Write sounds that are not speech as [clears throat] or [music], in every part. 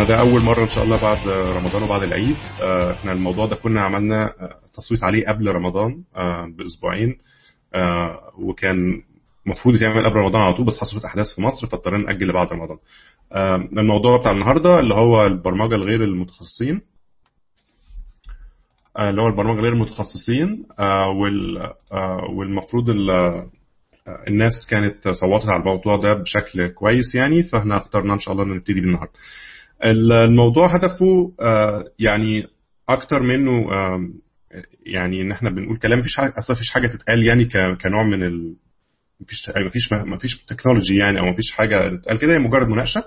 فانا ده أول مرة إن شاء الله بعد رمضان وبعد العيد. آه، إحنا الموضوع ده كنا عملنا آه، تصويت عليه قبل رمضان آه، بأسبوعين. وكان المفروض يتعمل قبل رمضان على طول بس حصلت أحداث في مصر فاضطرينا نأجل لبعد رمضان. الموضوع بتاع النهارده اللي هو البرمجة الغير المتخصصين. اللي هو البرمجة غير المتخصصين وال والمفروض ال- الناس كانت صوتت على الموضوع ده بشكل كويس يعني فإحنا اخترنا إن شاء الله نبتدي بيه النهارده الموضوع هدفه آه، يعني أكتر منه يعني إن إحنا بنقول كلام مفيش حاجة أصلا مفيش حاجة تتقال يعني كنوع من ال مفيش مفيش مفيش تكنولوجي يعني أو مفيش حاجة تتقال كده هي مجرد مناقشة.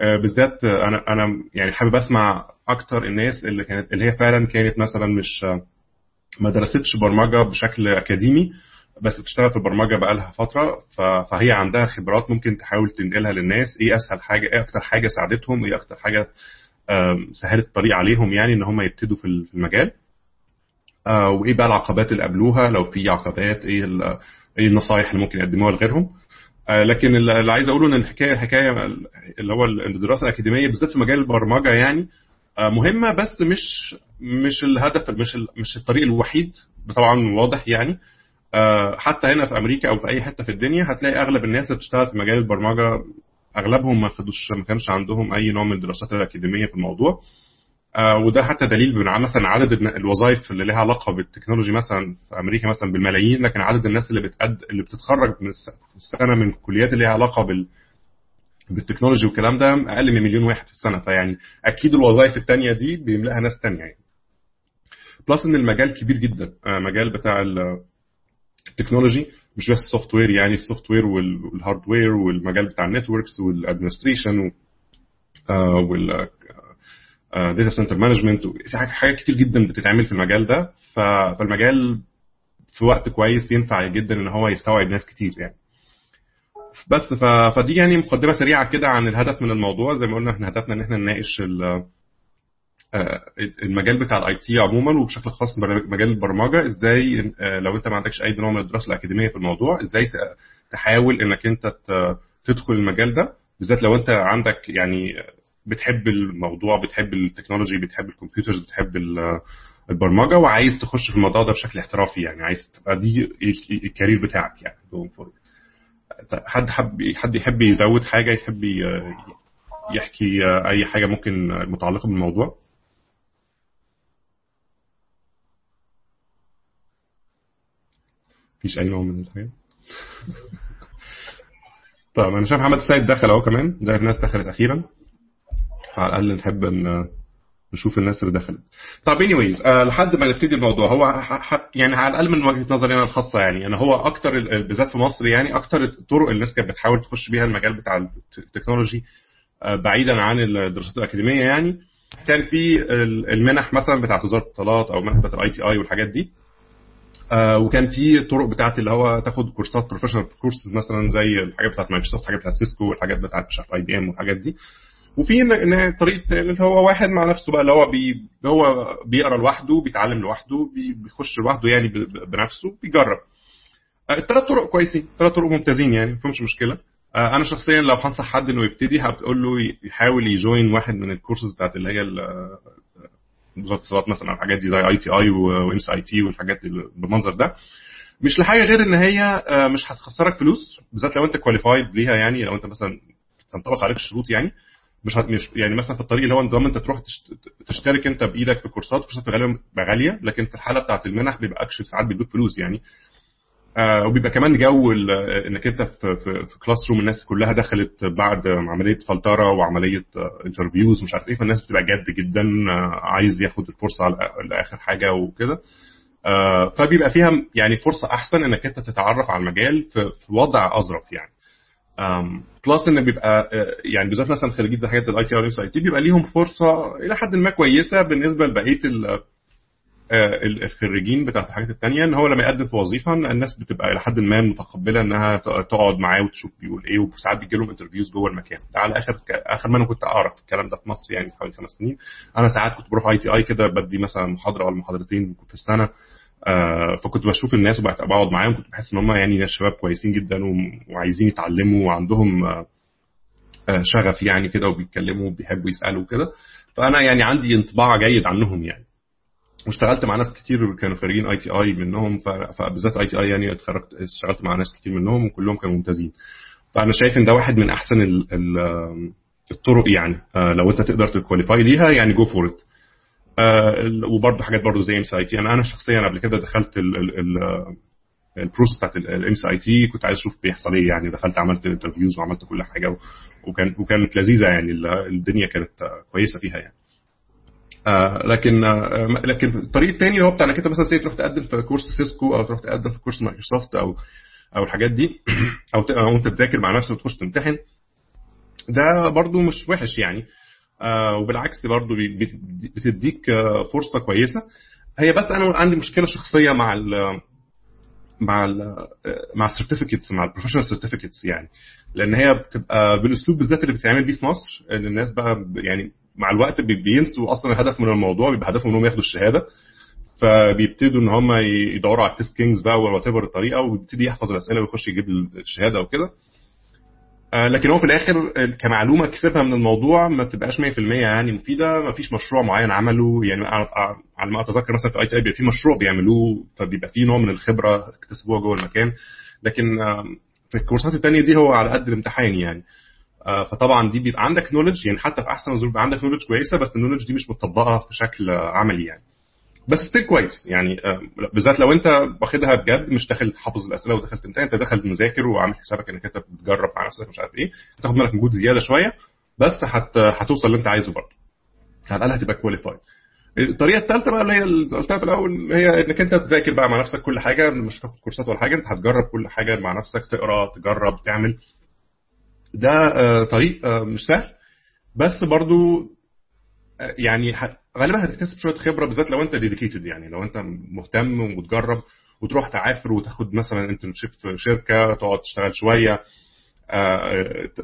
آه، بالذات أنا أنا يعني حابب أسمع أكتر الناس اللي كانت اللي هي فعلا كانت مثلا مش آه، ما درستش برمجة بشكل أكاديمي. بس بتشتغل في البرمجة بقالها فترة فهي عندها خبرات ممكن تحاول تنقلها للناس إيه أسهل حاجة إيه أكتر حاجة ساعدتهم إيه أكتر حاجة سهلت الطريق عليهم يعني إن هم يبتدوا في ال- في المجال. آه، وايه بقى العقبات اللي قابلوها لو في عقبات إيه إيه النصايح اللي ممكن يقدموها لغيرهم. آه، لكن اللي عايز أقوله إن الحكاية الحكاية اللي هو الدراسة الأكاديمية بالذات في مجال البرمجة يعني آه، مهمة بس مش مش الهدف مش مش الطريق الوحيد طبعا واضح يعني. حتى هنا في أمريكا أو في أي حتة في الدنيا هتلاقي أغلب الناس اللي بتشتغل في مجال البرمجة أغلبهم ما خدوش ما كانش عندهم أي نوع من الدراسات الأكاديمية في الموضوع. آه، وده حتى دليل مثلا عدد الوظائف اللي لها علاقة ب ال technology مثلا في أمريكا مثلا بالملايين لكن عدد الناس اللي بتقد اللي بتتخرج من السنة من كليات اللي لها علاقة بال ب ال technology والكلام ده أقل من مليون واحد في السنة. فيعني أكيد الوظائف التانية دي بيملاها ناس تانية يعني. plus إن المجال كبير جدا. آه، مجال بتاع ال technology مش بس ال software يعني ال software وال hardware والمجال بتاع ال networks وال administration وال data center management في حاجات كتير جدا بتتعمل في المجال ده. فالمجال في وقت كويس ينفع جدا إن هو يستوعب ناس كتير يعني. بس. فدي يعني مقدمة سريعة كده عن الهدف من الموضوع. زي ما قلنا إحنا هدفنا إن إحنا نناقش آه، المجال بتاع ال IT عموما وبشكل خاص مجال البرمجة إزاي آه، لو أنت ما عندكش أي نوع من الدراسة الأكاديمية في الموضوع إزاي تحاول إنك أنت تدخل المجال ده بالذات لو أنت عندك يعني بتحب الموضوع بتحب ال technology بتحب ال computers بتحب ال- البرمجة وعايز تخش في الموضوع ده بشكل احترافي يعني عايز تبقى دي ال- ال career بتاعك يعني. حد حب حد يحب يزود حاجة يحب يحكي أي حاجة ممكن متعلقة بالموضوع مفيش أي نوع من الحاجات [laughs] طيب أنا شايف محمد السيد دخل أهو كمان ده الناس دخلت أخيرا. فعلى الأقل نحب إن نشوف الناس اللي دخلت. طب anyways آه لحد ما نبتدي الموضوع هو يعني على الأقل من وجهة نظري أنا الخاصة يعني أنا هو أكتر ال- بالذات في مصر يعني أكتر الطرق الناس كانت بتحاول تخش بيها المجال بتاع الت- التكنولوجي آه بعيدا عن الدراسات الأكاديمية يعني. كان في ال- المنح مثلا بتاعت وزارة الاتصالات أو منح بتاعت ال ITI والحاجات دي. آه وكان في طرق بتاعت اللي هو تاخد كورسات professional courses مثلا زي الحاجات بتاعت مايكروسوفت الحاجات بتاعت Cisco والحاجات بتاعت مش عارف IBM والحاجات دي. وفي إن طريقة اللي هو واحد مع نفسه بقى اللي هو بي هو بيقرأ لوحده بيتعلم لوحده بي- بيخش لوحده يعني بنفسه بيجرب. آه، الثلاث طرق كويسين ثلاث طرق ممتازين يعني ما فيهمش مشكلة. آه، أنا شخصيا لو هنصح حد إنه يبتدي هقول له يحاول ي join واحد من الكورسز بتاعت اللي هي وزاره الاتصالات مثلا الحاجات دي زي ITI و MIT والحاجات اللي بالمنظر ده. مش لحاجة غير إن هي آه، مش هتخسرك فلوس بالذات لو أنت qualified ليها يعني لو أنت مثلا تنطبق عليك الشروط يعني. مش يعني مثلا في الطريق اللي هو نظام أنت تروح تشت... تشترك أنت بإيدك في كورسات كورسات غالية لكن في الحالة بتاعت المنح بيبقى اكشن ساعات بيدوك فلوس يعني. آه وبيبقى كمان جو انك انت في في, classroom الناس كلها دخلت بعد عملية فلترة وعملية interviews مش عارف إيه فالناس بتبقى جد جدا آه عايز ياخد الفرصة لآخر حاجة وكده. آه فبيبقى فيها يعني فرصة أحسن إنك انت تتعرف على المجال في, وضع أظرف يعني. plus إن بيبقى آه، يعني بالذات مثلا خريجين حاجات ال IT أو IT بيبقى ليهم فرصة إلى حد ما كويسة بالنسبة لبقية آه، الخريجين بتاعت الحاجات التانية إن هو لما يقدم في وظيفة الناس بتبقى إلى حد ما متقبلة إنها تقعد معاه وتشوف بيقول إيه وساعات بيجي لهم interviews جوه المكان ده على آخر آخر ما أنا كنت أعرف الكلام ده في مصر يعني حوالي خمس سنين. أنا ساعات كنت بروح ITI كده بدي مثلا محاضرة ولا محاضرتين في السنة آه، فكنت بشوف الناس وبقعد بقعد معاهم كنت بحس إن هم يعني شباب كويسين جدا وعايزين يتعلموا وعندهم آه، شغف يعني كده وبيتكلموا وبيحبوا يسألوا كده فأنا يعني عندي انطباع جيد عنهم يعني. واشتغلت مع ناس كتير كانوا خارجين اي تي اي منهم فبالذات اي تي اي يعني اتخرجت اشتغلت مع ناس كتير منهم وكلهم كانوا ممتازين. فأنا شايف إن ده واحد من أحسن ال ال الطرق يعني لو أنت تقدر ت qualify ليها يعني go for it وبرضه حاجات برضه زي MCIT أنا أنا شخصيا قبل كده دخلت ال process بتاعت ال MCIT كنت عايز أشوف بيحصل إيه يعني. دخلت عملت interviews وعملت كل حاجة وكان وكانت لذيذة يعني الدنيا كانت كويسة فيها يعني. آه لكن آه لكن الطريق الثاني هو بتاع انك انت مثلا تروح تقدم في كورس سيسكو أو تروح تقدم في كورس مايكروسوفت أو أو الحاجات دي. [clears throat] أو أو أنت تذاكر مع نفسك وتخش تمتحن. ده برضو مش وحش يعني. آه وبالعكس برضو بتديك فرصة كويسة. هي بس أنا عندي مشكلة شخصية مع ال مع ال مع ال certificates مع ال professional certificates يعني. لأن هي بتبقى بالأسلوب بالذات اللي بتتعمل بيه في مصر إن الناس بقى يعني مع الوقت بينسوا أصلا الهدف من الموضوع بيبقى هدفهم إنهم ياخدوا الشهادة. فبيبتدوا إن هم يدوروا على ال Test Kings بقى whatever الطريقة ويبتدي يحفظ الأسئلة ويخش يجيب الشهادة وكده. آه لكن هو في الآخر كمعلومة كسبها من الموضوع ما بتبقاش 100% يعني مفيدة ما فيش مشروع معين عمله يعني على ما أتذكر مثلا في ITI بيبقى في مشروع بيعملوه فبيبقى في نوع من الخبرة اكتسبوها جوه المكان. لكن آه في الكورسات الثانية دي هو على قد الامتحان يعني. آه فطبعا دي بيبقى عندك knowledge يعني حتى في أحسن الظروف عندك knowledge كويسة بس ال knowledge دي مش متطبقة في شكل عملي يعني. بس still كويس يعني بالذات لو انت واخدها بجد مش داخل حافظ الأسئلة ودخلت امتحان انت داخل مذاكر وعامل حسابك إنك انت بتجرب مع نفسك مش عارف إيه هتاخد منك مجهود زيادة شوية بس هت... هتوصل اللي انت عايزه برضه. على الأقل هتبقى qualified الطريقة الثالثه بقى اللي هي اللي قلتها في الأول هي إنك انت تذاكر بقى مع نفسك كل حاجة مش هتاخد كورسات ولا حاجة انت هتجرب كل حاجة مع نفسك تقرأ تجرب تعمل. ده طريق مش سهل. بس برضو يعني غالبا هتكتسب شوية خبرة بالذات لو انت dedicated يعني لو انت مهتم وتجرب وتروح تعافر وتاخد مثلا internship في شركة تقعد تشتغل شوية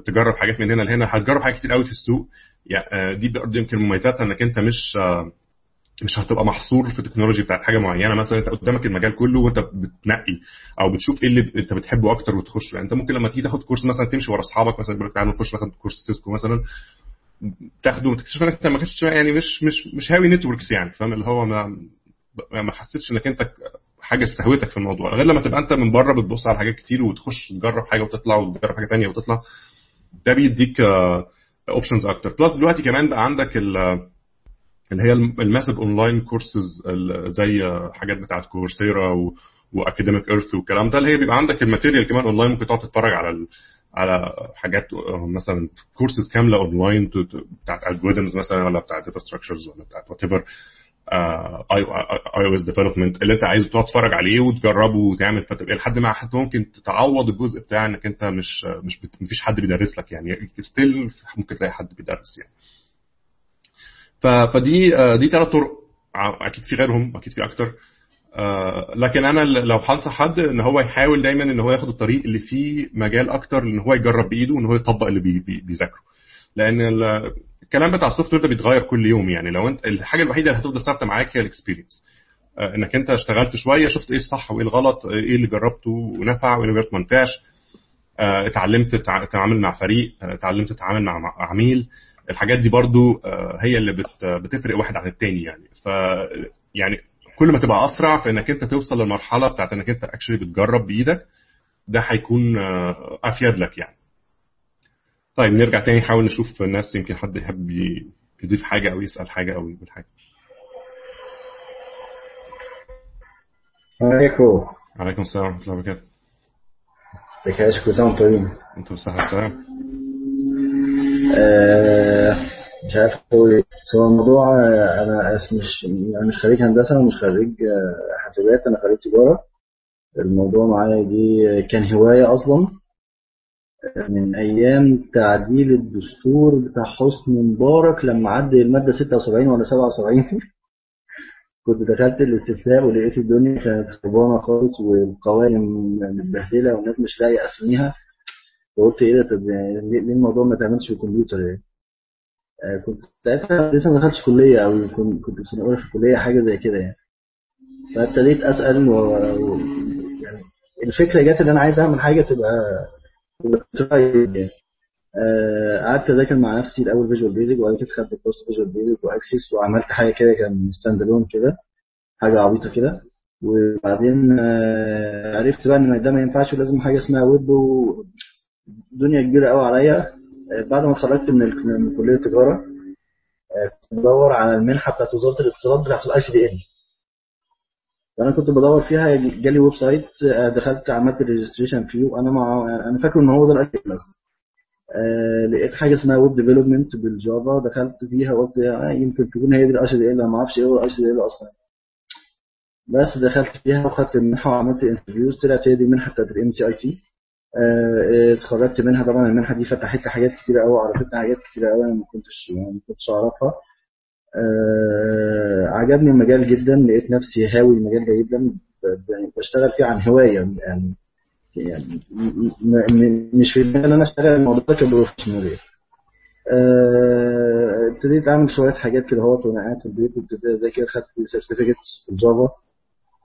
تجرب حاجات من هنا لهنا. هتجرب حاجات كتير قوي في السوق. يعني دي برضه يمكن مميزاتها انك انت مش مش هتبقى محصور في ال technology بتاعت حاجة معينة. مثلا أنت قدامك المجال كله وأنت بتنقي أو بتشوف إيه اللي أنت بتحبه أكتر وتخش. يعني أنت ممكن لما تيجي تاخد كورس مثلا تمشي ورا أصحابك مثلا يقول لك تعالوا نخش ناخد كورس سيسكو مثلا تاخده وتكتشف انك انت ما كنتش يعني مش مش مش هاوي networks يعني فاهم؟ اللي هو ما ما حسيتش إنك أنت حاجة استهوتك في الموضوع. غير لما تبقى أنت من بره بتبص على حاجات كتير وتخش تجرب حاجة وتطلع وتجرب حاجة ثانية وتطلع. ده بيديك options أكتر. plus دلوقتي كمان بقى عندك اللي هي ال massive online courses زي حاجات بتاعت كورسيرا و Academic Earth والكلام ده اللي هي بيبقى عندك ال material كمان أونلاين ممكن تقعد تتفرج على ال على حاجات مثلا كورسز كاملة أونلاين بتاعت algorithms مثلا ولا بتاعت data structures ولا بتاعت whatever iOS development اللي أنت عايز تقعد تتفرج عليه وتجربه وتعمل فتبقى لحد ما حتى ممكن تتعوض الجزء بتاع إنك أنت مش مش مفيش حد بيدرس لك يعني still ممكن تلاقي حد بيدرس يعني. فدي دي ثلاث طرق. أكيد في غيرهم أكيد في أكتر. لكن أنا لو هنصح حد إن هو يحاول دايما إن هو ياخد الطريق اللي فيه مجال أكتر إن هو يجرب بإيده وان هو يطبق اللي بي بي بيذاكره. لأن الكلام بتاع ال software ده بيتغير كل يوم يعني. لو أنت الحاجة الوحيدة اللي هتفضل ثابتة معاك هي ال experience إنك أنت اشتغلت شوية شفت إيه الصح وإيه الغلط إيه اللي جربته ونفع وإيه اللي جربته ما نفعش. اتعلمت تتعامل مع فريق اتعلمت تتعامل مع عميل. الحاجات دي برضو هي اللي بتفرق واحد عن التاني يعني. ف يعني كل ما تبقى أسرع في إنك أنت توصل للمرحلة بتاعت إنك أنت اكشلي بتجرب بإيدك ده هيكون أفيد لك يعني. طيب نرجع تاني نحاول نشوف الناس يمكن حد يحب يضيف حاجة أو يسأل حاجة أو يقول حاجة. عليكم. عليكم السلام ورحمة الله وبركاته. ازيك يا باشا كل سنه وأنتم مش عارف أقول إيه بس هو الموضوع أنا مش أنا مش خريج هندسة ومش خريج حاسبات أنا خريج تجارة. الموضوع معايا دي كان هواية أصلا. من أيام تعديل الدستور بتاع حسني مبارك لما عدل المادة 76 ولا 77 كنت دخلت الاستفتاء ولقيت الدنيا كانت خربانه خالص والقوائم متبهدلة والناس مش لاقية أسميها. فقلت إيه ده؟ طب ليه الموضوع ما تعملش بالكمبيوتر يعني؟ آه كنت ساعتها لسه ما دخلتش كلية أو كنت في سنة أولى في الكلية حاجة زي كده يعني. فابتديت أسأل و... و... يعني الفكرة جت إن أنا عايز أعمل حاجة تبقى تبقى يعني. آه، قعدت أذاكر مع نفسي الأول Visual Basic وبعد كده خدت كورس Visual Basic و Access وعملت حاجة كده كان standalone كده حاجة عبيطة كده. وبعدين آه، عرفت بقى إن ده ما ينفعش ولازم حاجة اسمها ويب ودنيا كبيرة قوي عليا. آه، بعد ما اتخرجت من ال- من كلية التجاره آه، كنت بدور على المنحة بتاعت وزارة الاتصالات بتاعت ال ICDL فأنا كنت بدور فيها جالي website آه، دخلت عملت registration فيه وأنا مع أنا فاكر إن هو ده الاي آه لقيت حاجة اسمها web development بال Java. دخلت فيها وقلت يمكن تكون هي دي ال ICDL ما أعرفش إيه هو ال ICDL أصلا. بس دخلت فيها وخدت المنحة وعملت interviews طلعت هي دي المنحة بتاعت ال MCIT اتخرجت منها طبعا المنحة دي فتحت حاجات كتيرة قوي عرفتني حاجات كتيرة قوي أنا ما كنتش ما كنتش أعرفها. آه عجبني المجال جدا لقيت نفسي هاوي المجال ده جدا يعني بشتغل فيه عن هواية يعني يعني م- مش في إن أنا أشتغل الموضوع ده ك professional يعني. آه، ابتديت أعمل شوية حاجات كده اهوت وأنا قاعد في البيت وابتديت أذاكر خدت certificate في ال Java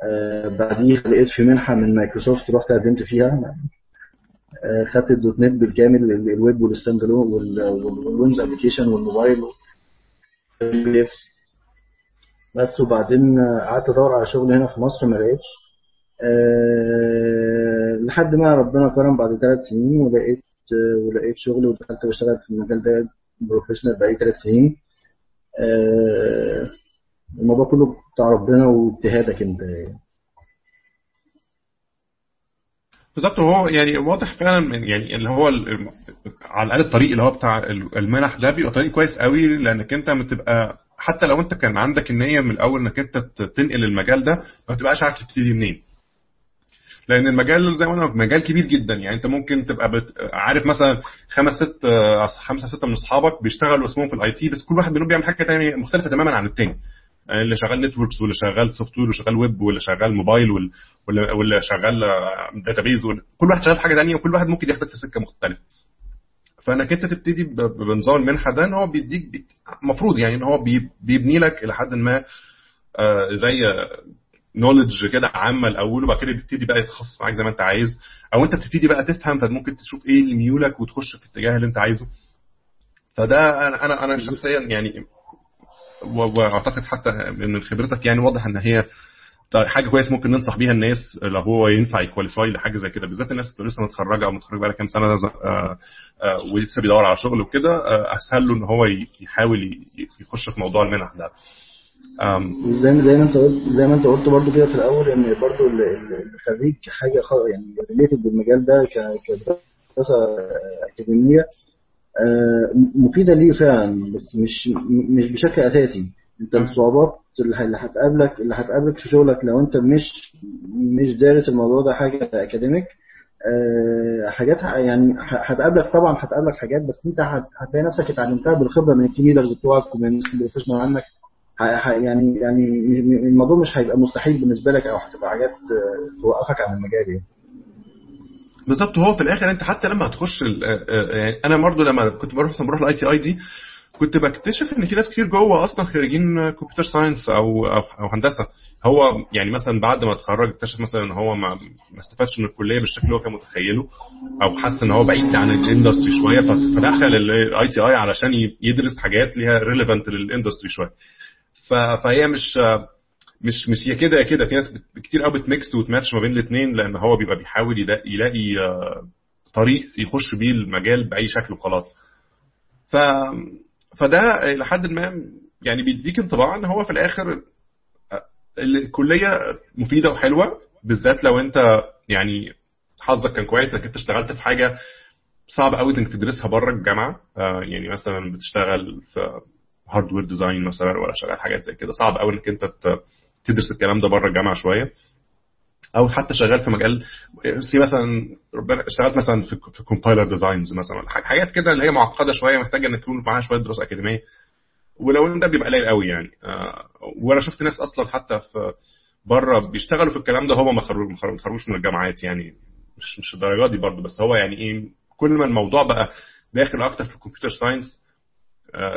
آه، بعديها لقيت في منحة من مايكروسوفت رحت قدمت فيها. آه، خدت ال dot net بالكامل ال- ال web وال stand alone وال Windows application والموبايل وال- بس وبعدين آه، قعدت أدور على شغل هنا في مصر ما لقيتش. أه لحد ما ربنا كرم بعد ثلاث سنين ولقيت آه، ولقيت شغل ودخلت بشتغل في المجال ده بروفيشنال بقالي ثلاث سنين. أه الموضوع كله بتاع ربنا واجتهادك انت يعني. بالظبط هو يعني واضح فعلا يعني اللي هو على الأقل الطريق اللي هو بتاع ال- المنح ده بيبقى طريق كويس قوي لأنك أنت بتبقى حتى لو أنت كان عندك النية من الأول إنك أنت تنقل المجال ده ما بتبقاش عارف تبتدي منين. لأن المجال زي ما أنا مجال كبير جدا. يعني أنت ممكن تبقى بت... عارف مثلا خمس ست خمسة ستة من أصحابك بيشتغلوا اسمهم في ال IT بس كل واحد منهم بيعمل حاجة تانية مختلفة تماما عن التاني. يعني اللي شغال networks واللي شغال software واللي شغال ويب واللي شغال موبايل وال- واللي واللي شغال database كل واحد شغال حاجة تانية وكل واحد ممكن ياخدك في سكة مختلفة. فانك انت تبتدي بنظام المنحه ده إن هو بيديك المفروض يعني إن هو بي- بيبني لك إلى حد ما آه، زي نولج كده عامة الأول وبعد كده بيبتدي بقى يتخصص معاك زي ما أنت عايز. أو أنت بتبتدي بقى تفهم فممكن تشوف إيه اللي ميولك وتخش في الاتجاه اللي أنت عايزه. فده أنا أنا أنا شخصيا يعني وأعتقد حتى من خبرتك يعني واضح إن هي حاجة كويس ممكن ننصح بيها الناس لو هو ينفع يكواليفاي لحاجة زي كده بالذات الناس اللي لسه متخرجة أو متخرجة بقى كام سنة آه، آه، ولسه بيدور على شغل وكده آه، أسهل له إن هو يحاول يخش في موضوع المنح ده. زي ما زي ما أنت قلت زي ما أنت قلت برضو كده في الأول إن ال- الخريج حاجة يعني related بالمجال ده كدراسة أكاديمية مفيدة ليه فعلا بس مش مش بشكل أساسي. أنت الصعوبات اللي هتقابلك اللي هتقابلك في شغلك لو أنت مش مش دارس الموضوع ده حاجة academic آه، حاجات يعني هتقابلك طبعا هتقابلك حاجات بس أنت هت- هتلاقي نفسك اتعلمتها بالخبرة من ال team leaders بتوعك ومن الناس ال professional عنك يعني يعني الموضوع مش هيبقى مستحيل بالنسبة لك أو هتبقى حاجات آه، توقفك عن المجال يعني. بالظبط هو في الآخر أنت حتى لما هتخش آه، آه، يعني أنا برضو لما كنت بروح مثلا بروح ال ITI دي كنت بكتشف إن في ناس كتير جوه أصلا خريجين computer science أو أو هندسة. هو يعني مثلا بعد ما اتخرج اكتشف مثلا إن هو ما ما استفادش من الكلية بالشكل اللي هو كان متخيله أو حس إن هو بعيد عن ال industry شوية فدخل ال ITI علشان يدرس حاجات ليها relevant لل industry شوية. فهي مش مش مش هي كده يا كده. في ناس كتير قوي بت mix و تـ match ما بين الاثنين لأن هو بيبقى بيحاول يلا- يلاقي آه، طريق يخش بيه المجال بأي شكل وخلاص. ف فده لحد ما يعني بيديك انطباع إن هو في الآخر آه، الكلية مفيدة وحلوة بالذات لو أنت يعني حظك كان كويس إنك أنت اشتغلت في حاجة صعب قوي إنك تدرسها بره الجامعة. آه، يعني مثلا بتشتغل في hardware design مثلا ولا شغال حاجات زي كده. صعب قوي إنك أنت تدرس الكلام ده بره الجامعة شوية. أو حتى شغال في مجال في مثلا ربنا اشتغلت مثلا في في compiler designs مثلا حاجات كده اللي هي معقدة شوية محتاجة إنك تكون معاها شوية دراسة أكاديمية. ولو إن ده بيبقى قليل قوي يعني. آه، وأنا شفت ناس أصلا حتى في بره بيشتغلوا في الكلام ده هم ما خرجوش من الجامعات يعني. مش مش الدرجات دي برضه بس هو يعني إيه كل ما الموضوع بقى داخل أكتر في ال computer science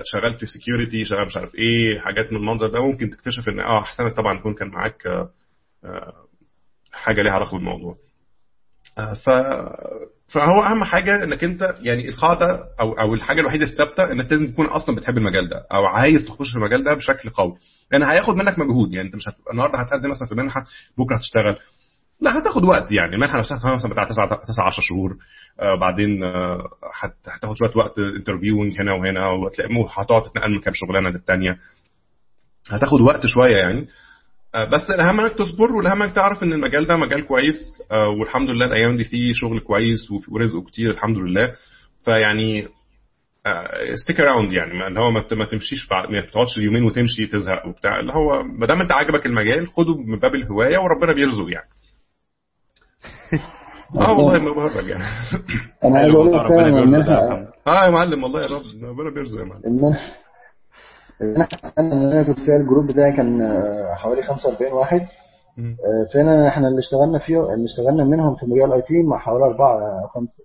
شغال في security شغال مش عارف إيه حاجات من المنظر ده. ممكن تكتشف إن آه أحسن طبعا يكون كان معاك آه، آه، حاجة ليها علاقة بالموضوع. ف فهو أهم حاجة إنك أنت يعني القاعدة أو أو الحاجة الوحيدة الثابتة إنك لازم تكون أصلا بتحب المجال ده أو عايز تخش في المجال ده بشكل قوي. لأن يعني هياخد منك مجهود. يعني أنت مش هتبقى النهارده هتقدم مثلا في منحة بكرة هتشتغل. لا هتاخد وقت يعني. المنحه نفسها مثلا بتاع 9 9 10 شهور. آه بعدين آه هتاخد شوية وقت انترفيوينج هنا وهنا وهتلاقي هتقعد تتنقل من كام شغلانة للثانيه هتاخد وقت شوية يعني. آه بس الأهم إنك تصبر والأهم إنك تعرف إن المجال ده مجال كويس. والحمد لله الأيام دي فيه شغل كويس ورزقه كتير الحمد لله. فيعني stick around يعني. اللي هو ما تمشيش ما تقعدش يومين وتمشي تزهق وبتاع. اللي هو ما دام أنت عاجبك المجال خده من باب الهواية وربنا بيرزق يعني. آه والله ما بهرج يعني. أنا عايز أقول لك آه يا معلم والله يا رب ربنا بيرزق يا معلم. أنا كنت فيها الجروب بتاعي كان حوالي 45 واحد. فعلا إحنا اللي اشتغلنا فيه اللي اشتغلنا منهم في مجال IT مع حوالي أربعة أو خمسة.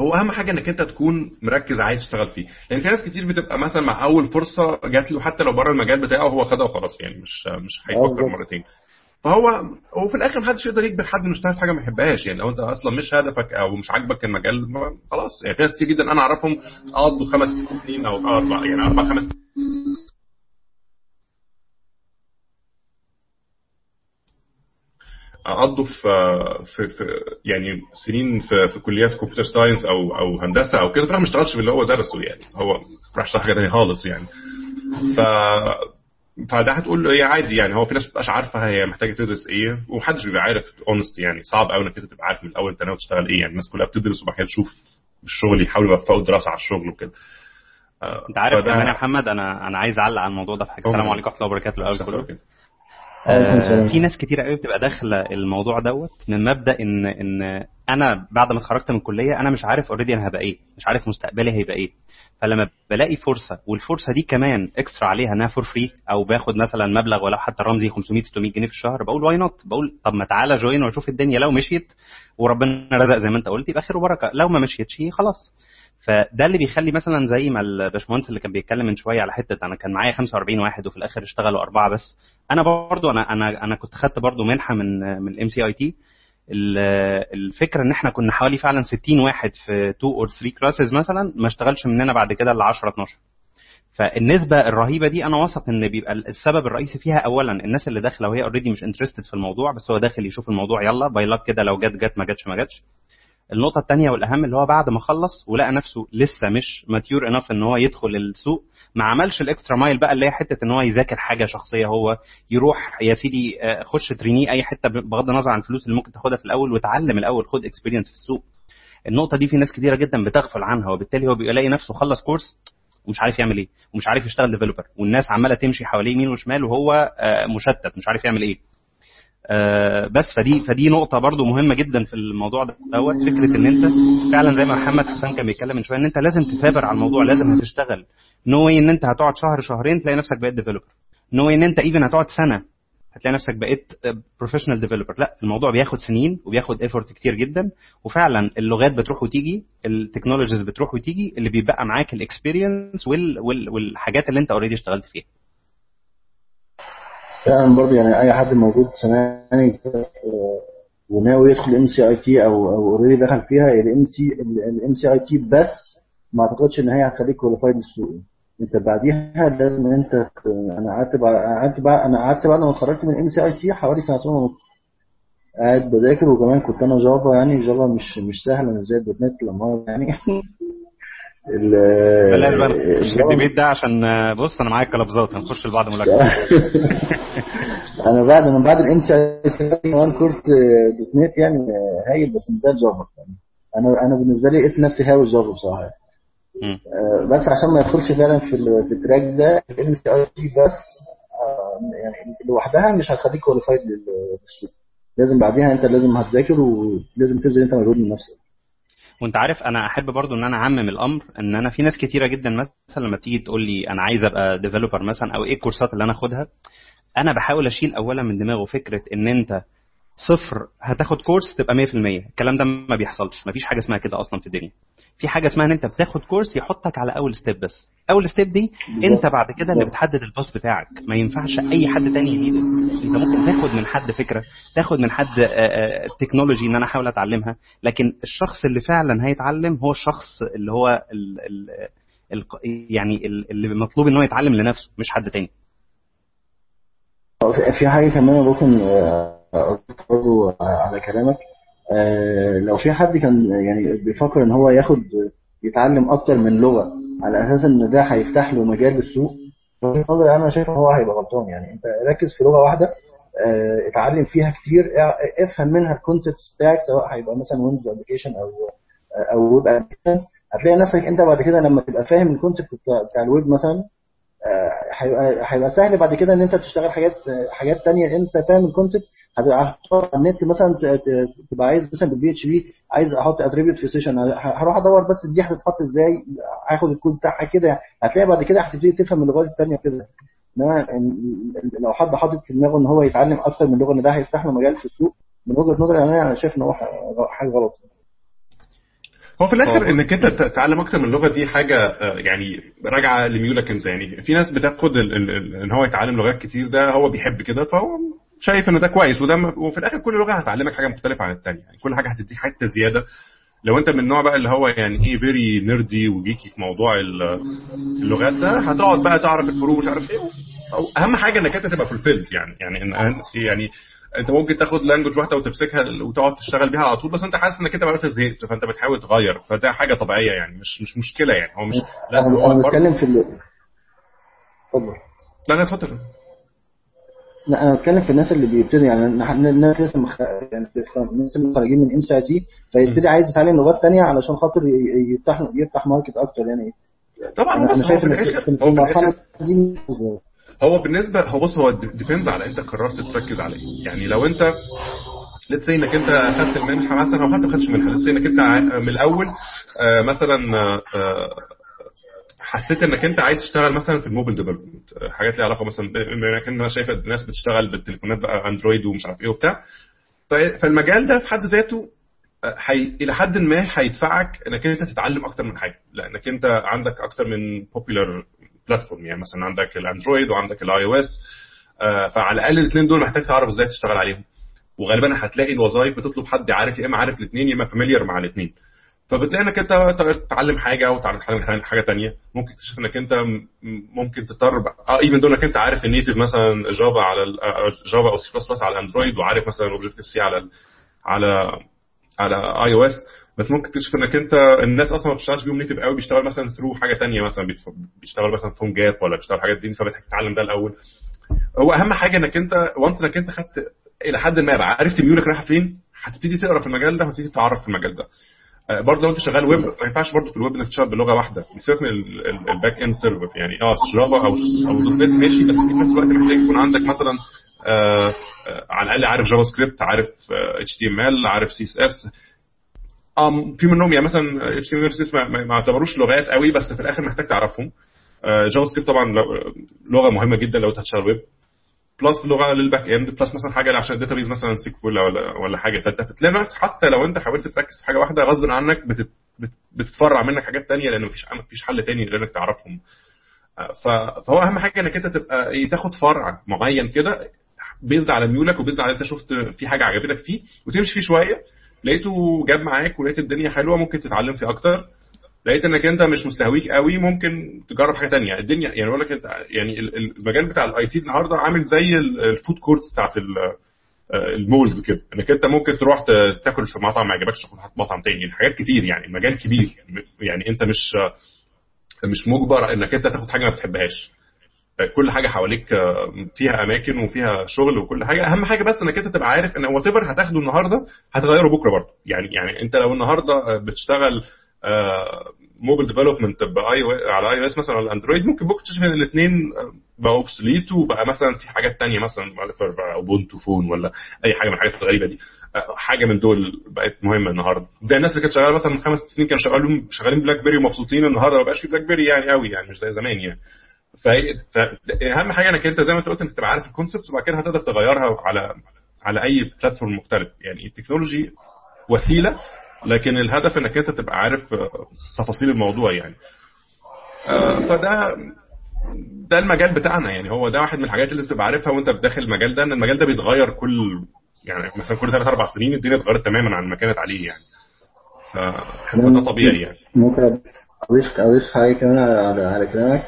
هو أهم حاجة إنك أنت تكون مركز عايز تشتغل فيه. لأن في ناس كتير بتبقى مثلا مع أول فرصة جات له حتى لو بره المجال بتاعه هو خدها وخلاص يعني مش مش هيفكر مرتين. فهو هو في الآخر محدش يقدر يجبر حد إنه يشتغل حاجة ما يحبهاش. يعني لو أنت أصلا مش هدفك أو مش عاجبك المجال خلاص. يعني في ناس كتير جدا أنا أعرفهم قضوا خمس سنين أو أربع يعني أربع خمس قضوا في, في, في يعني سنين في, في كليات computer science أو أو هندسة أو كده ما اشتغلش باللي هو درسه يعني. هو راح يشتغل حاجة ثانية خالص يعني. ف فده هتقول له إيه؟ عادي يعني هو في ناس بتبقاش عارفة هي محتاجة تدرس إيه ومحدش بيبقى عارف honest يعني صعب قوي إنك أنت تبقى عارف من الأول أنت ناوي تشتغل إيه يعني. الناس كلها بتدرس وبعد كده تشوف الشغل يحاولوا يوفقوا الدراسة على الشغل وكده. آه أنت عارف كمان يا محمد أنا أنا عايز أعلق على الموضوع ده في حاجة. السلام عليكم ورحمة الله وبركاته. الأول كله. آه في ناس كتير قوي بتبقى داخلة الموضوع دوت من مبدأ ان إن أنا بعد ما اتخرجت من الكلية أنا مش عارف already أنا هبقى إيه مش عارف مستقبلي هيبقى إيه. فلما بلاقي فرصة والفرصة دي كمان extra عليها إنها for free أو باخد مثلا مبلغ ولو حتى رمزي 500 600 جنيه في الشهر بقول why not بقول طب ما تعالى join واشوف الدنيا لو مشيت وربنا رزق زي ما أنت قلت يبقى خير وبركة. لو ما مشيتش خلاص. فده اللي بيخلي مثلا زي ما الباشمهندس اللي كان بيتكلم من شوية على حتة أنا كان معايا 45 واحد وفي الآخر اشتغلوا أربعة بس. أنا برضو أنا أنا أنا كنت خدت برضو منحة من من ال MCIT الفكرة إن احنا كنا حوالي فعلا 60 واحد في 2 or 3 classes مثلا ما اشتغلش مننا بعد كده إلا 10 12 فالنسبة الرهيبة دي أنا واثق إن بيبقى السبب الرئيسي فيها اولا الناس اللي داخلة وهي already مش interested في الموضوع بس هو داخل يشوف الموضوع يلا باي لك كده لو جت جت ما جاتش ما جاتش النقطة الثانية والأهم اللي هو بعد ما خلص ولقى نفسه لسه مش mature enough إن هو يدخل السوق ما عملش ال extra mile بقى اللي هي حتة إن هو يذاكر حاجة شخصية هو يروح يا سيدي خش trainee أي حتة بغض النظر عن الفلوس اللي ممكن تاخدها في الأول وتعلم الأول خد experience في السوق. النقطة دي في ناس كتيرة جدا بتغفل عنها وبالتالي هو بيلاقي نفسه خلص course ومش عارف يعمل إيه ومش عارف يشتغل developer والناس عمالة تمشي حواليه يمين وشمال وهو مشتت مش عارف يعمل إيه. آه بس فدي فدي نقطة برضو مهمة جدا في الموضوع دوت فكرة إن أنت فعلا زي ما محمد حسام كان بيتكلم من شوية إن أنت لازم تثابر على الموضوع لازم هتشتغل. no ان انت هتقعد شهر شهرين تلاقي نفسك بقيت developer no ان انت even هتقعد سنة هتلاقي نفسك بقيت professional developer لا الموضوع بياخد سنين وبياخد effort كتير جدا. وفعلا اللغات بتروح وتيجي ال technologies بتروح وتيجي اللي بيبقى معاك ال experience وال وال والحاجات اللي انت already اشتغلت فيها. فعلا برضه يعني أي حد موجود سامعني وناوي يدخل MCIT أو أو already دخل فيها ال MC ال MCIT بس ما أعتقدش إن هي هتخليك qualified للسوق انت بعديها لازم انت أنا قعدت قعدت أنا قعدت بعد ما اتخرجت من MCIT حوالي سنتين ونص. قاعد بذاكر وكمان كنت أنا Java يعني Java مش مش سهله مش زي. ال .NET لما يعني. [laughs] بقى ال debate ده عشان بص أنا معايا كلابظات هنخش لبعض [laughs] ملاكمة. [laughs] أنا بعد من بعد ال MCIT one course .NET يعني هايل بس مش زي ال Java أنا أنا بالنسبة لي لقيت نفسي هاوي Java بصراحة. بس عشان ما يدخلش فعلا في ال track ده ال MCIT بس يعني لوحدها مش هتخليك qualified للسوق لازم بعديها انت لازم هتذاكر ولازم تبذل انت مجهود من نفسك. وانت عارف أنا احب برضو ان أنا اعمم الامر ان أنا في ناس كتيرة جدا مثلا لما تيجي تقول لي أنا عايز أبقى developer مثلا أو إيه ال courseات اللي أنا آخدها أنا بحاول أشيل اولا من دماغه فكرة إن أنت صفر هتاخد course تبقى 100% الكلام ده ما بيحصلش. مفيش حاجة اسمها كده أصلا في الدنيا. في حاجة اسمها إن أنت بتاخد course يحطك على أول step بس. أول step دي أنت بعد كده اللي بتحدد ال path بتاعك. ما ينفعش أي حد تاني ي lead ك أنت ممكن تاخد من حد فكرة تاخد من حد technology إن أنا أحاول أتعلمها. لكن الشخص اللي فعلا هيتعلم هو الشخص اللي هو ال ال ال يعني اللي مطلوب إن هو يتعلم لنفسه مش حد تاني. في حاجة كمان ممكن برضه على كلامك. لو في حد كان يعني بيفكر إن هو ياخد يتعلم أكتر من لغة على أساس إن ده هيفتح له مجال وجهه نظري أنا شايف إن هو هيبقى غلطان. يعني أنت ركز في لغة واحدة اتعلم فيها كتير افهم منها ال concepts بتاعك سواء هيبقى مثلا Windows application أو أو web application هتلاقي نفسك أنت بعد كده لما تبقى فاهم ال concept بتاع الويب مثلا هيبقى هيبقى سهل بعد كده إن أنت تشتغل حاجات حاجات ثانية أنت فاهم ال concept هتبقى على ال .NET مثلا تبقى عايز مثلا بال PHP عايز أحط attribute في session هروح أدور بس دي هتتحط إزاي هاخد الكود بتاعها كده هتلاقي بعد كده هتبتدي تفهم اللغات الثانية كده. إنما لو حد حاطط في دماغه إن هو يتعلم أكتر من لغة إن ده هيفتح له مجال في السوق من وجهة نظري أنا شايف إن هو حاجة غلط. هو في الآخر إنك أنت تتعلم أكتر من لغة دي حاجة يعني راجعة لميولك أنت يعني. في ناس بتاخد إن هو يتعلم لغات كتير ده هو بيحب كده فهو شايف ان ده كويس وده وفي الآخر كل لغة هتعلمك حاجة مختلفة عن الثانية يعني كل حاجة هتديك حتة زيادة. لو أنت من النوع بقى اللي هو يعني إيه فيري نيردي وجيكي في موضوع اللغات ده هتقعد بقى تعرف الفروق مش عارف إيه أو أهم حاجة إنك أنت تبقى fulfilled يعني. يعني إن يعني أنت ممكن تاخد language واحدة وتمسكها وتقعد تشتغل بيها على طول بس أنت حاسس إنك أنت بقى زهقت فأنت بتحاول تغير. فده حاجة طبيعية يعني مش مش مشكلة يعني. هو مش لا أنا بتكلم في اتفضل. لا لا اتفضل. لا أنا بتكلم في الناس اللي بيبتدي يعني الناس لسه مخ... يعني الناس اللي خارجين من MCIT فيبتدي عايز يتعلم لغات ثانية علشان خاطر يفتح يفتح market أكتر يعني. طبعا أنا شايف إن في المرحلة دي هو بالنسبة هو بص هو depends على أنت قررت تركز على إيه. يعني لو أنت let's إنك أنت اخذت المنحة مثلا أو حتى ما خدتش منحة let's إنك أنت من الأول آه مثلا آه حسيت انك انت عايز تشتغل مثلا في ال mobile development حاجات ليها علاقة مثلا بما إنك أنا شايف الناس بتشتغل بالتليفونات بقى Android ومش عارف إيه وبتاع. فالمجال ده في حد ذاته حي... إلى حد ما هيدفعك إنك أنت تتعلم أكتر من حاجة. لأنك أنت عندك أكتر من popular platform يعني مثلا عندك ال Android وعندك ال iOS فعلى الأقل الاثنين دول محتاج تعرف إزاي تشتغل عليهم. وغالبا هتلاقي الوظائف بتطلب حد عارف يا إما عارف الاثنين يا إما familiar مع الاثنين فبتلاقي انك انت تتعلم حاجة أو تتعلم حاجة ثانية ممكن تكتشف انك انت ممكن تضطر آه even دول انك انت عارف ال native مثلا Java على Java أو C++ على ال Android وعارف مثلا Objective-C على على على iOS بس ممكن تكتشف انك انت الناس أصلا ما بتشتغلش بيهم native قوي بيشتغل مثلا through حاجة ثانية مثلا بيشتغل مثلا PhoneGap ولا بيشتغل حاجات دي فبتحتاج تتعلم ده الأول. هو أهم حاجة انك انت once انك انت خدت إلى حد ما عرفت ميولك رايحة فين هتبتدي تقرا في المجال ده وتبتدي تتعرف في المجال ده. برضه لو انت شغال ويب ما ينفعش برضه في الويب انك تشتغل بلغة واحدة. سيبك من ال back end server يعني آه Java أو أو .NET ماشي بس في نفس الوقت محتاج يكون عندك مثلا آه آه على الأقل عارف JavaScript عارف HTML عارف CSS في منهم يعني مثلا اتش تي ام ال سي اس ما اعتبروش لغات قوي بس في الآخر محتاج تعرفهم. آه JavaScript طبعا لغة مهمة جدا لو انت هتشتغل web. Plus لغة لل back end plus مثلا حاجة عشان ال database مثلا SQL ولا ولا حاجة. فأنت بتلاقي حتى لو أنت حاولت تركز في حاجة واحدة غصب عنك بتت بتتفرع منك حاجات تانية لأن مفيش مفيش حل تاني غير إنك تعرفهم. فهو أهم حاجة إنك أنت تبقى تاخد فرع معين كده based على ميولك و based على أنت شفت في حاجة عجبتك فيه وتمشي فيه شوية. لقيته جاب معاك ولقيت الدنيا حلوة ممكن تتعلم فيه أكتر. لقيت انك انت مش مستهويك قوي ممكن تجرب حاجة تانية. الدنيا يعني أقول لك انت يعني المجال بتاع ال IT النهارده عامل زي ال food courts بتاعت ال malls كده. انك انت ممكن تروح تاكل في مطعم ما عجبكش تاخد مطعم تاني. حاجات كتير يعني المجال كبير. يعني انت مش مش مجبر انك انت تاخد حاجة ما بتحبهاش. كل حاجة حواليك فيها أماكن وفيها شغل وكل حاجة. أهم حاجة بس إنك انت تبقى عارف إن whatever هتاخده النهارده هتغيره بكرة برضه. يعني يعني انت لو النهارده بتشتغل mobile development باي على iOS مثلا ولا Android ممكن بكره تكتشف ان الاثنين بقوا obsolete وبقى مثلا في حاجات تانية مثلا Ubuntu Phone ولا أي حاجة من الحاجات الغريبة دي. حاجة من دول بقت مهمة النهارده. زي الناس اللي كانت شغالة مثلا من خمس سنين كانوا شغالين شغالين BlackBerry ومبسوطين النهارده ما بقاش في BlackBerry يعني قوي يعني مش زي زمان يعني. فاهم حاجة إنك أنت زي ما أنت قلت إنك تبقى عارف ال concept وبعد كده هتقدر تغيرها على على أي platform مختلف. يعني ال technology وسيلة لكن الهدف إنك أنت تبقى عارف تفاصيل الموضوع يعني. فده ده المجال بتاعنا يعني. هو ده واحد من الحاجات اللي تبقى عارفها وأنت داخل المجال ده إن المجال ده بيتغير كل يعني مثلا كل ثلاث أربع سنين الدنيا اتغيرت تماما عن ما كانت عليه يعني فده طبيعي يعني. ممكن اضيف اضيف حاجة كمان على على كلامك.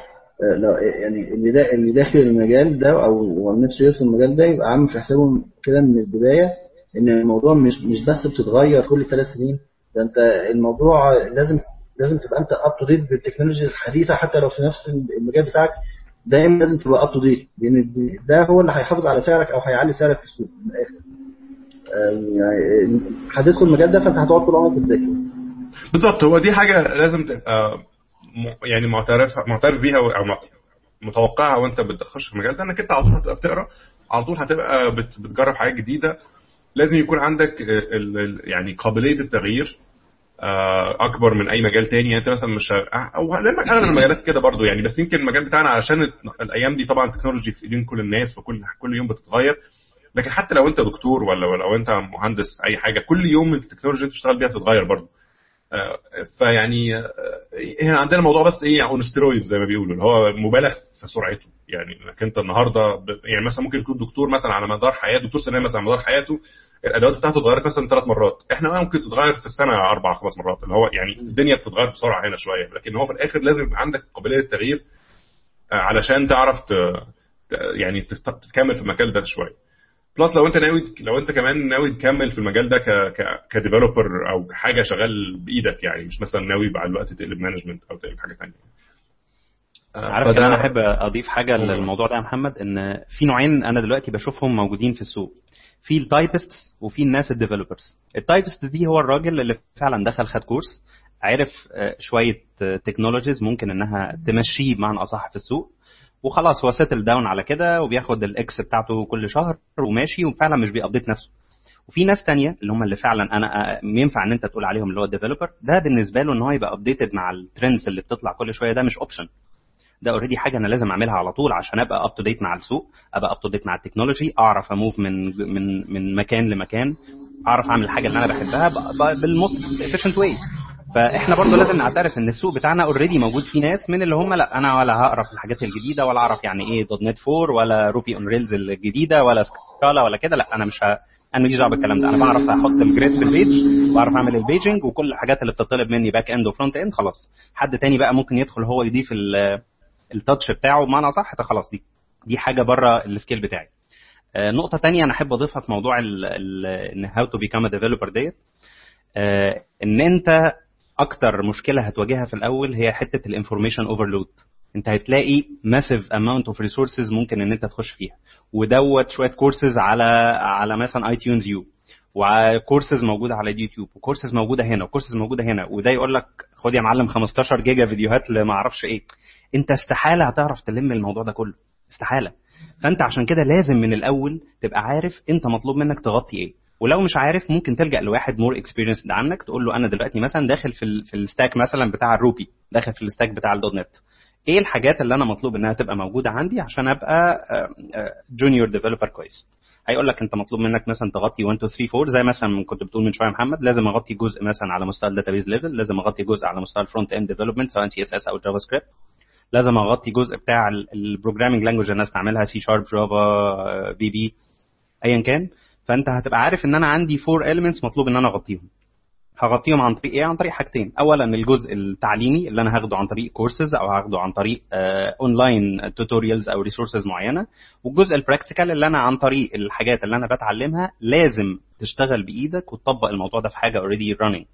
لو يعني اللي اللي داخل المجال ده أو نفسه يدخل المجال ده يبقى عامل في حسابه كده من البداية. إن الموضوع مش مش بس بتتغير كل ثلاث سنين ده أنت الموضوع لازم لازم تبقى أنت up to date بالتكنولوجيا الحديثة حتى لو في نفس المجال بتاعك دايما لازم تبقى up to date لأن ده هو اللي هيحافظ على سعرك أو هيعلي سعرك في السوق من الآخر. يعني هتدخل المجال ده فأنت هتقعد طول عمرك تذاكر بالظبط هو دي حاجة لازم تبقى يعني معترف معترف بيها أو متوقعها وأنت بتخش في المجال ده إنك أنت على طول هتبقى بتقرأ على طول هتبقى بتجرب حاجات جديدة لازم يكون عندك يعني قابلية التغيير أكبر من أي مجال تاني. يعني أنت مثلا مش أو أغلب المجالات كده برضو يعني بس يمكن المجال بتاعنا علشان الأيام دي طبعا ال technology في إيدين كل الناس فكل كل يوم بتتغير. لكن حتى لو أنت دكتور ولا لو أنت مهندس أي حاجة كل يوم ال technology ا اللي بتشتغل بيها بتتغير برضو. فيعني هنا عندنا الموضوع بس إيه on زي ما بيقولوا اللي هو مبالغ في سرعته يعني انك انت النهارده. يعني مثلا ممكن يكون دكتور مثلا على مدار حياته دكتور سنان مثلا على مدار حياته الادوات بتاعته اتغيرت مثلا ثلاث مرات إحنا ممكن تتغير في السنة أربع خمس مرات اللي هو يعني الدنيا بتتغير بسرعة هنا شوية لكن هو في الآخر لازم يبقى عندك قابلية للتغيير علشان تعرف. يعني تكمل في المجال ده شوية plus لو انت ناوي لو انت كمان ناوي تكمل في المجال ده ك ك developer أو حاجة شغال بإيدك يعني مش مثلا ناوي مع الوقت تقلب management أو تقلب حاجة ثانية عارف فده... أنا أحب أضيف حاجة للموضوع ده يا محمد إن في نوعين أنا دلوقتي بشوفهم موجودين في السوق. في ال typist وفي الناس ال developers ال typist دي هو الراجل اللي فعلا دخل خد كورس عرف شوية technologies ممكن إنها تمشيه بمعنى أصح في السوق. وخلاص هو settle down على كده وبياخد ال X بتاعته كل شهر وماشي وفعلا مش بي update نفسه. وفي ناس تانية اللي هم اللي فعلا أنا ينفع إن أنت تقول عليهم اللي هو ال developer ده بالنسبة له إن هو يبقى updated مع ال trends اللي بتطلع كل شوية ده مش option ده already حاجة أنا لازم أعملها على طول عشان أبقى up to date مع السوق أبقى up to date مع ال technology أعرف أ move من من من مكان لمكان أعرف أعمل الحاجة اللي أنا بحبها بال most efficient way فاحنا برضو لازم نعترف إن السوق بتاعنا already موجود فيه ناس من اللي هم لا أنا ولا هقرا في الحاجات الجديدة ولا أعرف يعني إيه. .NET 4 ولا Ruby on Rails الجديدة ولا Scala ولا كده. لا أنا مش ه... أنا ماليش دعوة بالكلام ده. أنا بعرف أحط ال grid في ال page وأعرف أعمل ال paging وكل الحاجات اللي بتطلب مني back end و front end خلاص. حد تاني بقى ممكن يدخل هو يضيف ال touch بتاعه بمعنى أصح خلاص دي دي حاجة بره ال skill بتاعي. نقطة تانية أنا أحب أضيفها في موضوع إن how to become developer ديت. إن أنت أكتر مشكلة هتواجهها في الأول هي حتة ال information overload أنت هتلاقي massive amount of resources ممكن إن أنت تخش فيها. ودوت شوية كورسز على على مثلا iTunes U وكورسز موجودة على اليوتيوب وكورسز موجودة هنا وكورسز موجودة هنا. وده يقول لك خد يا معلم 15 جيجا فيديوهات لما أعرفش إيه. أنت استحالة هتعرف تلم الموضوع ده كله. استحالة. فأنت عشان كده لازم من الأول تبقى عارف أنت مطلوب منك تغطي إيه. ولو مش عارف ممكن تلجأ لواحد more experienced عنك تقول له أنا دلوقتي مثلا داخل في في ال stack مثلا بتاع ال Ruby داخل في ال stack بتاع. ال .NET إيه الحاجات اللي أنا مطلوب إنها تبقى موجودة عندي عشان أبقى junior developer كويس؟ هيقول لك أنت مطلوب منك مثلا تغطي 1 2 3 4 زي مثلا كنت بتقول من شوية محمد لازم أغطي جزء مثلا على مستوى ال database level لازم أغطي جزء على مستوى ال front end development سواء CSS أو JavaScript لازم أغطي جزء بتاع ال programming language اللي الناس تعملها سي شارب جافا بي بي ايا كان. فأنت هتبقى عارف إن أنا عندي four elements مطلوب إن أنا أغطيهم. هغطيهم عن طريق إيه؟ عن طريق حاجتين. اولا الجزء التعليمي اللي أنا هاخده عن طريق كورسز أو هاخده عن طريق online tutorials أو resources معينة. والجزء ال practical اللي أنا عن طريق الحاجات اللي أنا بتعلمها لازم تشتغل بإيدك وتطبق الموضوع ده في حاجة already running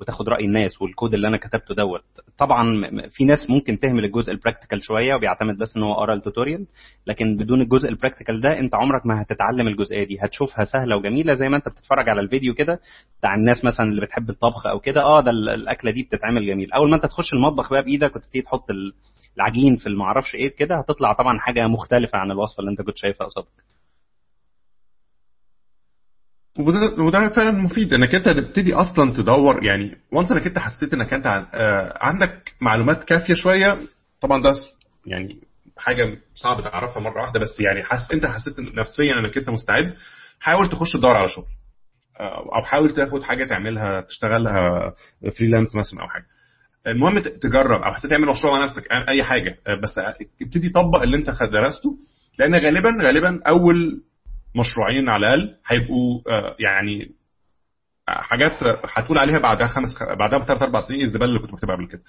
وتاخد رأي الناس والكود اللي أنا كتبته دوت. طبعا في ناس ممكن تهمل الجزء ال practical شوية وبيعتمد بس إن هو قرا ال tutorial لكن بدون الجزء ال practical ده أنت عمرك ما هتتعلم الجزئية دي. هتشوفها سهلة وجميلة زي ما أنت بتتفرج على الفيديو كده بتاع الناس مثلا اللي بتحب الطبخ أو كده. آه ده الأكلة دي بتتعمل جميل. أول ما أنت تخش المطبخ بقى بإيدك وتبتدي تحط العجين في المعرفش إيه كده هتطلع طبعا حاجة مختلفة عن الوصفة اللي أنت كنت شايفها قصادك. وده, وده فعلا مفيد إنك أنت تبتدي أصلا تدور يعني وانت إنك أنت حسيت إنك أنت عندك معلومات كافية شوية طبعا ده يعني حاجة صعب تعرفها مرة واحدة بس يعني حس أنت حسيت نفسيا إنك أنت مستعد حاول تخش تدور على شغل أو حاول تاخد حاجة تعملها تشتغلها فريلانس مثلا أو حاجة. المهم تجرب أو حتى تعمل مشروع على نفسك أي حاجة بس ابتدي طبق اللي أنت درسته لأن غالبا غالبا أول مشروعين على الأقل هيبقوا يعني حاجات هتقول عليها بعدها خمس بعدها بثلاث أربع سنين الزبالة اللي كنت بكتبها قبل كده.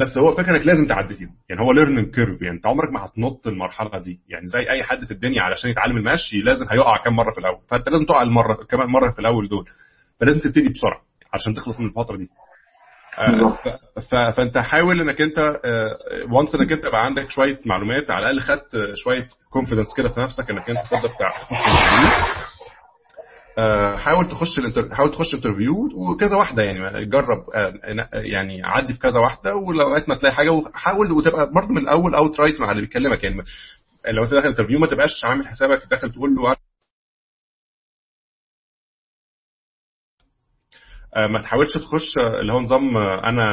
بس هو فكره انك لازم تعدي فيهم. يعني هو learning curve يعني انت عمرك ما هتنط المرحلة دي. يعني زي أي حد في الدنيا علشان يتعلم المشي لازم هيقع كام مرة في الأول. فأنت لازم تقع الكام مرة في الأول دول. فلازم تبتدي بسرعة عشان تخلص من الفترة دي. فانت حاول انك انت وانس انك انت بقى عندك شوية معلومات على الأقل خدت شوية confidence كده في نفسك انك انت تقدر تخش حاول تخش ال inter... حاول تخش interview وكذا واحدة يعني جرب يعني عدي في كذا واحدة ولغاية ما تلاقي حاجة وحاول وتبقى برضه من الأول outright مع اللي بيكلمك يعني لو انت داخل interview ما تبقاش عامل حسابك داخل تقول له ما تحاولش تخش اللي هو نظام أنا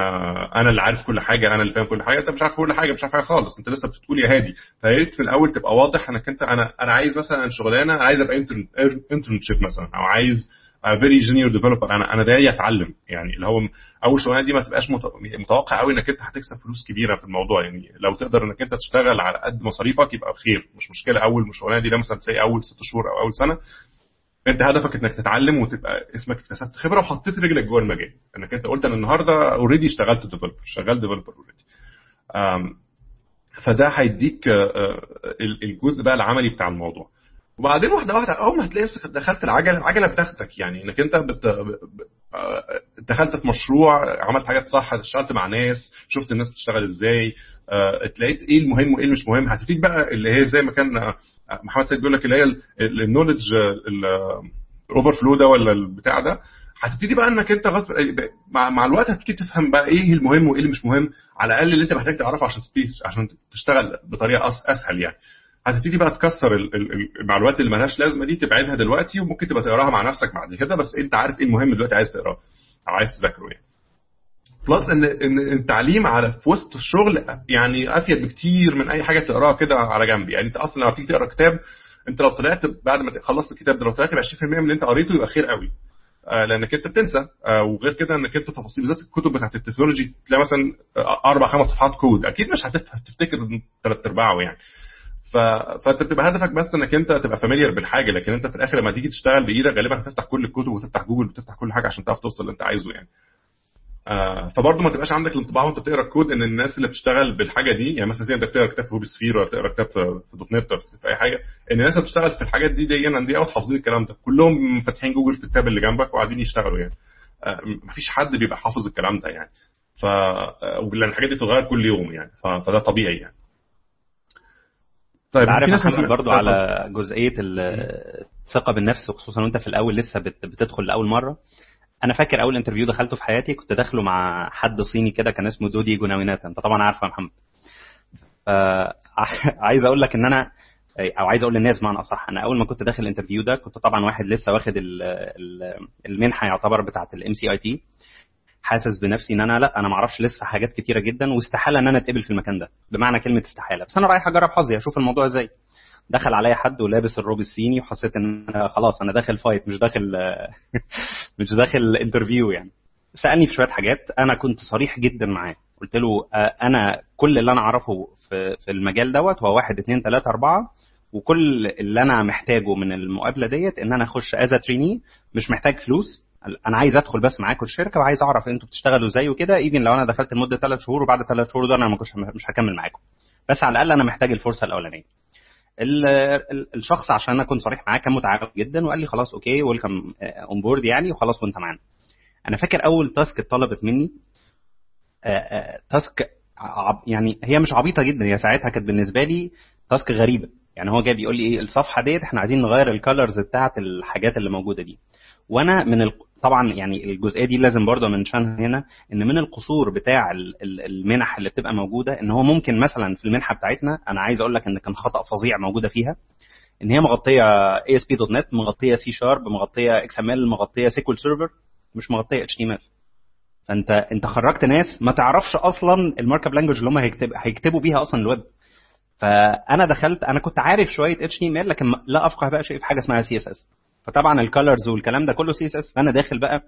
أنا اللي عارف كل حاجة أنا اللي فاهم كل حاجة أنت مش عارف كل حاجة مش عارف حاجة خالص أنت لسه بتقول يا هادي. فياريت في الأول تبقى واضح إنك أنت أنا أنا عايز مثلا شغلانة عايز أبقى internship مثلا أو عايز very junior developer أنا أنا جاي أتعلم. يعني اللي هو أول شغلانة دي ما تبقاش متوقع قوي إنك أنت هتكسب فلوس كبيرة في الموضوع. يعني لو تقدر إنك أنت تشتغل على قد مصاريفك يبقى خير مش مشكلة. أول شغلانة دي مثلا تلاقي أول ست شهور أو أول سنة. أنت هدفك إنك تتعلم وتبقى اسمك اكتسبت خبرة وحطيت رجلك جوه المجال. إنك أنت قلت أنا النهارده already اشتغلت developer شغال developer already فده هيديك الجزء بقى العملي بتاع الموضوع. وبعدين واحدة واحدة أول ما هتلاقي نفسك دخلت العجلة العجلة بتاخدك. يعني إنك أنت بت... دخلت في مشروع عملت حاجات صح اشتغلت مع ناس شفت الناس بتشتغل إزاي اتلاقيت إيه المهم وإيه مش مهم. هتبتدي بقى اللي هي زي ما كان محمد سيد بيقول لك اللي هي النولج الاوفر فلو ده ولا البتاع ده. هتبتدي بقى إنك أنت غصب مع, الوقت هتبتدي تفهم بقى إيه المهم وإيه اللي مش مهم على الأقل اللي أنت محتاج تعرفه عشان عشان تشتغل بطريقة أسهل يعني. هتبتدي بقى تكسر المعلومات اللي مالهاش لازمة دي تبعدها دلوقتي وممكن تبقى تقراها مع نفسك بعد كده بس أنت عارف إيه المهم دلوقتي عايز تقراه أو عايز تذاكره يعني. بلس ان إن التعليم على في وسط الشغل يعني أفيد بكتير من أي حاجة تقراها كده على جنب. يعني أنت أصلا لما تيجي تقرأ كتاب أنت لو طلعت بعد ما خلصت الكتاب ده لو طلعت ب 20% من اللي أنت قريته يبقى خير قوي. آه لأنك أنت بتنسى. آه وغير كده إنك أنت تفاصيل بالذات الكتب بتاعت التكنولوجي تلاقي مثلا أربع خمس صفحات كود. أكيد مش هتفتكر ثلاث أرباعه يعني. ف... فأنت بتبقى هدفك بس إنك أنت تبقى familiar بالحاجة لكن أنت في الآخر لما تيجي تشتغل بإيدك غالبا هتفتح كل الكتب وتفتح جوجل وتفتح كل حاجة عشان تعرف توصل اللي أنت عايزه يعني. آه فبرضه ما تبقاش عندك الانطباع وانت بتقرأ الكود إن الناس اللي بتشتغل بالحاجة دي يعني مثلا زي انت بتقرأ كتاب في WebSphere ولا بتقرأ كتاب في .NET ولا في أي حاجة إن الناس اللي بتشتغل في الحاجات دي دي دي أوت حافظين الكلام ده. كلهم فاتحين جوجل في ال tab اللي جنبك وقاعدين يشتغلوا يعني. آه مفيش حد بيبقى حافظ الكلام ده يعني. ف لأن الحاجات دي بتتغير كل يوم يعني. ف... فده طبيعي يعني. طيب عارف محمد برضو على جزئية الثقة بالنفس وخصوصا وانت في الأول لسه بتدخل لأول مرة. أنا فاكر أول interview دخلته في حياتي كنت داخله مع حد صيني كده كان اسمه دودي جوناويناتا. أنت طبعا عارفه يا محمد. [laughs] عايز أقول لك إن أنا أو عايز أقول للناس بمعنى أصح أنا أول ما كنت داخل ال interview ده كنت طبعا واحد لسه واخد المنحة يعتبر بتاعه ال MCIT حاسس بنفسي إن أنا لأ أنا ما أعرفش لسه حاجات كتيرة جدا واستحالة إن أنا أتقبل في المكان ده. بمعنى كلمة استحالة. بس أنا رايح أجرب حظي أشوف الموضوع إزاي. دخل عليا حد ولابس الروب الصيني وحسيت إن أنا خلاص أنا داخل فايت مش داخل [laughs] مش داخل interview يعني. سألني في شوية حاجات أنا كنت صريح جدا معاه. قلت له أنا كل اللي أنا أعرفه في المجال دوت هو واحد اتنين تلاتة أربعة وكل اللي أنا محتاجه من المقابلة ديت إن أنا أخش as trainee مش محتاج فلوس. أنا عايز أدخل بس معاكم الشركة وعايز أعرف أنتوا بتشتغلوا إزاي وكده. even لو أنا دخلت لمدة ثلاث شهور وبعد ثلاث شهور دول أنا مش هكمل معاكم. بس على الأقل أنا محتاج الفرصة الأولانية. الشخص عشان أكون صريح معاه كان متعاون جدا وقال لي خلاص okay welcome on board يعني وخلاص وأنت معانا أنا فاكر أول تاسك اتطلبت مني تاسك يعني هي مش عبيطة جدا هي ساعتها كانت بالنسبة لي تاسك غريبة يعني هو جاي بيقول لي إيه الصفحة ديت إحنا عايزين نغير الكالرز بتاعة الحاجات اللي موجودة دي وأنا من. طبعا يعني الجزئية دي لازم برضه منشانها هنا إن من القصور بتاع المنح اللي بتبقى موجودة إن هو ممكن مثلا في المنحة بتاعتنا أنا عايز أقول لك إن كان خطأ فظيع موجودة فيها إن هي مغطية اي اس بي دوت نت مغطية سي شارب مغطية XML مغطية SQL Server مش مغطية HTML فأنت أنت خرجت ناس ما تعرفش أصلا ال markup language اللي هم هيكتب هيكتبوا بيها أصلا الويب. فأنا دخلت أنا كنت عارف شوية HTML لكن لا أفقه بقى شيء في حاجة اسمها CSS فطبعا ال colors والكلام ده كله CSS فأنا داخل بقى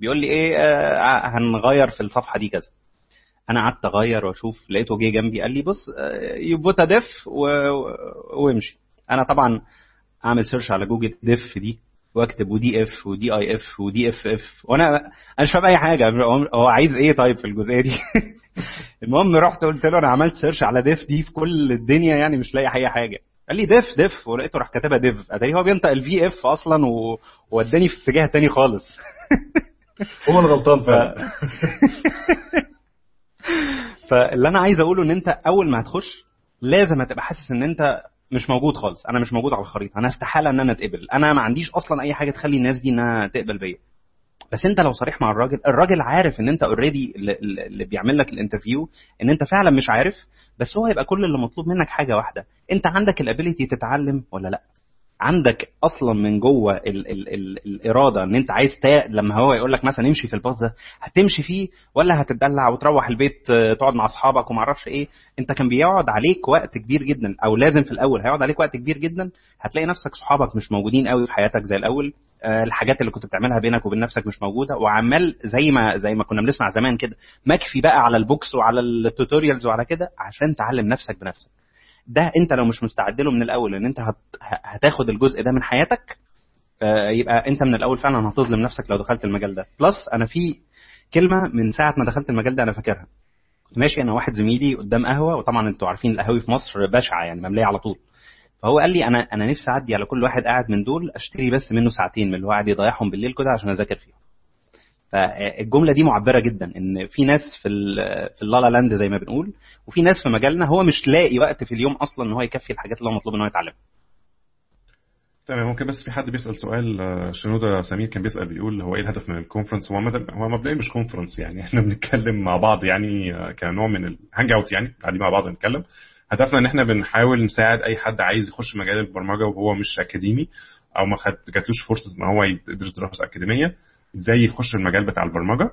بيقول لي إيه آه هنغير في الصفحة دي كذا. أنا قعدت أغير وأشوف لقيته جه جنبي قال لي بص يبوت ديف وامشي. أنا طبعا أعمل سيرش على جوجل ديف دي وأكتب ودي اف ودي اي اف ودي اف اف وأنا أنا مش فاهم أي حاجة. هو عايز إيه طيب في الجزئية دي؟ [laughs] المهم رحت قلت له أنا عملت سيرش على ديف دي في كل الدنيا يعني مش لاقي أي حاجة. قال لي ديف ديف ولقيته راح كاتبها ديف. اتاري هو بينطق الفي اف أصلا ووداني في اتجاه تاني خالص. [laughs] هو الغلطان فعلا. [laughs] فاللي أنا عايز أقوله إن أنت أول ما هتخش لازم هتبقى حاسس إن أنت مش موجود خالص. أنا مش موجود على الخريطة. أنا استحالة إن أنا أتقبل. أنا ما عنديش أصلا أي حاجة تخلي الناس دي إنها تقبل بيا. بس انت لو صريح مع الراجل الراجل عارف ان انت already اللي بيعمل لك ال interview ان انت فعلا مش عارف بس هو هيبقى كل اللي مطلوب منك حاجة واحدة. انت عندك ال ability تتعلم ولا لأ؟ عندك أصلا من جوه ال ال ال الإرادة إن انت عايز تا... لما هو يقول لك مثلا امشي في ال path ده هتمشي فيه ولا هتدلع وتروح البيت تقعد مع أصحابك وما أعرفش إيه؟ انت كان بيقعد عليك وقت كبير جدا أو لازم في الأول هيقعد عليك وقت كبير جدا هتلاقي نفسك صحابك مش موجودين قوي في حياتك زي الأول. الحاجات اللي كنت بتعملها بينك وبين نفسك مش موجودة. وعمال زي ما زي ما كنا بنسمع زمان كده مكفي بقى على ال books وعلى ال tutorials وعلى كده عشان تعلم نفسك بنفسك. ده انت لو مش مستعد له من الأول إن انت هت... هتاخد الجزء ده من حياتك يبقى انت من الأول فعلا هتظلم نفسك لو دخلت المجال ده. plus أنا في كلمة من ساعة ما دخلت المجال ده أنا فاكرها. ماشي أنا واحد زميلي قدام قهوة وطبعا أنتوا عارفين القهاوي في مصر بشعة يعني مليانة على طول. فهو قال لي أنا أنا نفسي أعدي على كل واحد قاعد من دول أشتري بس منه ساعتين من اللي هو قاعد يضيعهم بالليل كده عشان أذاكر فيهم. فالجملة دي معبرة جدا إن في ناس في في ال la la land زي ما بنقول وفي ناس في مجالنا هو مش لاقي وقت في اليوم أصلا إن هو يكفي الحاجات اللي هو مطلوب إن هو يتعلمها. تمام ممكن بس في حد بيسأل سؤال شنودة سمير كان بيسأل بيقول هو إيه الهدف من ال conference هو هو مبدئيا مش conference يعني [laughs] إحنا بنتكلم مع بعض يعني كنوع من ال hangout يعني قاعدين مع بعض نتكلم. هدفنا إن إحنا بنحاول نساعد أي حد عايز يخش مجال البرمجة وهو مش أكاديمي أو ما جاتلوش فرصة إن هو يدرس دراسة أكاديمية إزاي يخش المجال بتاع البرمجة.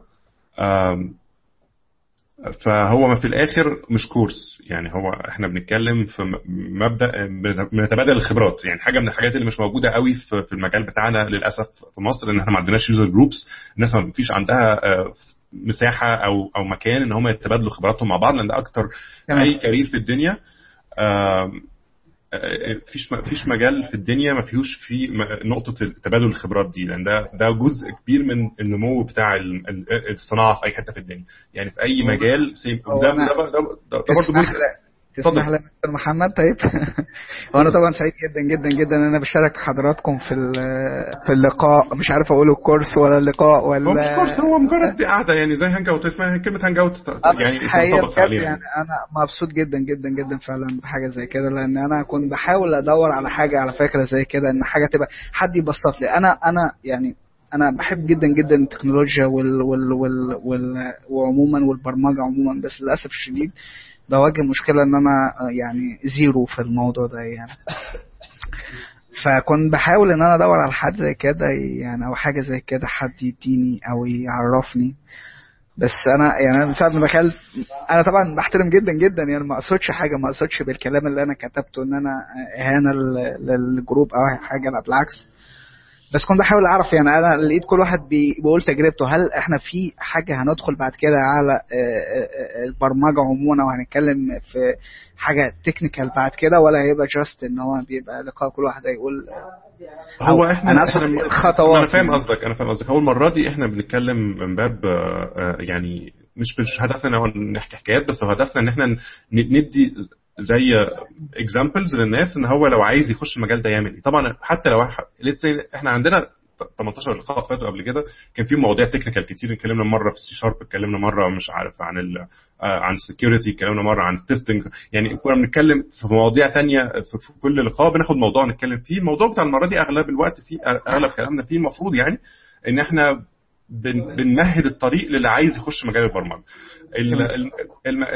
فهو في الآخر مش course. يعني هو إحنا بنتكلم في مبدأ بنتبادل الخبرات. يعني حاجة من الحاجات اللي مش موجودة قوي في المجال بتاعنا للأسف في مصر إن إحنا ما عندناش user groups الناس ما فيش عندها مساحة أو أو مكان إن هم يتبادلوا خبراتهم مع بعض لأن ده أكتر أي career في الدنيا. فيش فيش مجال في الدنيا ما فيهوش في نقطة تبادل الخبرات دي لأن ده ده جزء كبير من النمو بتاع الصناعة في أي حتة في الدنيا. يعني في أي مجال ده ده, ده, ده برضه تسمح لي مستر محمد؟ طيب. [laughs] وأنا طبعا سعيد جدا جدا جدا إن أنا بشارك حضراتكم في في اللقاء. مش عارف أقول ال course ولا اللقاء ولا هو مش course هو مجرد [laughs] قعدة يعني زي hangout اسمها كلمة hangout يعني حقيقة يعني أنا مبسوط جدا جدا جدا فعلا بحاجة زي كده لأن أنا كنت بحاول أدور على حاجة على فكرة زي كده إن حاجة تبقى حد يبسط لي. أنا أنا يعني أنا بحب جدا جدا التكنولوجيا وال وال وال, وال وعموما والبرمجة عموما بس للأسف الشديد بواجه مشكلة إن أنا يعني زيرو في الموضوع ده يعني. فكنت بحاول إن أنا أدور على حد زي كده يعني أو حاجة زي كده حد يديني أو يعرفني. بس أنا يعني من ساعة ما دخلت أنا طبعا بحترم جدا جدا يعني ما أقصدش حاجة ما أقصدش بالكلام اللي أنا كتبته إن أنا إهانة لل group أو حاجة لا بالعكس. بس كنت بحاول أعرف يعني أنا لقيت كل واحد بيقول تجربته. هل إحنا في حاجة هندخل بعد كده على البرمجة عموما وهنتكلم في حاجة technical بعد كده ولا هيبقى just إن هو بيبقى لقاء كل واحد هيقول؟ هو إحنا أنا اقصد الخطوات أنا فاهم قصدك أنا فاهم قصدك. هو المرة دي إحنا بنتكلم من باب يعني مش مش هدفنا نحكي حكايات بس هدفنا إن إحنا ندي زي examples للناس إن هو لو عايز يخش المجال ده يعمل إيه. طبعا حتى لو إحنا عندنا 18 لقاء فاتوا قبل كده كان في مواضيع technical كتير اتكلمنا مرة في السي شارب اتكلمنا مرة مش عارف عن ال عن ال security اتكلمنا مرة عن ال testing يعني كنا بنتكلم في مواضيع تانية في كل لقاء بناخد موضوع نتكلم فيه. الموضوع بتاع المرة دي أغلب الوقت فيه أغلب كلامنا فيه المفروض يعني إن إحنا بنمهد الطريق للي عايز يخش مجال البرمجة.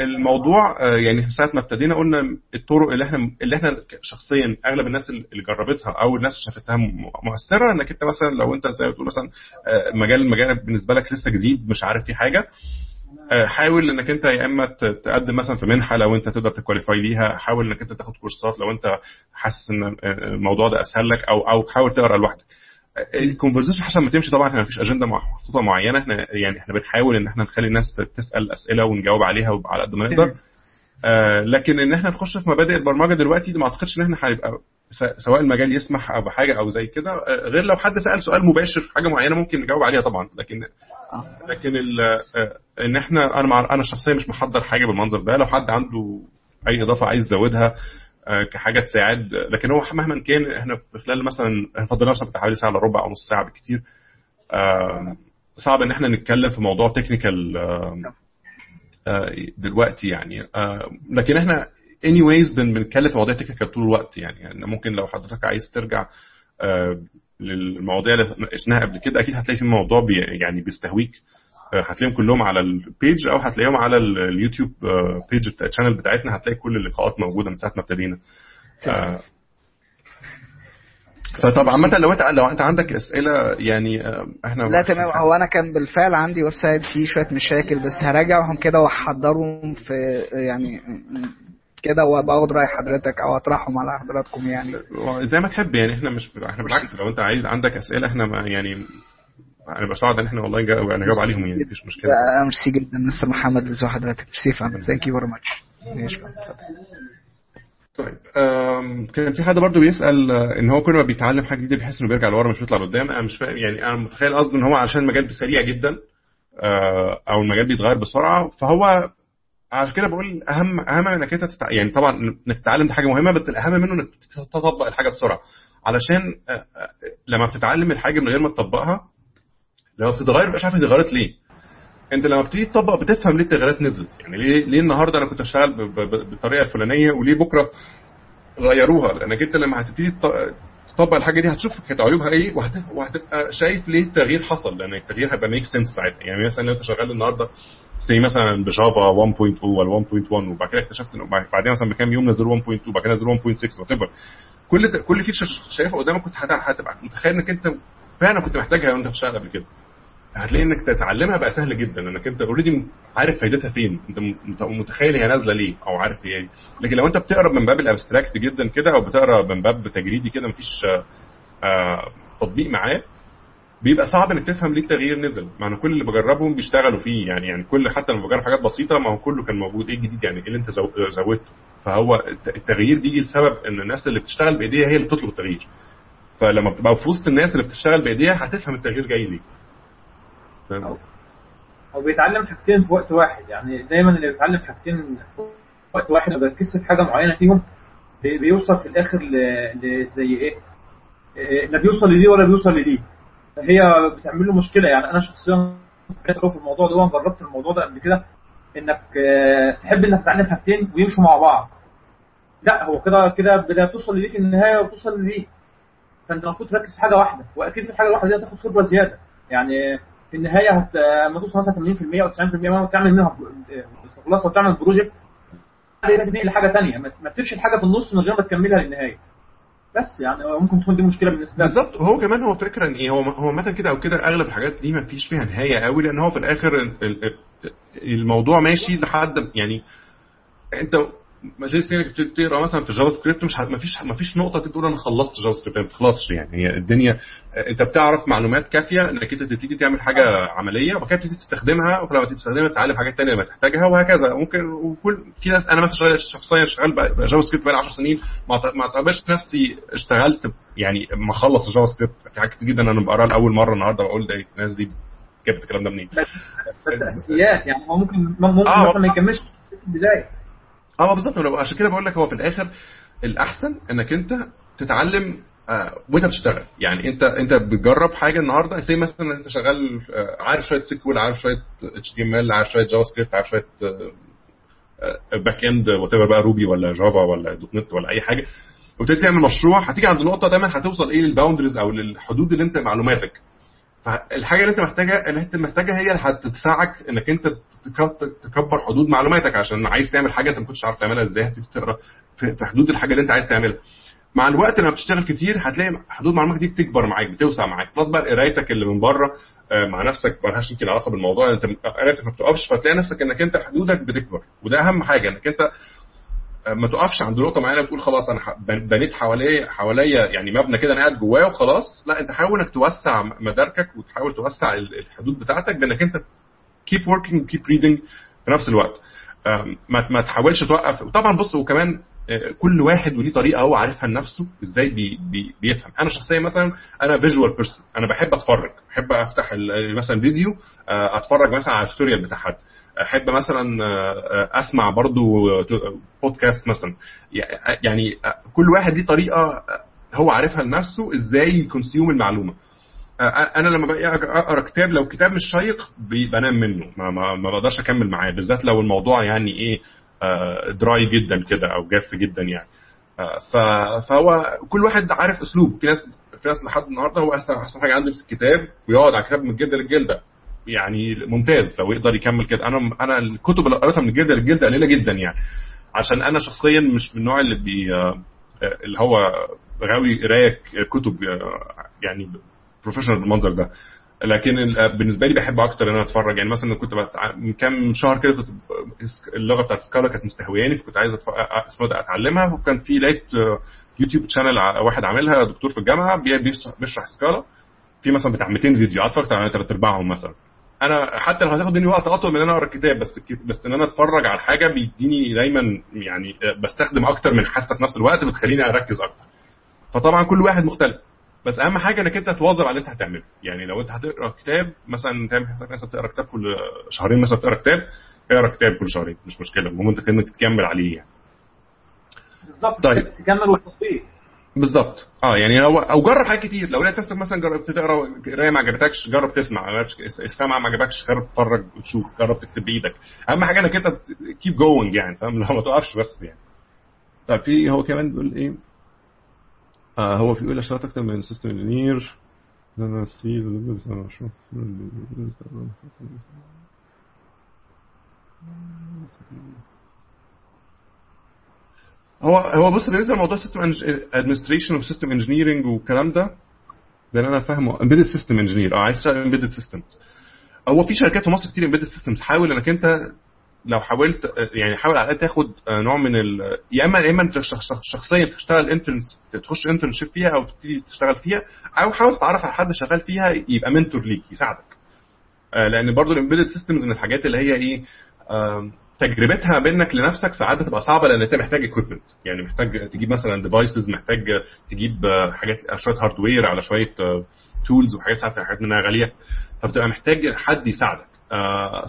الموضوع يعني ساعة ما ابتدينا قلنا الطرق اللي إحنا اللي إحنا شخصيا أغلب الناس اللي جربتها أو الناس شافتها مؤثرة إنك أنت مثلا لو أنت زي ما بتقول مثلا مجال المجال بالنسبة لك لسه جديد مش عارف فيه حاجة حاول إنك أنت يا إما تقدم مثلا في منحة لو أنت تقدر ت qualify ليها حاول إنك أنت تاخد كورسات لو أنت حاسس إن الموضوع ده أسهل لك أو أو حاول تقرأ لوحدك. ال conversation حسب ما تمشي طبعا إحنا مفيش اجنده محطوطه معينة إحنا يعني إحنا بنحاول إن إحنا نخلي الناس تسأل أسئلة ونجاوب عليها على قد ما نقدر. آه لكن إن إحنا نخش في مبادئ البرمجة دلوقتي ما أعتقدش إن إحنا هيبقى سواء المجال يسمح أو بحاجه أو زي كده غير لو حد سأل سؤال مباشر في حاجة معينة ممكن نجاوب عليها طبعا. لكن لكن إن إحنا أنا أنا شخصيا مش محضر حاجة بالمنظر ده. لو حد عنده أي إضافة عايز يزودها كحاجة تساعد. لكن هو مهما كان إحنا في خلال مثلا فضلنا مثلا حوالي ساعة إلا ربع أو نص ساعة بالكثير صعب إن إحنا نتكلم في موضوع تكنيكال دلوقتي يعني. لكن إحنا anyways بنتكلم في مواضيع technical طول الوقت يعني, يعني ممكن لو حضرتك عايز ترجع للمواضيع اللي ناقشناها قبل كده أكيد هتلاقي في موضوع يعني بيستهويك. هتلاقيهم كلهم على ال page أو هتلاقيهم على ال YouTube page ال channel بتاعتنا. هتلاقي كل اللقاءات موجودة من ساعة ما ابتدينا. فطبعا عامة لو انت لو أنت عندك أسئلة يعني إحنا لا تمام. هو أنا كان بالفعل عندي website فيه شوية مشاكل بس هراجعهم كده وأحضرهم في يعني كده وابقى اخد رأي حضرتك أو أطرحهم على حضراتكم يعني. زي ما تحب يعني. إحنا مش إحنا بالعكس لو أنت عايز عندك أسئلة إحنا ما يعني هنبقى سعدا ان إحنا والله نجاوب عليهم يعني مفيش مشكلة. ميرسي جدا مستر محمد ازي حضرتك ميرسي فندم thank you very much طيب كان في حد برضه بيسأل إن هو كل ما بيتعلم حاجة جديدة بيحس إنه بيرجع لورا مش بيطلع لقدام. أنا مش فاهم يعني أنا متخيل قصده إن هو علشان المجال سريع جدا أو المجال بيتغير بسرعة. فهو عشان كده بقول أهم أهم إنك أنت تتع... يعني طبعا إنك تتعلم دي حاجة مهمة بس الأهم منه إنك تطبق الحاجة بسرعة. علشان لما بتتعلم الحاجة من غير ما تطبقها لما بتتغير مش عارف اتغيرت ليه. أنت لما بتيجي تطبق بتفهم ليه التغييرات نزلت. يعني ليه ليه النهارده أنا كنت اشتغل بالطريقة الفلانية وليه بكرة غيروها؟ لأنك أنت لما هتبتدي تطبق الحاجة دي هتشوف كانت عيوبها إيه وهتبقى شايف ليه التغيير حصل. لأن التغيير هيبقى make sense ساعتها. يعني مثلا لو أنت شغال النهارده زي مثلا ب Java 1.2 ولا 1.1 وبعد كده اكتشفت إنه بعدين مثلا بكام يوم نزلوا 1.2 وبعد كده نزلوا 1.6 whatever كل كل feature شايفها قدامك كنت هتبقى متخيل إنك أنت فعلا كنت محتاجها وأنت بتشتغل قبل كده. هتلاقي إنك تتعلمها بقى سهل جدا إنك أنت already عارف فايدتها فين. أنت متخيل هي نازلة ليه أو عارف هي إيه. لكن لو أنت بتقرأ من باب ال abstract جدا كده أو بتقرأ من باب تجريدي كده مفيش آه تطبيق معاه بيبقى صعب إنك تفهم ليه التغيير نزل. مع ان كل اللي بجربهم بيشتغلوا فيه. يعني يعني كل حتى لما بجرب حاجات بسيطة ما هو كله كان موجود. إيه الجديد يعني؟ إيه اللي أنت زودته؟ فهو التغيير بيجي لسبب إن الناس اللي بتشتغل بإيديها هي اللي بتطلب التغيير. فلما بتبقى في وسط الناس اللي بتشتغل بإيديها هتفهم التغيير جاي ليه. أو بيتعلم حاجتين في وقت واحد. يعني دايما اللي بيتعلم حاجتين في وقت واحد ما بيركزش في حاجة معينة فيهم بيوصل في الآخر ل... زي إيه؟ لا بيوصل لدي ولا بيوصل لدي. هي بتعمل له مشكلة. يعني أنا شخصيا في الموضوع ده جربت الموضوع ده قبل كده إنك تحب إنك تتعلم حاجتين ويمشوا مع بعض. لا هو كده كده بدها توصل لدي في النهاية وتوصل لدي. فأنت المفروض تركز في حاجة واحدة وأكيد في الحاجة الواحدة دي هتاخد خبرة زيادة. يعني في النهاية هت... لما توصل مثلا 80% أو 90% ما تعمل منها خلاصه وتعمل project تنقل لحاجة ثانية ما تسيبش الحاجة في النص من غير ما تكملها للنهاية. بس يعني ممكن تكون دي مشكلة بالنسبة لك. بالظبط. هو كمان هو فكرة إن إيه هو هو مثلا كده أو كده أغلب الحاجات دي ما فيش فيها نهاية قوي لأن هو في الآخر الموضوع ماشي لحد يعني أنت مجلس انك بتقرا مثلا في JavaScript مش ما فيش ما فيش نقطة تقول أنا خلصت JavaScript ما بتخلصش يعني. هي الدنيا أنت بتعرف معلومات كافية إنك أنت تبتدي تعمل حاجة عملية وبعد كده تبتدي تستخدمها ولما تبتدي تستخدمها تتعلم حاجات ثانية لما تحتاجها وهكذا. ممكن وكل في ناس أنا مثلا شخصيا شغال JavaScript بقالي 10 سنين ما أعتبرش نفسي اشتغلت يعني ما اخلص ال JavaScript في حاجات كتير جدا أنا بقراها لأول مرة النهارده بقول ده الناس دي جابت الكلام ده منين؟ بس, بس أساسيات يعني هو ممكن ممكن آه مثلا ما يكملش في البداية. آه بالظبط عشان كده بقول لك هو في الآخر الأحسن إنك أنت تتعلم آه وأنت بتشتغل. يعني أنت أنت بتجرب حاجة النهارده زي مثلا أنت شغال آه عارف شوية SQL عارف شوية HTML عارف شوية JavaScript عارف شوية آه back end what بقى Ruby ولا Java ولا .NET ولا أي حاجة وتبتدي تعمل مشروع هتيجي عند نقطه دايما هتوصل إيه لل boundaries أو للحدود اللي أنت معلوماتك. فالحاجه اللي انت محتاجها اللي انت محتاجها هي اللي هتدفعك انك انت تكبر حدود معلوماتك عشان عايز تعمل حاجة انت ما كنتش عارف تعملها إزاي. هتبتدي تقرأ في حدود الحاجة اللي انت عايز تعملها. مع الوقت لما بتشتغل كتير هتلاقي حدود معلوماتك دي بتكبر معاك بتوسع معاك. خلاص بقى قرايتك اللي من بره مع نفسك ما لهاش يمكن علاقة بالموضوع. انت قرايتك ما بتقفش فتلاقي نفسك انك انت حدودك بتكبر. وده أهم حاجة انك انت ما تقفش عند نقطة معينة وتقول خلاص أنا بنيت حواليا حواليا يعني مبنى كده أنا قاعد جواه وخلاص. لا أنت حاول إنك توسع مداركك وتحاول توسع الحدود بتاعتك بإنك أنت keep working keep reading في نفس الوقت. ما ما تحاولش توقف. وطبعا بص وكمان كل واحد وليه طريقة هو عارفها لنفسه إزاي بي بي بيفهم. أنا شخصيا مثلا أنا visual person أنا بحب أتفرج. بحب أفتح مثلا فيديو أتفرج مثلا على ال tutorial بتاع حد. أحب مثلا أسمع برضو بودكاست مثلا. يعني كل واحد ليه طريقة هو عارفها لنفسه إزاي ي consume المعلومة. أنا لما أقرأ كتاب لو كتاب مش شيق بنام منه. ما, ما, ما بقدرش أكمل معاه بالذات لو الموضوع يعني إيه دراي جدا كده أو جاف جدا يعني. فهو كل واحد عارف أسلوبه. في ناس في ناس لحد النهارده هو احسن أحسن حاجة عنده يمسك كتاب ويقعد على كتاب من الجلده للجلده يعني ممتاز. لو يقدر يكمل كده. أنا أنا الكتب اللي قريتها من الجلده للجلده قليلة جدا يعني. عشان أنا شخصيا مش من النوع اللي بي اللي هو غاوي قراية كتب يعني professional بالمنظر ده. لكن بالنسبة لي بحب أكتر إن أنا أتفرج. يعني مثلا كنت. من كام شهر كده كنت اللغة بتاعت Scala كانت مستهوياني فكنت عايز أتف... أتعلمها. وكان في لقيت YouTube channel واحد عاملها دكتور في الجامعة بيشرح Scala في مثلا بتاع 200 فيديو. أتفرجت على ثلاث أرباعهم مثلا. أنا حتى لو هتاخد مني وقت أطول من ان أنا اقرا الكتاب بس بس إن أنا أتفرج على حاجة بيديني دايما يعني بستخدم أكتر من حاسة في نفس الوقت بتخليني أركز أكتر. فطبعا كل واحد مختلف. بس أهم حاجة إنك أنت تواظب على اللي أنت هتعمله. يعني لو أنت هتقرأ كتاب مثلا تعمل حسابك مثلا تقرأ كتاب كل شهرين مثلا تقرأ كتاب اقرأ كتاب كل شهرين مش مشكلة المهم انت إنك تكمل عليه يعني. بالظبط. طيب. تكمل وتطبيق. بالظبط آه يعني لو أو جرب حاجات كتير لو لقيت نفسك مثلا جربت تقرا قرايه ما عجبتكش جرب تسمع السمع ما عجبكش جرب تتفرج وتشوف جرب تكتب بايدك اهم حاجة انك انت keep going يعني فاهم لو ما توقفش بس يعني طيب في هو كمان بيقول إيه آه هو بيقول اشتغلت أكتر من system engineer أنا في هو هو بص بالنسبة لموضوع system administration و system engineering والكلام ده ده اللي أنا فاهمه. embedded system engineer آه عايز تشتغل embedded systems هو في شركات في مصر كتير embedded systems حاول إنك أنت لو حاولت يعني حاول على الأقل تاخد نوع من ال يا إما يا إما أنت شخصيا تشتغل interns تخش internship فيها أو تبتدي تشتغل فيها أو حاول تتعرف على حد شغال فيها يبقى mentor ليك يساعدك. لأن برضو ال embedded systems من الحاجات اللي هي إيه تجربتها بينك لنفسك ساعات بتبقى صعبة لأن أنت محتاج equipment يعني محتاج تجيب مثلا devices محتاج تجيب حاجات شوية hardware على شوية tools وحاجات ساعات حاجات منها غالية. فبتبقى محتاج حد يساعدك. آه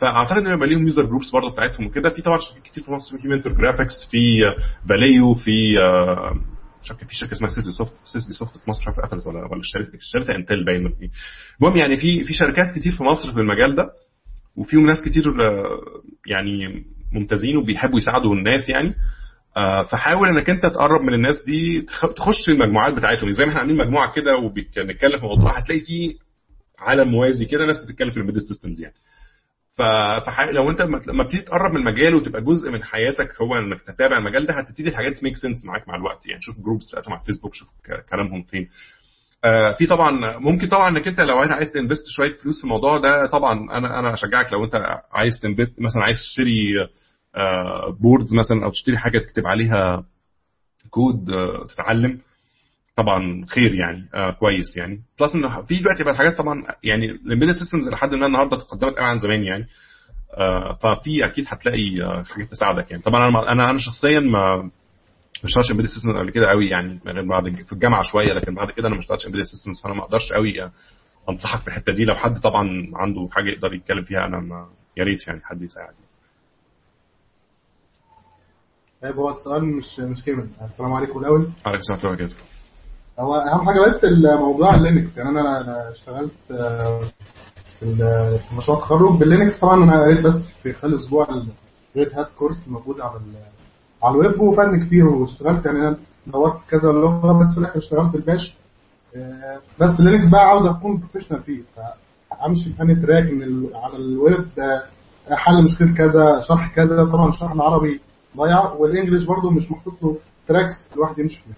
فأعتقد إن يبقى ليهم user groups برضه بتاعتهم وكده في طبعا شركات كتير في مصر في Mentor Graphics في Valeo في آه فاكر في شركة اسمها SysDSoft SysDSoft في مصر مش عارف قفلت ولا ولا اشتريت اشتريتها Intel باين المهم يعني في في شركات كتير في مصر في المجال ده. وفيهم ناس كتير يعني ممتازين وبيحبوا يساعدوا الناس يعني. آه فحاول إنك أنت تقرب من الناس دي تخش المجموعات بتاعتهم. زي ما إحنا عاملين مجموعة كده وبنتكلم في موضوع هتلاقي في عالم موازي كده ناس بتتكلم في ال embedded systems يعني. فح... لو أنت لما بتبتدي تقرب من المجال وتبقى جزء من حياتك هو إنك تتابع المجال ده هتبتدي الحاجات ت make sense معاك مع الوقت يعني. شوف groups بتاعتهم على الفيسبوك شوف كلامهم فين. آه في طبعا ممكن طبعا إنك أنت لو انت عايز ت invest شوية فلوس في الموضوع ده طبعا أنا أنا أشجعك لو أنت عايز ت invest مثلا عايز تشتري آه boards مثلا أو تشتري حاجة تكتب عليها كود آه تتعلم طبعا خير يعني آه كويس يعني. plus إن في دلوقتي بقى حاجات طبعا يعني ال embedded systems لحد ما النهارده تقدمت قوي عن زمان يعني. آه ففي أكيد هتلاقي آه حاجات تساعدك يعني. طبعا أنا أنا أنا شخصيا ما ما اشتغلتش embedded systems قبل كده قوي يعني غير بعد في الجامعة شوية لكن بعد كده أنا ما اشتغلتش embedded systems فأنا ما أقدرش قوي أنصحك في الحتة دي. لو حد طبعا عنده حاجة يقدر يتكلم فيها أنا ما يا ريت يعني حد يساعدني. طيب هو السؤال مش مش كامل. السلام عليكم الأول. عليكم السلام ورحمة الله هو أهم حاجة بس الموضوع ال Linux يعني أنا اشتغلت في مشروع التخرج بال Linux. طبعا أنا قريت بس في خلال أسبوع ال Red Hat course موجود على على الويب وفن كتير واشتغلت يعني أنا دورت كذا لغة بس في الآخر اشتغلت بال Bash بس ال Linux بقى عاوز أكون professional فيه فأمشي في انهي track من على الويب حل مشكلة كذا شرح كذا طبعا الشرح العربي ضايع وال English برضه مش محطوط له tracks الواحد يمشي فيها.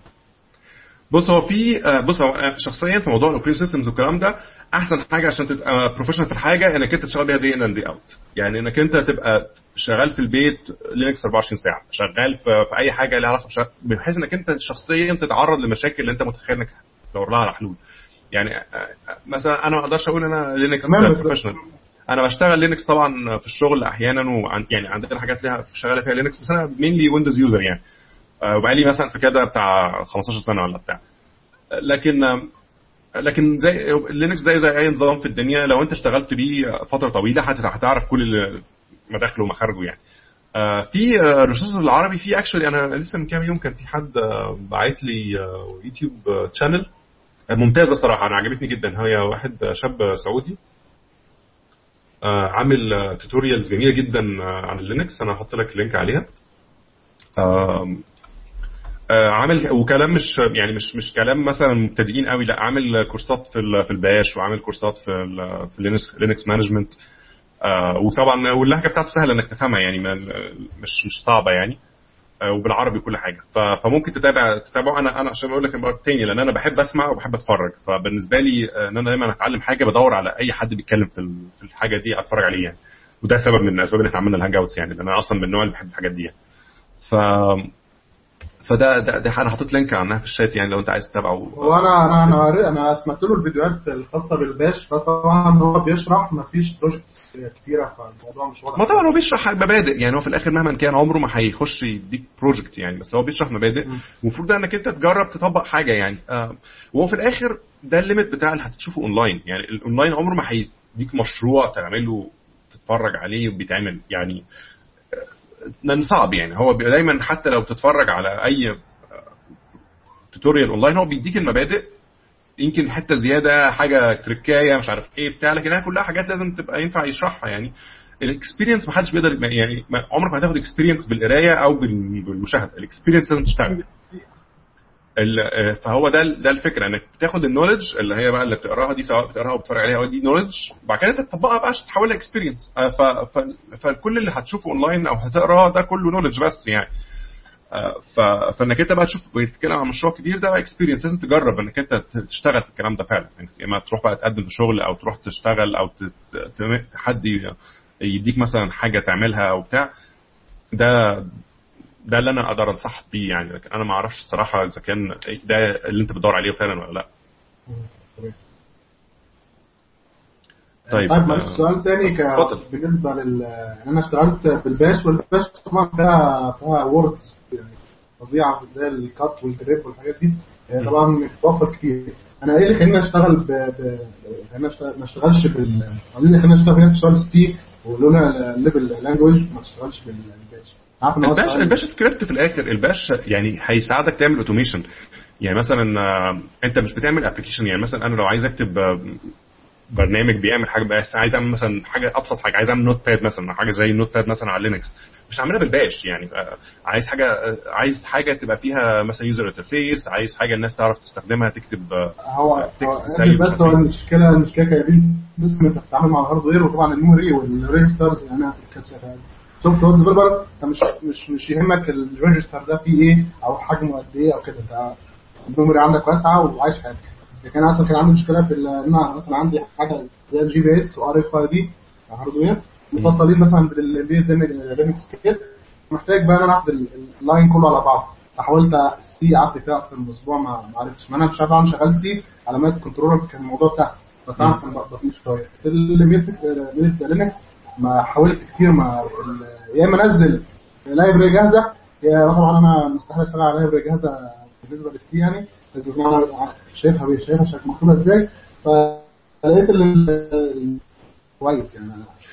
بص هو في بص هو شخصيا في موضوع ال operating systems والكلام ده أحسن حاجة عشان تبقى professional في الحاجة إنك أنت تشتغل بيها day in day out يعني إنك أنت تبقى شغال في البيت Linux 24 ساعة شغال في, في أي حاجة لها علاقة بحيث إنك أنت شخصيا تتعرض لمشاكل اللي أنت متخيل إنك تدور لها على حلول. يعني مثلا أنا ما أقدرش أقول أنا Linux professional أنا بشتغل Linux طبعا في الشغل أحيانا وعن يعني عندنا حاجات ليها شغالة فيها Linux بس أنا mainly Windows user يعني. وبقالي مثلا في كده بتاع 15 سنة ولا بتاع. لكن لكن زي Linux زي زي أي نظام في الدنيا لو أنت اشتغلت بيه فترة طويلة هتعرف كل مداخله ومخارجه يعني. في resources العربي في actually أنا لسه من كام يوم كان في حد باعت لي YouTube channel ممتازة صراحة أنا عجبتني جدا. هي واحد شاب سعودي عامل tutorials جميلة جدا عن ال Linux أنا هحط لك link عليها. عامل وكلام مش يعني مش مش كلام مثلا مبتدئين قوي لا عامل course ات في في ال Bash وعامل course ات في في Linux Linux management. وطبعا واللهجة بتاعته سهلة إنك تفهمها يعني مش مش صعبة يعني. وبالعربي كل حاجة. فممكن تتابع تتابعه. أنا أنا عشان أقول لك تاني لأن أنا بحب أسمع وبحب أتفرج. فبالنسبة لي إن أنا دايما أتعلم حاجة بدور على أي حد بيتكلم في في الحاجة دي أتفرج عليه يعني. وده سبب من الأسباب اللي إحنا عملنا ال Hangouts يعني لأن أنا أصلا من النوع اللي بحب الحاجات دي يعني. ف فده ده, ده أنا حاطط link عنها في الشات يعني لو أنت عايز تتابعه. هو أنا أنا أنا سمعت له الفيديوهات الخاصة بال Bash فطبعا هو بيشرح ما فيش projects كتيرة فالموضوع مش واضح. ما طبعا هو بيشرح مبادئ يعني هو في الآخر مهما كان عمره ما هيخش يديك project يعني بس هو بيشرح مبادئ. المفروض إنك أنت تجرب تطبق حاجة يعني. آه وهو في الآخر ده ال limit بتاع اللي هتشوفه اونلاين يعني الاونلاين عمره ما هيديك مشروع تعمله تتفرج عليه وبيتعمل. يعني لأن صعب يعني. هو دايما حتى لو بتتفرج على أي tutorial online هو بيديك المبادئ يمكن حتة زيادة حاجة تركاية مش عارف إيه بتاع لكن كلها حاجات لازم تبقى ينفع يشرحها يعني. ال experience ما حدش بيقدر يعني عمرك ما هتاخد experience بالقراية أو بالمشاهدة. ال experience لازم تشتغل. فهو ده ده الفكرة إنك بتاخد ال knowledge اللي هي بقى اللي بتقراها دي سواء بتقراها وبتتفرج عليها دي knowledge بعد كده تطبقها بقى عشان تحولها experience فكل اللي هتشوفه اونلاين أو هتقراه ده كله knowledge بس يعني. فإنك أنت بقى تشوف بيتكلم عن مشروع كبير ده experience لازم تجرب إنك أنت تشتغل في الكلام ده فعلا. يعني إما تروح بقى تقدم في شغل أو تروح تشتغل أو حد يديك مثلا حاجة تعملها أو بتاع. ده ده اللي أنا أقدر انصح بيه يعني لكن أنا ما أعرفش الصراحة إذا كان ده اللي أنت بتدور عليه فعلا ولا لأ. طيب طيب معلش سؤال تاني ك... بالنسبة لل يعني أنا اشتغلت بالباش والباش طبعا فيها فيها ووردز يعني فظيعة زي الكات والجريب والحاجات دي. طبعا بتوفر كتير. أنا إيه اللي خليني اشتغل ب, ب... أنا ما اشتغلش بال اللي خليني اشتغل في ناس بتشتغل بال C و low level language ما تشتغلش بالباش ال Bash الباش سكريبت في الآخر الباش يعني هيساعدك تعمل automation يعني مثلا أنت مش بتعمل application يعني مثلا أنا لو عايز أكتب برنامج بيعمل حاجة بس عايز أعمل مثلا حاجة أبسط حاجة عايز أعمل Notepad مثلا حاجة زي ال Notepad مثلا على Linux مش هعملها بال Bash يعني. عايز حاجة عايز حاجة تبقى فيها مثلا user interface عايز حاجة الناس تعرف تستخدمها تكتب هو بس هو المشكلة المشكلة كـ embedded system إنت بتتعامل مع ال hardware وطبعا الميموري والريجسترز يعني أنا software developer انت مش مش مش يهمك ال register ده فيه إيه أو حجمه قد إيه أو كده. أنت ال memory عندك واسعة وعايش حياتك. لكن أنا أصلا كان عندي مشكلة في إن أنا مثلا عندي حاجة زي ال GPS و RFID hardware مفصلين مثلا بالبيز لينكس كتير. محتاج بقى إن أنا اخد اللاين كله على بعض. فحاولت سي قعدت فيها أكتر من أسبوع ما عرفتش. ما أنا مش عارف اعمل شغال سي على مايك كنترولرز كان الموضوع سهل. بس أنا كان بطيء شوية. اللي بيمسك لينكس ما حاولت كتير ما يا إما أنزل لايبرري جاهزة يا طبعا أنا مستحيل أشتغل على لايبرري جاهزة بالنسبة للسي يعني بس أنا شايفها شايفها شكل مكتوبه إزاي. فلقيت كويس يعني.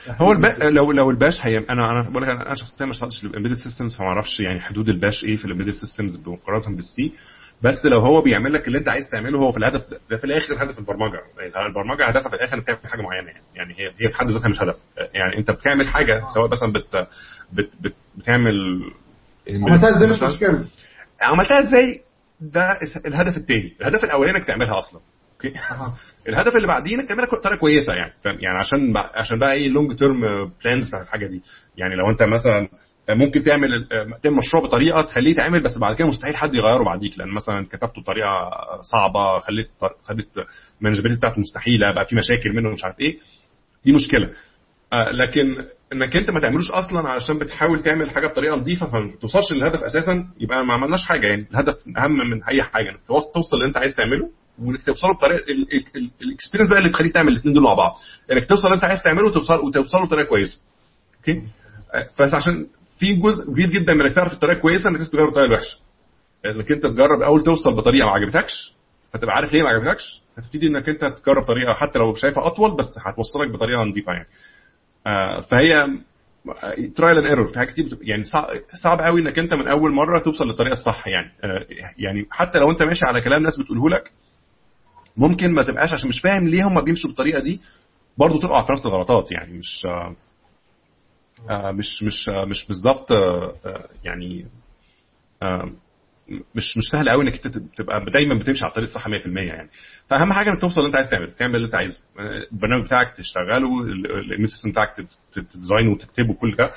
هو الب... لو لو ال Bash هي أنا أنا بقول لك أنا شخصيا ما اشتغلتش ال embedded systems فما أعرفش يعني حدود ال Bash إيه في ال embedded systems مقارنة بال C بس لو هو بيعمل لك اللي انت عايز تعمله هو في الهدف ده في الآخر هدف البرمجة. يعني البرمجة هدفها في الآخر إنك تعمل حاجة معينة يعني. يعني هي هي في حد ذاتها مش هدف. يعني أنت بتعمل حاجة سواء مثلا بت بت بت بتعمل عملتها إزاي؟ مش مشكلة. عملتها إزاي؟ ده الهدف الثاني الهدف الأولاني إنك تعملها أصلا. okay؟ [laughs] الهدف اللي بعديه إنك تعملها بطريقة كويسة يعني. يعني عشان عشان بقى إيه long term plans بتاعت الحاجة دي. يعني لو أنت مثلا ممكن تعمل تعمل مشروع بطريقة تخليه يتعمل بس بعد كده مستحيل حد يغيره بعديك لأن مثلا كتبته بطريقة صعبة خليت خليت ال management بتاعته مستحيلة بقى في مشاكل منه مش عارف إيه. دي مشكلة. لكن إنك أنت ما تعملوش أصلا علشان بتحاول تعمل حاجة بطريقة نظيفة فما توصلش للهدف أساسا يبقى ما عملناش حاجة. يعني الهدف أهم من أي حاجة إنك توصل اللي أنت عايز تعمله وإنك توصله بطريقة ال experience بقى اللي تخليك تعمل الاثنين دول مع بعض. إنك توصل اللي أنت عايز تعمله وتوصل وتوصله بطريقة كويسة. okay؟ فعشان في جزء كبير جدا من إنك تعرف الطريقة كويسة إنك تجرب الطريقة الوحشة. إنك أنت تجرب أول توصل بطريقة ما عجبتكش فتبقى عارف ليه ما عجبتكش فتبتدي إنك أنت تجرب طريقة حتى لو شايفها أطول بس هتوصلك بطريقة نظيفة يعني. آه فهي trial and error في حاجات كتير يعني صعب قوي إنك أنت من أول مرة توصل للطريقة الصح يعني. آه يعني حتى لو أنت ماشي على كلام ناس بتقوله لك ممكن ما تبقاش عشان مش فاهم ليه هم بيمشوا بالطريقة دي برضه تقع في نفس الغلطات يعني. مش آه مش مش آه مش بالظبط آه يعني مش مش سهل قوي إنك أنت تبقى دايما بتمشي على الطريق الصح 100% يعني. فأهم حاجة إنك توصل اللي أنت عايز تعمله تعمل اللي أنت عايزه. البرنامج بتاعك تشتغله الايميل سيستم بتاعك تديزاينه وتكتبه كل ده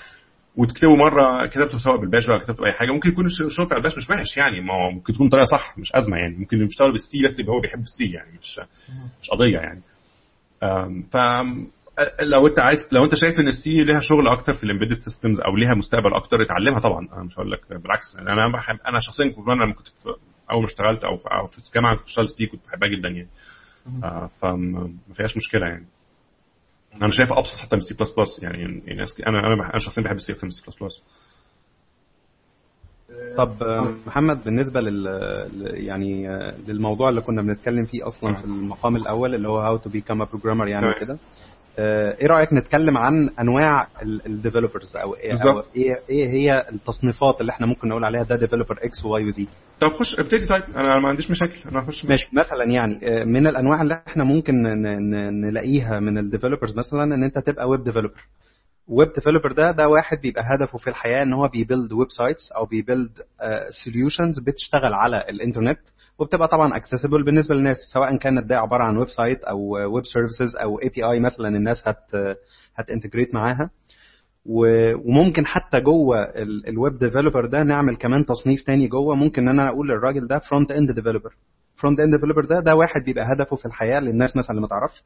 وتكتبه مرة كتبته سواء بال Bash بقى كتبته بأي حاجة. ممكن يكون الشغل بتاع ال Bash مش وحش يعني ما هو ممكن تكون طريقه صح مش أزمة يعني. ممكن اللي بيشتغل بال C بس يبقى هو بيحب ال C يعني مش مش قضية يعني. ف لو انت عايز لو انت شايف إن ال C ليها شغل أكتر في ال embedded systems أو ليها مستقبل أكتر اتعلمها طبعا. أنا مش هقول لك بالعكس أنا بحب أنا شخصيا كنت لما كنت أول ما اشتغلت أو أو في الجامعة كنت بشتغل C كنت بحبها جدا يعني. آه فما فيهاش مشكلة يعني. أنا شايف أبسط حتى من سي بلس بلس يعني. أنا أنا أنا شخصيا بحب ال C أكتر من سي بلس بلس طب محمد بالنسبة لل يعني للموضوع اللي كنا بنتكلم فيه أصلا في المقام الأول اللي هو how to become a programmer يعني كده إيه رأيك نتكلم عن أنواع ال developers أو إيه أو إيه إيه هي التصنيفات اللي إحنا ممكن نقول عليها ده developer X و Y وزي طب خش ابتدي. طيب أنا ما عنديش مشاكل. أنا هخش ماشي. مثلا يعني من الأنواع اللي إحنا ممكن نلاقيها من ال developers مثلا إن أنت تبقى web developer web developer ده ده واحد بيبقى هدفه في الحياة إن هو بي build websites أو بي build solutions بتشتغل على الإنترنت. وبتبقى طبعا accessible بالنسبة للناس سواء كانت ده عبارة عن website أو web services أو API مثلا الناس هت هت integrate معاها. وممكن حتى جوه ال web developer ده نعمل كمان تصنيف تاني جوه. ممكن إن أنا أقول للراجل ده front end developer front end developer ده ده واحد بيبقى هدفه في الحياة للناس مثلا اللي ما تعرفش.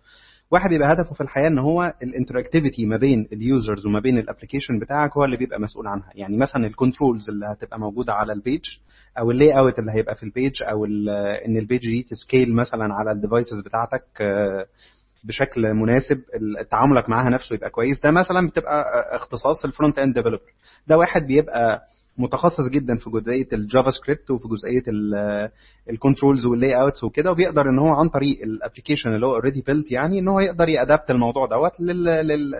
واحد بيبقى هدفه في الحياة إن هو ال interactivity ما بين ال users وما بين ال application بتاعك هو اللي بيبقى مسؤول عنها. يعني مثلا ال controls اللي هتبقى موجودة على ال page أو ال layout اللي هيبقى في ال page أو إن ال page دي ت scale مثلا على ال devices بتاعتك بشكل مناسب تعاملك معاها نفسه يبقى كويس. ده مثلا بتبقى اختصاص ال front end developer ده واحد بيبقى متخصص جدا في جزئية ال JavaScript وفي جزئية ال controls وال layouts وكده وبيقدر إن هو عن طريق ال application اللي هو already built يعني إن هو يقدر ي adapt الموضوع دوت لل, لل,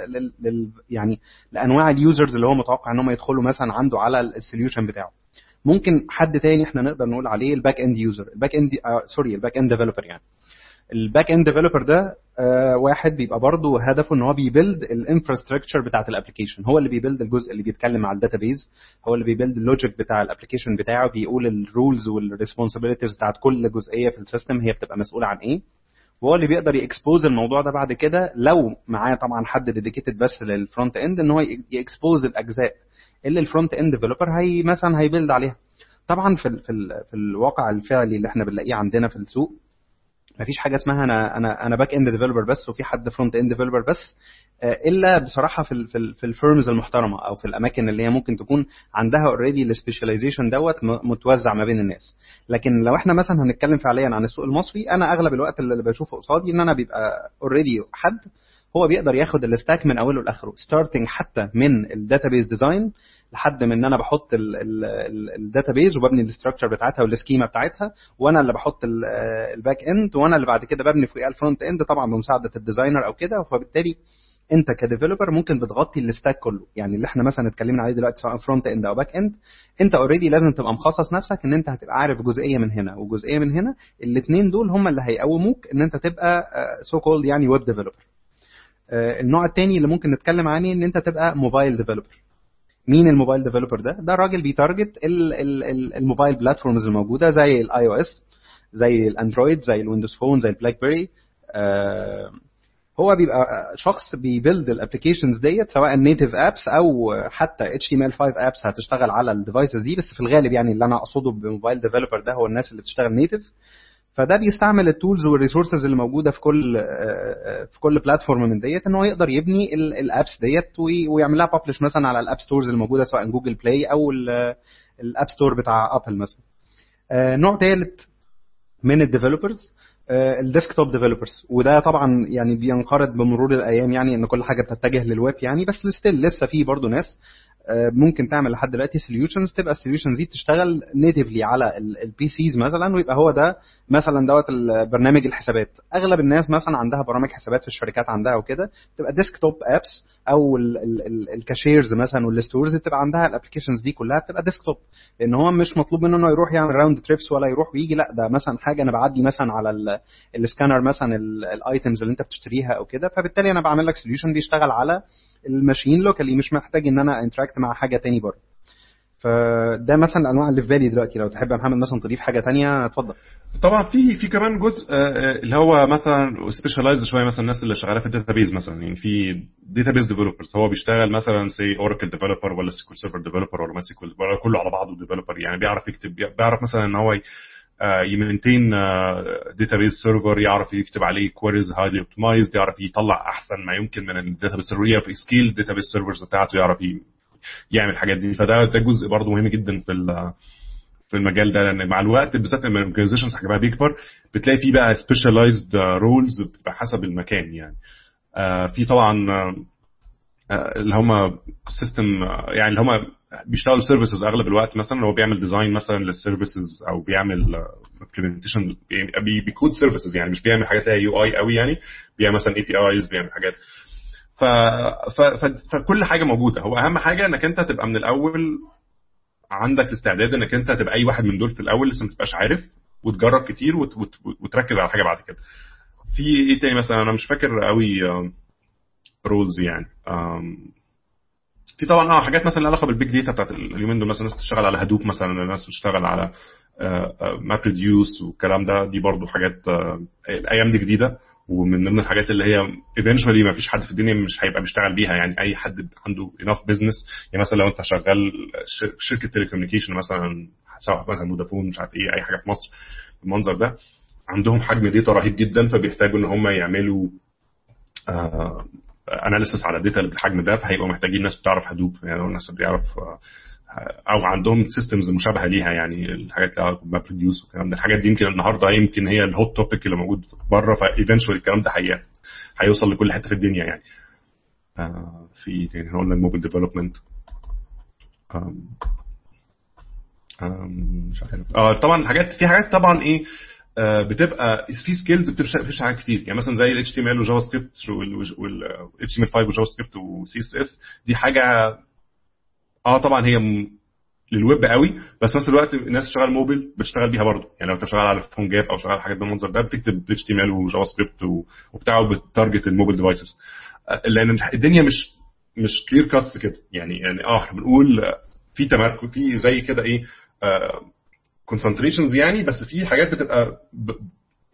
لل, يعني لأنواع ال users اللي هو متوقع إن هم يدخلوا مثلا عنده على ال solution بتاعه. ممكن حد تاني إحنا نقدر نقول عليه ال back end user ال back end sorry ال back end developer يعني. ال back end developer ده آه واحد بيبقى برضه هدفه إن هو بي build ال infrastructure بتاعت ال application هو اللي بي build الجزء اللي بيتكلم على ال database هو اللي بي build ال logic بتاع ال application بتاعه بيقول ال roles وال responsibilities بتاعت كل جزئية في ال system هي بتبقى مسؤولة عن إيه. وهو اللي بيقدر ي expose الموضوع ده بعد كده لو معاه طبعا حد dedicated بس لل front end إن هو ي expose الأجزاء اللي ال front end developer هي مثلا هي build عليها. طبعا في في, في الواقع الفعلي اللي إحنا بنلاقيه عندنا في السوق مفيش حاجة اسمها أنا أنا أنا back end developer بس وفي حد front end developer بس إلا بصراحة في ال في, ال في ال firms المحترمة أو في الأماكن اللي هي ممكن تكون عندها already ال specialization دوت متوزع ما بين الناس. لكن لو إحنا مثلا هنتكلم فعليا عن السوق المصري أنا أغلب الوقت اللي بشوفه قصادي إن أنا بيبقى already حد هو بيقدر ياخد ال stack من أوله لآخره starting حتى من ال database design لحد من إن أنا بحط ال database وببني ال structure بتاعتها وال schema بتاعتها وأنا اللي بحط ال back end وأنا اللي بعد كده ببني فوقيها ال front end طبعا بمساعدة ال designer أو كده. فبالتالي أنت ك developer ممكن بتغطي ال stack كله. يعني اللي إحنا مثلا اتكلمنا عليه دلوقتي سواء front end أو back end أنت already لازم تبقى مخصص نفسك إن أنت هتبقى عارف جزئية من هنا وجزئية من هنا. الاثنين دول هم اللي هيقوموك إن أنت تبقى so called يعني web developer النوع الثاني اللي ممكن نتكلم عنه إن أنت تبقى mobile developer مين ال mobile developer ده؟ ده راجل بي target ال mobile platforms الموجودة زي ال iOS زي ال Android زي ال Windows Phone زي ال BlackBerry آه هو بيبقى شخص بي build ال applications ديت سواء native apps أو حتى HTML 5 apps هتشتغل على ال devices دي بس في الغالب يعني اللي أنا أقصده ب mobile developer ده هو الناس اللي بتشتغل native فده بيستعمل ال tools وال resources اللي موجودة في كل في كل platform من ديت إن هو يقدر يبني ال apps ديت ويعمل لها publish مثلا على ال app stores اللي موجودة سواء Google Play أو ال App Store بتاع Apple مثلا. نوع ثالث من ال developers ال desktop developers وده طبعا يعني بينقرض بمرور الأيام يعني إن كل حاجة بتتجه للويب يعني بس still لسه في برضه ناس ممكن تعمل لحد دلوقتي solutions تبقى ال solutions دي تشتغل natively على ال PCs مثلا ويبقى هو ده مثلا دوت برنامج الحسابات. أغلب الناس مثلا عندها برامج حسابات في الشركات عندها وكده. تبقى desktop apps أو ال cashiers مثلا وال stores بتبقى عندها ال applications دي كلها بتبقى desktop لأن هو مش مطلوب منه إنه يروح يعمل round trips ولا يروح ويجي. لأ ده مثلا حاجة أنا بعدي مثلا على السكانر مثلا ال items اللي أنت بتشتريها أو كده. فبالتالي أنا بعمل لك solution بيشتغل على ال machine locally مش محتاج إن أنا interact مع حاجة تاني بره. فده مثلا الانواع اللي في بالي دلوقتي. لو تحب يا محمد مثلا تضيف حاجة تانية اتفضل. طبعا في في كمان جزء اللي هو مثلا specialized شوية مثلا الناس اللي شغالة في ال database مثلا. يعني في database developers هو بيشتغل مثلا سي Oracle developer ولا SQL Server developer ولا MySQL كله على بعضه developer يعني بيعرف يكتب بيعرف مثلا إن هو ي maintain database server يعرف يكتب عليه queries highly optimized يعرف يطلع أحسن ما يمكن من ال database server ي scale database servers بتاعته يعرف يعمل الحاجات دي. فده ده جزء برضه مهم جدا في في المجال ده لأن مع الوقت بالذات لما ال organizations حجمها بيكبر بتلاقي فيه بقى specialized roles بتبقى حسب المكان يعني. آه في طبعا آه اللي هم system يعني اللي هم بيشتغلوا services أغلب الوقت مثلا هو بيعمل design مثلا لل services أو بيعمل implementation بي code services يعني مش بيعمل حاجات UI قوي يعني بيعمل مثلا APIs بيعمل حاجات. ف... ف... ف... فكل حاجة موجودة. هو أهم حاجة إنك أنت تبقى من الأول عندك استعداد إنك أنت تبقى أي واحد من دول في الأول لسه ما تبقاش عارف وتجرب كتير وت... وت... وتركز على حاجة بعد كده. في إيه تاني مثلا؟ أنا مش فاكر قوي roles يعني. في طبعا آه حاجات مثلا لها علاقة بال big data بتاعت اليومين دول مثلا ناس بتشتغل على Hadoop مثلا ناس بتشتغل على MapReduce والكلام ده. دي برضو حاجات الأيام دي جديدة. ومن ضمن الحاجات اللي هي eventually ما فيش حد في الدنيا مش هيبقى بيشتغل بيها. يعني أي حد عنده enough business يعني مثلا لو أنت شغال شركة telecommunication مثلا سواء مثلا فودافون مش عارف إيه أي حاجة في مصر بالمنظر ده عندهم حجم data رهيب جدا. فبيحتاجوا إن هم يعملوا analysis على ال data بالحجم ده فهيبقوا محتاجين ناس بتعرف Hadoop يعني الناس بيعرف أو عندهم systems مشابهة ليها يعني الحاجات اللي MapReduce والكلام ده. الحاجات دي يمكن النهارده يمكن هي ال hot topic اللي موجود بره ف eventually الكلام ده هي هيوصل لكل حتة في الدنيا يعني. آه في يعني قلنا ال mobile development مش عارف. آه طبعا حاجات في حاجات طبعا إيه آه بتبقى في skills بتفرش حاجات كتير. يعني مثلا زي ال HTML و JavaScript وال HTML5 و JavaScript و CSS دي حاجة آه طبعا هي. للويب قوي بس في نفس الوقت الناس شغال موبيل بتشتغل بيها برضه. يعني لو انت شغال على PhoneGap أو شغال حاجات بالمنظر ده بتكتب HTML و JavaScript وبتاع وبت target ال mobile devices لأن الدنيا مش مش clear cuts كده. يعني يعني آه إحنا بنقول في تمركز في زي كده إيه concentrations يعني بس في حاجات بتبقى.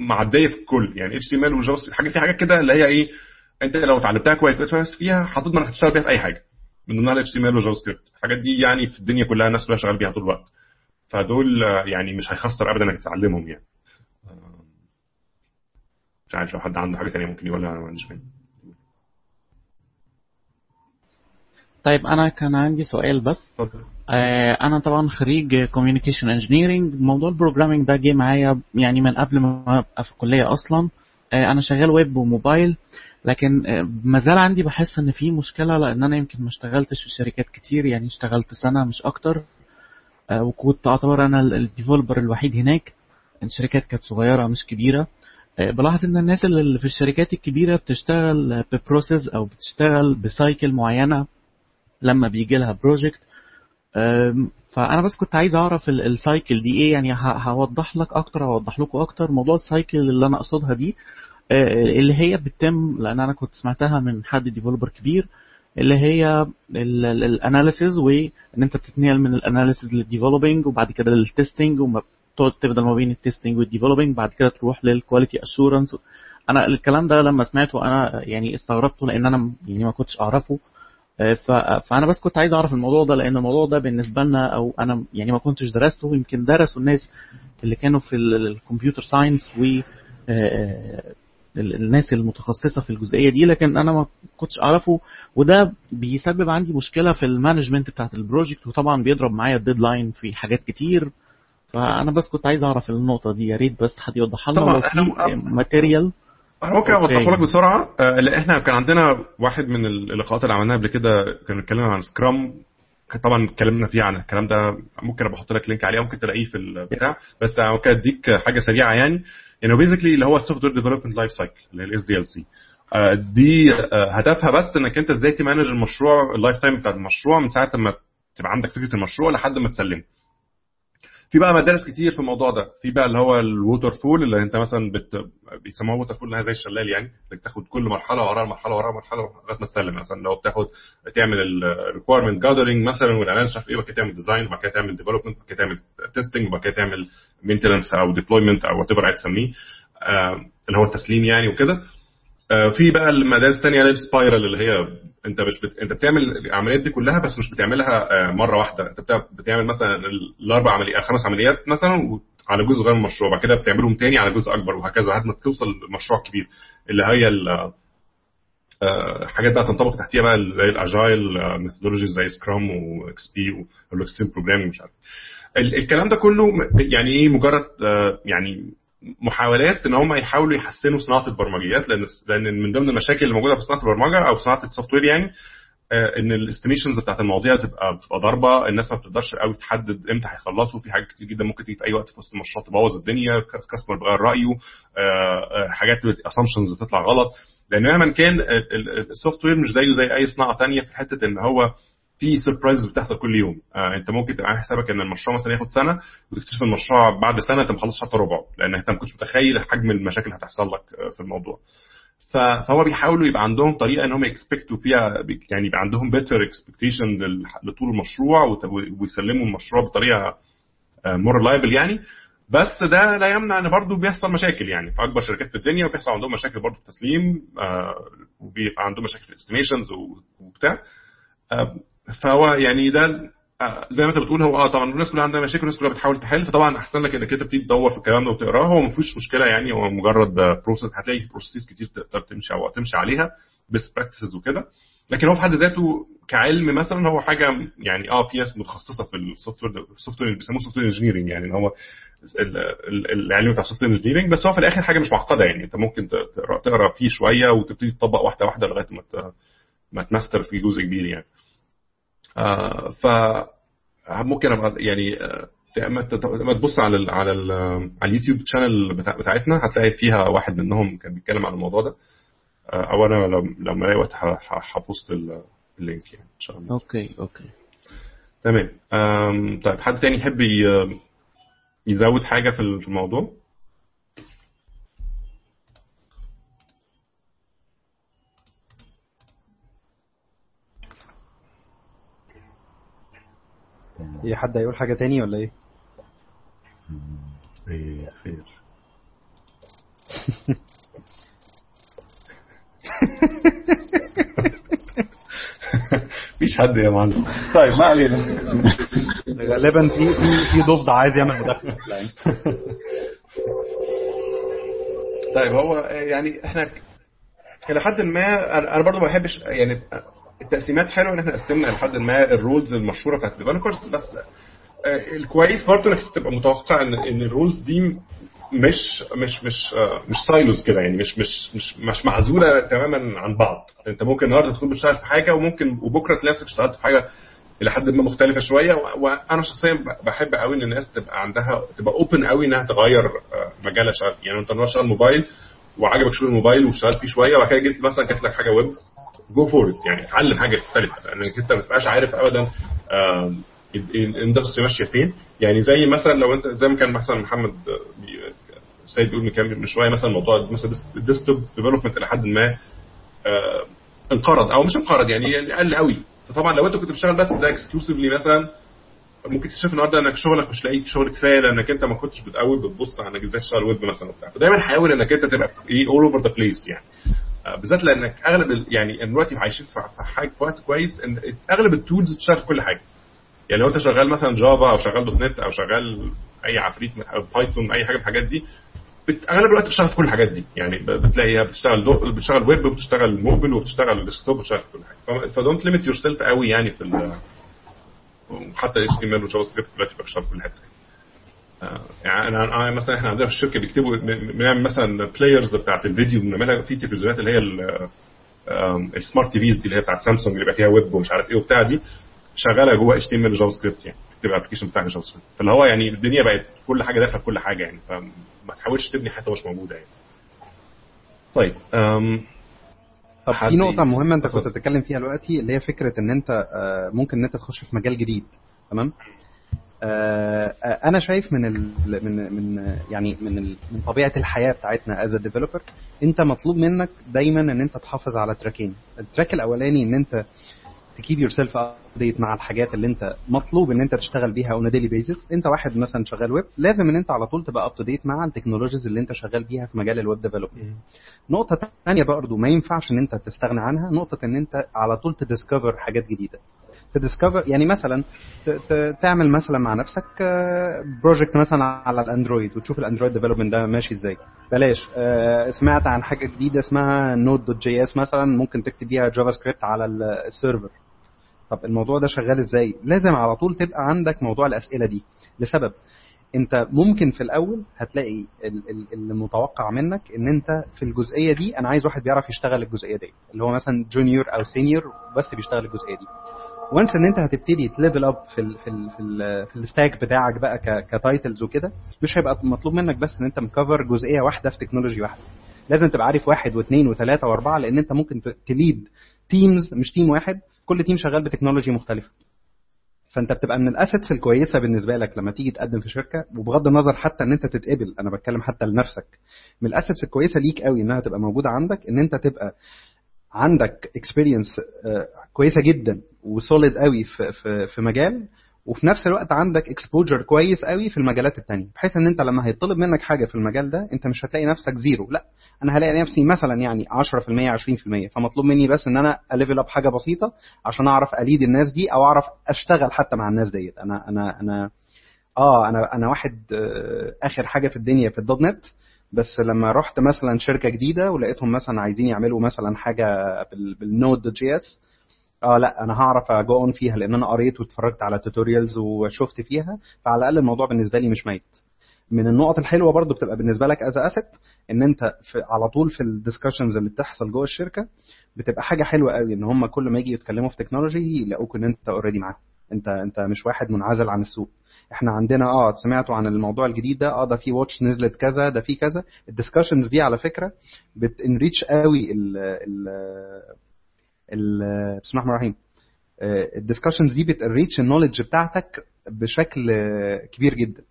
معدية في الكل. يعني HTML و Java حاجة في حاجات كده اللي هي إيه أنت لو اتعلمتها كويس كويس فيها هتضمن هتشتغل بيها في أي حاجة من ضمنها ال HTML و JavaScript. الحاجات دي يعني في الدنيا كلها الناس كلها شغال بيها طول الوقت. فدول يعني مش هيخسر ابدا إنك تتعلمهم يعني. مش عارف لو حد عنده حاجة ثانية ممكن يقولها ما عنديش طيب أنا كان عندي سؤال بس. اتفضل. آه أنا طبعا خريج communication engineering موضوع ال programming ده جه معايا يعني من قبل ما أبقى في الكلية أصلا. آه أنا شغال web و mobile لكن ما زال عندي بحس إن في مشكلة لأن أنا يمكن ما اشتغلتش في شركات كتير يعني اشتغلت سنة مش أكتر. وكنت أعتبر أنا ال developer الوحيد هناك. الشركات كانت صغيرة مش كبيرة. بلاحظ إن الناس اللي في الشركات الكبيرة بتشتغل ب process أو بتشتغل ب cycle معينة. لما بيجي لها project فأنا بس كنت عايز أعرف ال cycle دي إيه؟ يعني هوضح لك أكتر هوضح لكم أكتر موضوع ال cycle اللي أنا أقصدها دي اللي هي بتتم لأن أنا كنت سمعتها من حد developer كبير اللي هي ال analysis وان أنت بتتنقل من ال analysis لل developing وبعد كده لل testing تقعد تبدا ما بين ال testing وال developing بعد كده تروح لل quality assurance أنا الكلام ده لما سمعته أنا يعني استغربته لأن أنا يعني ما كنتش أعرفه. فأنا بس كنت عايز أعرف الموضوع ده لأن الموضوع ده بالنسبة لنا أو أنا يعني ما كنتش درسته يمكن درسوا الناس اللي كانوا في ال computer science و الناس المتخصصة في الجزئية دي لكن أنا ما كنتش أعرفه وده بيسبب عندي مشكلة في ال management بتاعت ال project وطبعا بيضرب معايا ال deadline في حاجات كتير. فأنا بس كنت عايز أعرف النقطة دي يا ريت بس حد يوضحها لنا لو في material ممكن اوضحه لك بسرعة. لأن إحنا كان عندنا واحد من اللقاءات اللي عملناها قبل كده كان اتكلمنا عن Scrum طبعا اتكلمنا فيه عن الكلام ده ممكن أبقى أحط لك link عليه ممكن تلاقيه في البتاع بس ممكن أديك حاجة سريعة يعني. يعني basically اللي هو ال software development life cycle اللي هي ال SDLC دي هدفها بس إنك أنت إزاي ت manage المشروع ال lifetime بتاع المشروع من ساعة ما تبقى عندك فكرة المشروع لحد ما تسلمه. في بقى مدارس كتير في الموضوع ده. في بقى اللي هو ال waterfall اللي انت مثلا بت... بيسموها waterfall زي الشلال يعني إنك تاخد كل مرحلة وراها مرحلة وراها مرحلة لغاية ما تسلم. مثلا لو بتاخد تعمل ال requirement gathering مثلا والإعلان مش عارف إيه وبعد كده تعمل design وبعد كده تعمل development وبعد كده تعمل testing وبعد كده تعمل maintenance أو deployment أو whatever عايز تسميه آه اللي هو التسليم يعني وكده. آه في بقى المدارس الثانية اللي spiral اللي هي انت مش بت... انت بتعمل العمليات دي كلها بس مش بتعملها مرة واحدة. انت بتعمل مثلا الأربع عمليات خمس عمليات مثلا على جزء غير من المشروع بعد كده بتعملهم تاني على جزء أكبر وهكذا لحد ما توصل لمشروع كبير. اللي هي حاجات بقى تنطبق تحتيها بقى زي ال agile methodologies زي Scrum و XP وال extreme programming مش عارف. الكلام ده كله يعني إيه؟ مجرد يعني محاولات إن هم يحاولوا يحسنوا صناعة البرمجيات لأن لأن من ضمن المشاكل اللي موجودة في صناعة البرمجة أو صناعة ال software يعني إن ال estimations بتاعت المواضيع بتبقى بتبقى ضاربة الناس ما بتقدرش قوي تحدد إمتى هيخلصوا في حاجات كتير جدا ممكن تيجي في أي وقت في وسط المشروع تبوظ الدنيا customer بيغير رأيه حاجات assumptions بتطلع غلط. لأن مهما كان ال software مش زيه زي أي صناعة ثانية في حتة إن هو في surprise بتحصل كل يوم. آه انت ممكن تبقى عامل حسابك إن المشروع مثلا ياخد سنة وتكتشف المشروع بعد سنة أنت ما خلصتش حتى ربعه لأن أنت ما كنتش متخيل حجم المشاكل اللي هتحصل لك في الموضوع. فهو بيحاولوا يبقى عندهم طريقة إن هم ي expect وا فيها يعني يبقى عندهم better expectation لطول المشروع ويسلموا المشروع بطريقة more reliable يعني. بس ده لا يمنع إن برضه بيحصل مشاكل يعني. في أكبر شركات في الدنيا وبيحصل عندهم مشاكل برضه في التسليم آه وبيبقى عندهم مشاكل في ال estimations وبتاع. آه فهو يعني ده زي ما انت بتقول هو آه طبعا الناس كلها عندها مشاكل والناس كلها بتحاول تحل فطبعا أحسن لك إنك أنت بتبتدي تدور في الكلام ده وتقراه هو ما فيهوش مشكلة يعني هو مجرد process هتلاقي process كتير تقدر تمشي أو تمشي عليها best practices وكده. لكن هو في حد ذاته كعلم مثلا هو حاجة يعني آه في ناس متخصصة في ال software ال software بيسموه software engineering يعني هو العلم بتاع ال software engineering بس هو في الآخر حاجة مش معقدة يعني. أنت ممكن تقرأ فيه شوية وتبتدي تطبق واحدة واحدة لغاية ما ما تماستر في جزء كبير يعني. آه ف ممكن أبقى يعني ما تبص على ال على ال على ال YouTube channel بتاع بتاعتنا هتلاقي فيها واحد منهم كان بيتكلم عن الموضوع ده. أو أنا لما الاقي وقت ه post ال link يعني إن شاء الله. okay okay. تمام. طيب حد تاني يحب يزود حاجة في الموضوع؟ إيه حد هيقول حاجة تاني ولا إيه؟ إيه خير. [laughs] مفيش حد يا معلم. طيب ما علينا. غالبا في في في ضفدع عايز يعمل مداخلة. طيب هو يعني إحنا إلى حد ما أنا برضه ما بحبش يعني التقسيمات حلوة إن إحنا قسمنا لحد ما ال roles المشهورة بتاعت ال developers بس الكويس برضه إنك تبقى متوقع إن إن ال roles دي مش مش مش مش silos كده يعني مش مش مش مش معزولة تماما عن بعض. أنت ممكن النهارده تكون بتشتغل في حاجة وممكن وبكرة تلاقي نفسك اشتغلت في حاجة إلى حد ما مختلفة شوية. وأنا شخصيا بحب قوي إن الناس تبقى عندها تبقى open قوي إنها تغير مجالها شغال يعني أنت النهارده شغال موبايل وعجبك شغل الموبايل واشتغلت فيه شوية وبعد كده جيت مثلا جات لك حاجة web go for it يعني اتعلم حاجة مختلفة. لأنك أنت ما تبقاش عارف ابدا ال industry ماشية فين. يعني زي مثلا لو أنت زي ما كان مثلا محمد سيد بيقول من شوية مثلا موضوع مثلا ال desktop development إلى حد ما انقرض. أو مش انقرض يعني قل قوي. فطبعا لو أنت كنت بتشتغل بس ده exclusively مثلا ممكن تكتشف النهارده إنك شغلك مش لاقي شغل كفاية لأنك أنت ما كنتش بتقوي بتبص على إنك إزاي تشتغل ويب مثلا وبتاع. فدايما حاول إنك أنت تبقى إيه اول all over the place يعني. آه، بالذات لانك أغلب يعني دلوقتي عايشين في حاجة في وقت كويس إن أغلب ال tools بتشتغل في كل حاجة. يعني لو أنت شغال مثلا Java أو شغال. .NET أو شغال أي عفريت Python أي حاجة من الحاجات دي أغلب الوقت بتشتغل في كل الحاجات دي. يعني بتلاقيها بتشتغل دو... بتشتغل ويب وبتشتغل موبل وبتشتغل desktop وبتشتغل كل حاجة. ف don't limit yourself قوي يعني في ال... حتى HTML و JavaScript دلوقتي بتشتغل في كل حتة. يعني أنا مثلا إحنا عندنا في الشركة بيكتبوا بنعمل مثلا players بتاعت الفيديو بنعملها في تلفزيونات اللي هي ال smart TVs دي اللي هي بتاعت سامسونج اللي بيبقى فيها ويب ومش عارف إيه وبتاع دي شغالة جوه HTML و JavaScript يعني تبقى application بتاعك JavaScript فاللي هو يعني الدنيا بقت كل حاجة داخلة في كل حاجة يعني فما تحاولش تبني حاجة مش موجودة يعني. طيب أم طب في نقطة مهمة أنت كنت بتتكلم فيها دلوقتي اللي هي فكرة إن أنت آه، ممكن إن أنت تخش في مجال جديد تمام؟ آه، أنا شايف من ال من من يعني من ال من طبيعة الحياة بتاعتنا as developer أنت مطلوب منك دايما إن أنت تحافظ على track ين، ال track الأولاني إن أنت ت keep yourself updated مع الحاجات اللي أنت مطلوب إن أنت تشتغل بيها on daily basis أنت واحد مثلا شغال ويب لازم إن أنت على طول تبقى up to date مع ال technologies اللي أنت شغال بيها في مجال ال web development نقطة ثانية برضه ما ينفعش إن أنت تستغنى عنها نقطة إن أنت على طول ت discover حاجات جديدة. ت discover يعني مثلا تعمل مثلا مع نفسك project آه، مثلا على ال Android وتشوف ال Android development ده ماشي إزاي. بلاش. آه، سمعت عن حاجة جديدة اسمها Node.js مثلا ممكن تكتب بيها JavaScript على ال server. طب الموضوع ده شغال إزاي؟ لازم على طول تبقى عندك موضوع الأسئلة دي. لسبب أنت ممكن في الأول هتلاقي المتوقع منك إن أنت في الجزئية دي أنا عايز واحد بيعرف يشتغل الجزئية دي. اللي هو مثلا junior أو senior بس بيشتغل الجزئية دي. once ان انت هتبتدي ت level up في ال في ال في, ال في ال stack بتاعك بقى ك titles وكده مش هيبقى مطلوب منك بس ان انت م cover جزئية واحدة في تكنولوجي واحدة. لازم تبقى عارف واحد واثنين وثلاثة وأربعة لأن انت ممكن ت lead teams مش team واحد كل team شغال بتكنولوجي مختلفة. فانت بتبقى من ال assets الكويسة بالنسبة لك لما تيجي تقدم في شركة وبغض النظر حتى إن انت تتقبل أنا بتكلم حتى لنفسك. من ال assets الكويسة ليك قوي إنها تبقى موجودة عندك إن انت تبقى عندك experience آه، كويسة جدا. و solid قوي في في في مجال وفي نفس الوقت عندك exposure كويس قوي في المجالات التانية بحيث إن أنت لما هيطلب منك حاجة في المجال ده أنت مش هتلاقي نفسك zero لا أنا هلاقي نفسي مثلا يعني 10% 20% فمطلوب مني بس إن أنا a level up حاجة بسيطة عشان أعرف أ lead الناس دي أو أعرف أشتغل حتى مع الناس ديت. أنا أنا أنا آه أنا أنا واحد آه، آخر حاجة في الدنيا في ال .NET. بس لما رحت مثلا شركة جديدة ولقيتهم مثلا عايزين يعملوا مثلا حاجة بال Node.js آه لا أنا هعرف ا go on فيها لأن أنا قريت واتفرجت على tutorials وشفت فيها فعلى الأقل الموضوع بالنسبة لي مش ميت. من النقط الحلوة برضو بتبقى بالنسبة لك as asset إن أنت في على طول في ال discussions اللي بتحصل جوه الشركة بتبقى حاجة حلوة قوي إن هم كل ما يجي يتكلموا في تكنولوجي يلاقوك إن أنت already معاهم. أنت أنت مش واحد منعزل عن السوق. إحنا عندنا آه سمعتوا عن الموضوع الجديد ده آه ده في watch نزلت كذا ده في كذا. ال discussions دي على فكرة بت enrich قوي ال ال ال بسم الله الرحمن الرحيم. ال discussions دي بت enrich ال knowledge بتاعتك بشكل كبير جدا.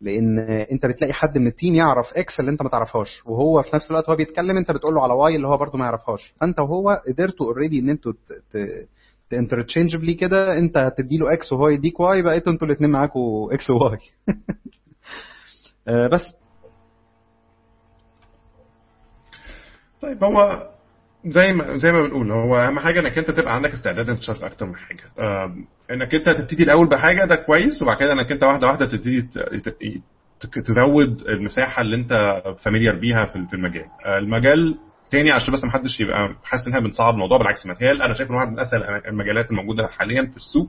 لأن أنت بتلاقي حد من ال team يعرف X اللي أنت ما تعرفهاش وهو في نفس الوقت هو بيتكلم أنت بتقول له على Y اللي هو برده ما يعرفهاش. فأنت وهو قدرتوا already إن أنتوا interchangeably كده أنت هتدي له X وهو يديك Y بقيتوا أنتوا الاثنين معاكوا X و Y [laughs] بس. طيب هو زي ما زي ما بنقول هو أهم حاجة إنك أنت تبقى عندك استعداد إنك في أكتر من حاجة. إنك أنت تبتدي الأول بحاجة ده كويس وبعد كده إنك أنت واحدة واحدة تبتدي تزود المساحة اللي أنت فاميليار بيها في المجال. آه، المجال تاني عشان بس ما حدش يبقى حاسس ان بنصعب الموضوع بالعكس المجال أنا شايف إن واحد من أسهل المجالات الموجودة حاليا في السوق.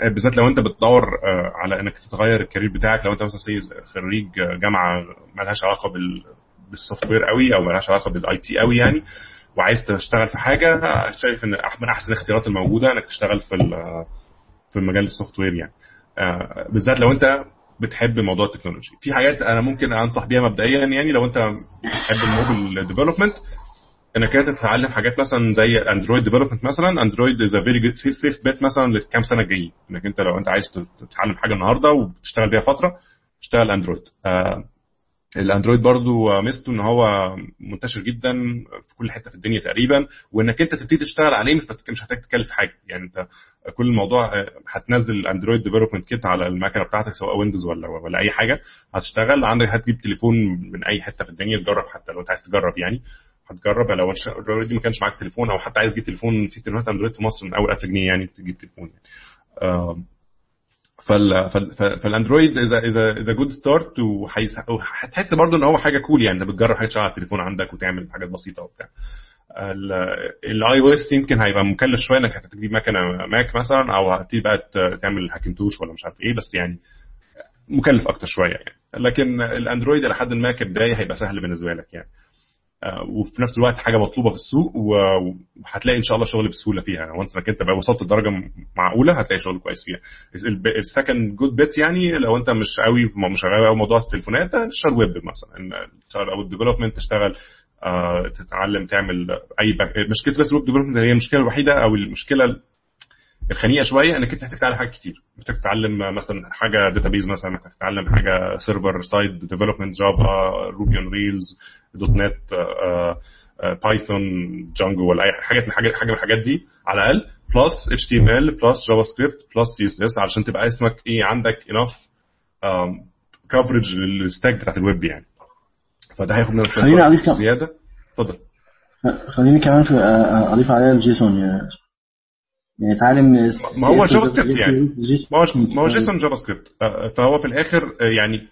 آه، بالذات لو أنت بتدور آه، على إنك تتغير ال career بتاعك لو أنت مثلا خريج جامعة مالهاش علاقة بال software قوي أو مالهاش علاقة بال IT قوي يعني. وعايز تشتغل في حاجة شايف إن من أحسن الاختيارات الموجودة إنك تشتغل في في مجال ال software يعني. آه، بالذات لو أنت بتحب موضوع التكنولوجي. في حاجات أنا ممكن أنصح بيها مبدئيا يعني لو أنت بتحب ال mobile development إنك انت تتعلم حاجات مثلا زي Android development مثلا. Android is very good safe bet مثلا لكام سنة الجايين. إنك أنت لو أنت عايز تتعلم حاجة النهارده وبتشتغل بيها فترة اشتغل Android آه ال Android برضو ميزته إن هو منتشر جدا في كل حتة في الدنيا تقريبا وإنك أنت تبتدي تشتغل عليه مش مش هتحتاج تكلف حاجة. يعني أنت كل الموضوع هتنزل ال Android development kit على المكنة بتاعتك سواء Windows ولا ولا أي حاجة هتشتغل. عندك هتجيب تليفون من أي حتة في الدنيا تجرب حتى لو أنت عايز تجرب يعني. هتجرب لو already ما كانش معاك تليفون أو حتى عايز تجيب تليفون في تليفونات Android في مصر من أول 1000 جنيه يعني تجيب تليفون يعني. فال فال Android is a is a is a good start وهتحس برضه إن هو حاجة cool يعني انت بتجرب حاجة على التليفون عندك وتعمل حاجات بسيطة وبتاع. ال iOS يمكن هيبقى مكلف شوية إنك هتجيب مكنه ماك مثلا أو هتبتدي بقى تعمل Hackintosh ولا مش عارف إيه بس يعني مكلف أكتر شوية يعني. لكن ال Android إلى حد ما كبداية هيبقى سهل بالنسبة لك يعني. وفي نفس الوقت حاجة مطلوبة في السوق وهتلاقي إن شاء الله شغل بسهولة فيها. و once انك أنت بقى وصلت لدرجة معقولة هتلاقي شغل كويس فيها. ال second good bet يعني لو أنت مش قوي مش قوي قوي موضوع التليفونات تشتغل ويب مثلا. تشتغل web development تشتغل آه تتعلم تعمل أي مشكلة بس ال web development هي المشكلة الوحيدة أو المشكلة الخنيقة شوية إنك أنت محتاج تتعلم حاجات كتير. محتاج تتعلم مثلا حاجة database مثلا محتاج تتعلم حاجة server side development Java Ruby on Rails .NET Python Django ولا أي حاجة من حاجة حاجة من الحاجات دي على الأقل بلس اتش تي ام ال بلس جافا سكريبت بلس سي اس اس علشان تبقى اسمك إيه عندك enough coverage لل stack بتاعت الويب يعني. فده هياخد منك شوية زيادة. اتفضل. خليني كمان في أضيف عليها ال JSON يعني يعني اتعلم ما هو JavaScript يعني. ما هو ما هو JSON JavaScript فهو في الآخر يعني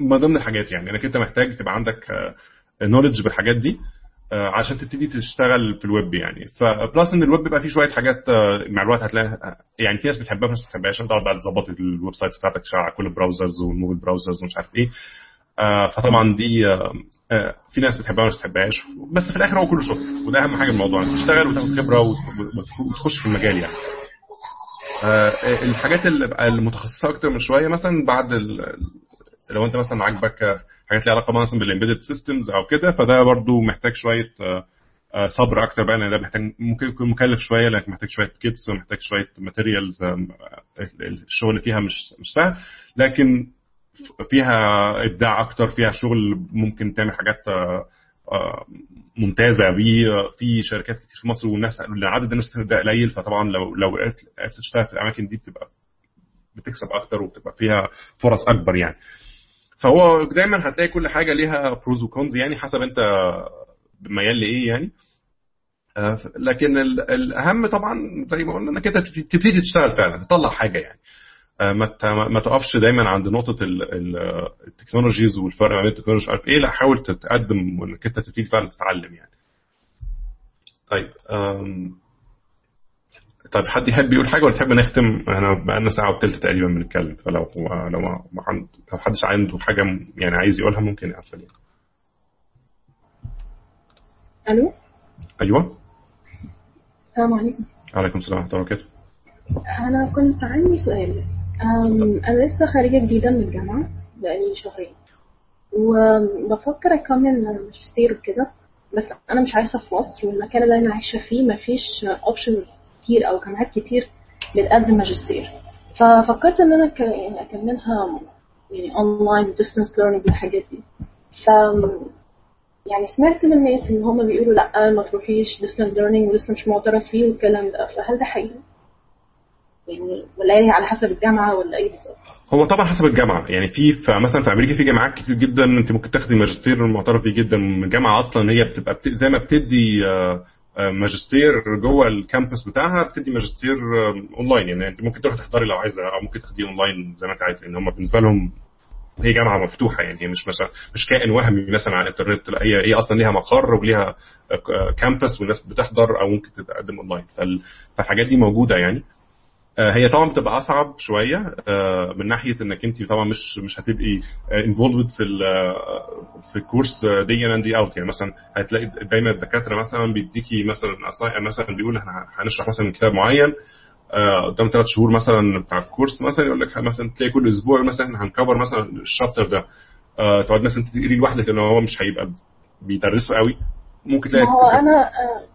ما ضمن الحاجات يعني. انك انت محتاج تبقى عندك knowledge بالحاجات دي عشان تبتدي تشتغل في الويب يعني. ف plus إن الويب بيبقى فيه شوية حاجات مع الوقت هتلاقي يعني في ناس بتحبها وناس ما بتحبهاش. انت تقعد بقى تظبط ال websites بتاعتك على كل ال browsers وال mobile browsers ومش عارف إيه. فطبعا دي في ناس بتحبها وناس ما بتحبهاش. بس في الآخر هو كله شغل وده أهم حاجة الموضوع. إنك تشتغل وتاخد خبرة وتخش في المجال يعني. الحاجات المتخصصة أكتر من شوية مثلا بعد لو انت مثلا عاجبك حاجات ليها علاقة مثلا بال embedded systems أو كده فده برضو محتاج شوية صبر أكتر بقى لأن ده محتاج ممكن يكون مكلف شوية لأنك محتاج شوية kits ومحتاج شوية materials الشغل فيها مش مش سهل. لكن فيها إبداع أكتر فيها شغل ممكن تعمل حاجات ممتازة بيه. في شركات كتير في مصر والناس عدد الناس ده قليل فطبعا لو لو عرفت تشتغل في الأماكن دي بتبقى بتكسب أكتر وبتبقى فيها فرص أكبر يعني. فهو دايما هتلاقي كل حاجة ليها بروز وكونز يعني حسب انت ميال لإيه يعني. لكن الأهم طبعا زي ما قلنا إنك أنت تبتدي تشتغل فعلا تطلع حاجة يعني. ما ما تقفش دايما عند نقطة التكنولوجيز والفرق ما بين التكنولوجيز عارف إيه لا حاول تتقدم وإنك أنت تبتدي فعلا تتعلم يعني. طيب طيب حد يحب يقول حاجة ولا تحب نختم؟ إحنا بقالنا ساعة وثلث تقريبا بنتكلم فلو لو ما لو حدش عنده حاجة يعني عايز يقولها ممكن يقفل. يعني ألو؟ أيوه. السلام عليكم. وعليكم السلام ورحمة الله وبركاته. أنا كنت عندي سؤال. أنا لسه خارجه جديدة من الجامعة بقالي شهرين. وبفكر أكمل ماجستير وكده بس أنا مش عايشة في مصر والمكان اللي أنا عايشة فيه مفيش options كتير أو جامعات كتير بتقدم ماجستير ففكرت إن أنا يعني أكملها يعني online distance learning والحاجات دي. ف يعني سمعت من الناس إن هم بيقولوا لأ ما تروحيش distance learning ولسه مش معترف فيه والكلام ده. فهل ده حقيقي؟ يعني ولا هي على حسب الجامعة ولا إيه بالظبط؟ هو طبعا حسب الجامعة. يعني في مثلا في أمريكا في جامعات كتير جدا أنت ممكن تاخدي ماجستير معترف بيه جدا. من الجامعة أصلا هي بتبقى بت... زي ما بتدي ماجستير جوه ال campus بتاعها بتدي ماجستير اونلاين يعني انت ممكن تروح تحضري لو عايزة أو ممكن تاخديه اونلاين زي ما انت عايزة. ان هم بالنسبة لهم هي جامعة مفتوحة. يعني هي مش مثلا مش كائن وهمي مثلا على الإنترنت. لا هي هي أصلا ليها مقر وليها campus والناس بتحضر أو ممكن تتقدم اونلاين فالحاجات دي موجودة يعني. هي طبعا بتبقى أصعب شوية من ناحية إنك أنت طبعا مش مش هتبقي involved في في ال course day in day out يعني مثلا هتلاقي دايما الدكاترة مثلا بيديكي مثلا مثلا بيقول إحنا هنشرح مثلا كتاب معين قدام ثلاث شهور مثلا بتاع ال course مثلا يقول لك مثلا تلاقي كل أسبوع مثلا إحنا هن cover مثلا ال chapter ده. تقعد مثلا تقري لوحدك لأن هو مش هيبقى بيدرسه قوي. ممكن تلاقي ما هو أنا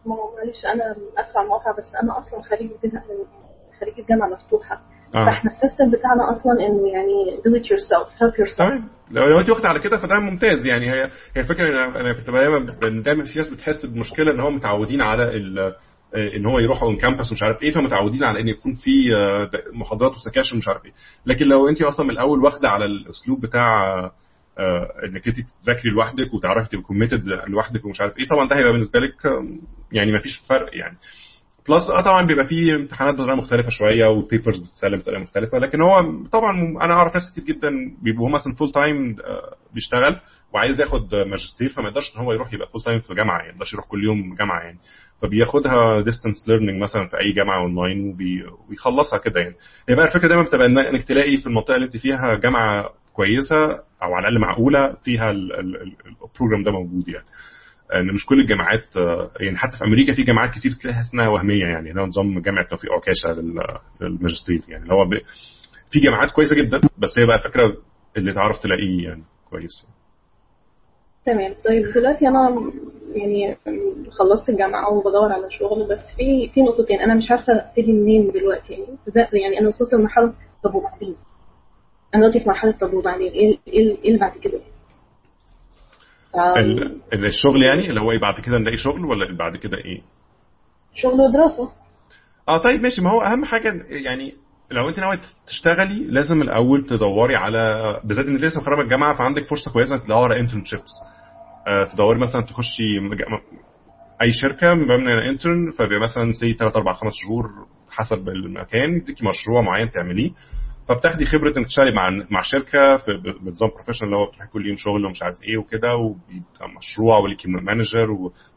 ما هو معلش أنا اسف على المقاطعة بس أنا أصلا خريج خريج الجامعة مفتوحة. آه. فإحنا ال system بتاعنا أصلا انه يعني do it yourself help yourself. تمام لو لو أنت واخد على كده فده ممتاز. يعني هي هي الفكرة إن أنا كنت دايما دايما في ناس بتحس بمشكلة إن هم متعودين على إن هو يروحوا on campus ومش عارف إيه فمتعودين على إن يكون في آه، محاضرات و sections ومش عارف إيه. لكن لو أنت أصلا من الأول واخدة على الأسلوب بتاع آه، إنك أنت تذاكري لوحدك وتعرفي تبقي committed لوحدك ومش عارف إيه طبعا ده هيبقى بالنسبة لك يعني ما فيش فرق يعني. plus آه طبعا بيبقى فيه امتحانات بطريقة مختلفة شوية و papers بتتسلم بطريقة مختلفة لكن هو طبعا أنا أعرف ناس كتير جدا بيبقوا مثلا full time بيشتغل وعايز ياخد ماجستير فما يقدرش إن هو يروح يبقى full time في جامعة يعني ما يقدرش يروح كل يوم جامعة يعني. فبياخدها distance learning مثلا في أي جامعة اونلاين وبيخلصها كده يعني. هي بقى الفكرة دايما بتبقى إنك تلاقي في المنطقة اللي أنت فيها جامعة كويسة أو على الأقل معقولة فيها البروجرام ده موجود يعني. إن مش كل الجامعات يعني حتى في أمريكا في جامعات كتير تلاقيها اسمها وهمية يعني هو نظام جامعه توفيق عكاشة للماجستير يعني. اللي هو في جامعات كويسة جدا بس هي بقى فكرة اللي تعرف تلاقيه يعني كويس. تمام. طيب دلوقتي أنا يعني خلصت الجامعة وبدور على شغل بس في في نقطتين أنا مش عارفة ابتدي منين دلوقتي يعني. يعني أنا وصلت لمرحلة طب وبعدين أنا دلوقتي في مرحلة طب وبعدين إيه إيه اللي بعد كده؟ الشغل يعني؟ اللي هو إيه بعد كده نلاقي شغل ولا بعد كده إيه؟ شغل ودراسه آه طيب ماشي. ما هو أهم حاجة يعني لو أنت ناوي تشتغلي لازم الأول تدوري على بالذات إن لسه خرجت الجامعة فعندك فرصة كويسة تدوري على internships آه تدوري مثلا تخشي أي شركة مبنية intern فبيبقى مثلا say 3 4 5 شهور حسب المكان. يديكي مشروع معين تعمليه. فبتاخدي خبرة انك تشتغلي مع مع شركة في بنظام professional اللي هو بتروحي كل يوم شغل ومش عارف إيه وكده وبيبقى مشروع وليكي manager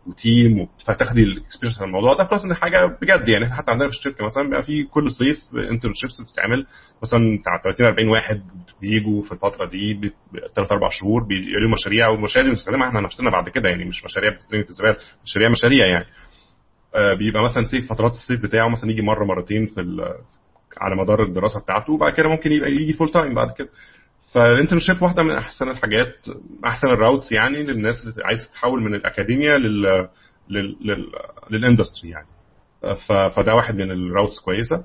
و team فتاخدي ال experience في الموضوع ده. plus إن حاجة بجد يعني. إحنا حتى عندنا في الشركة مثلا بيبقى في كل صيف internships بتتعمل. مثلا بتاع 30 40 واحد بيجوا في الفترة دي ثلاث أربع شهور بيقولوا مشاريع والمشاريع دي بنستخدمها إحنا نفسنا بعد كده يعني مش مشاريع بتترمي في الزبالة مشاريع مشاريع يعني. بيبقى مثلا صيف فترات الصيف بتاعه مثلا يجي مرة مرتين في على مدار الدراسة بتاعته وبعد كده ممكن يبقى يجي full time بعد كده. فال internship واحدة من أحسن الحاجات أحسن ال routes يعني للناس اللي عايزة تتحول من الاكاديميا لل لل, لل... لل industry يعني. فده واحد من ال routes كويسة.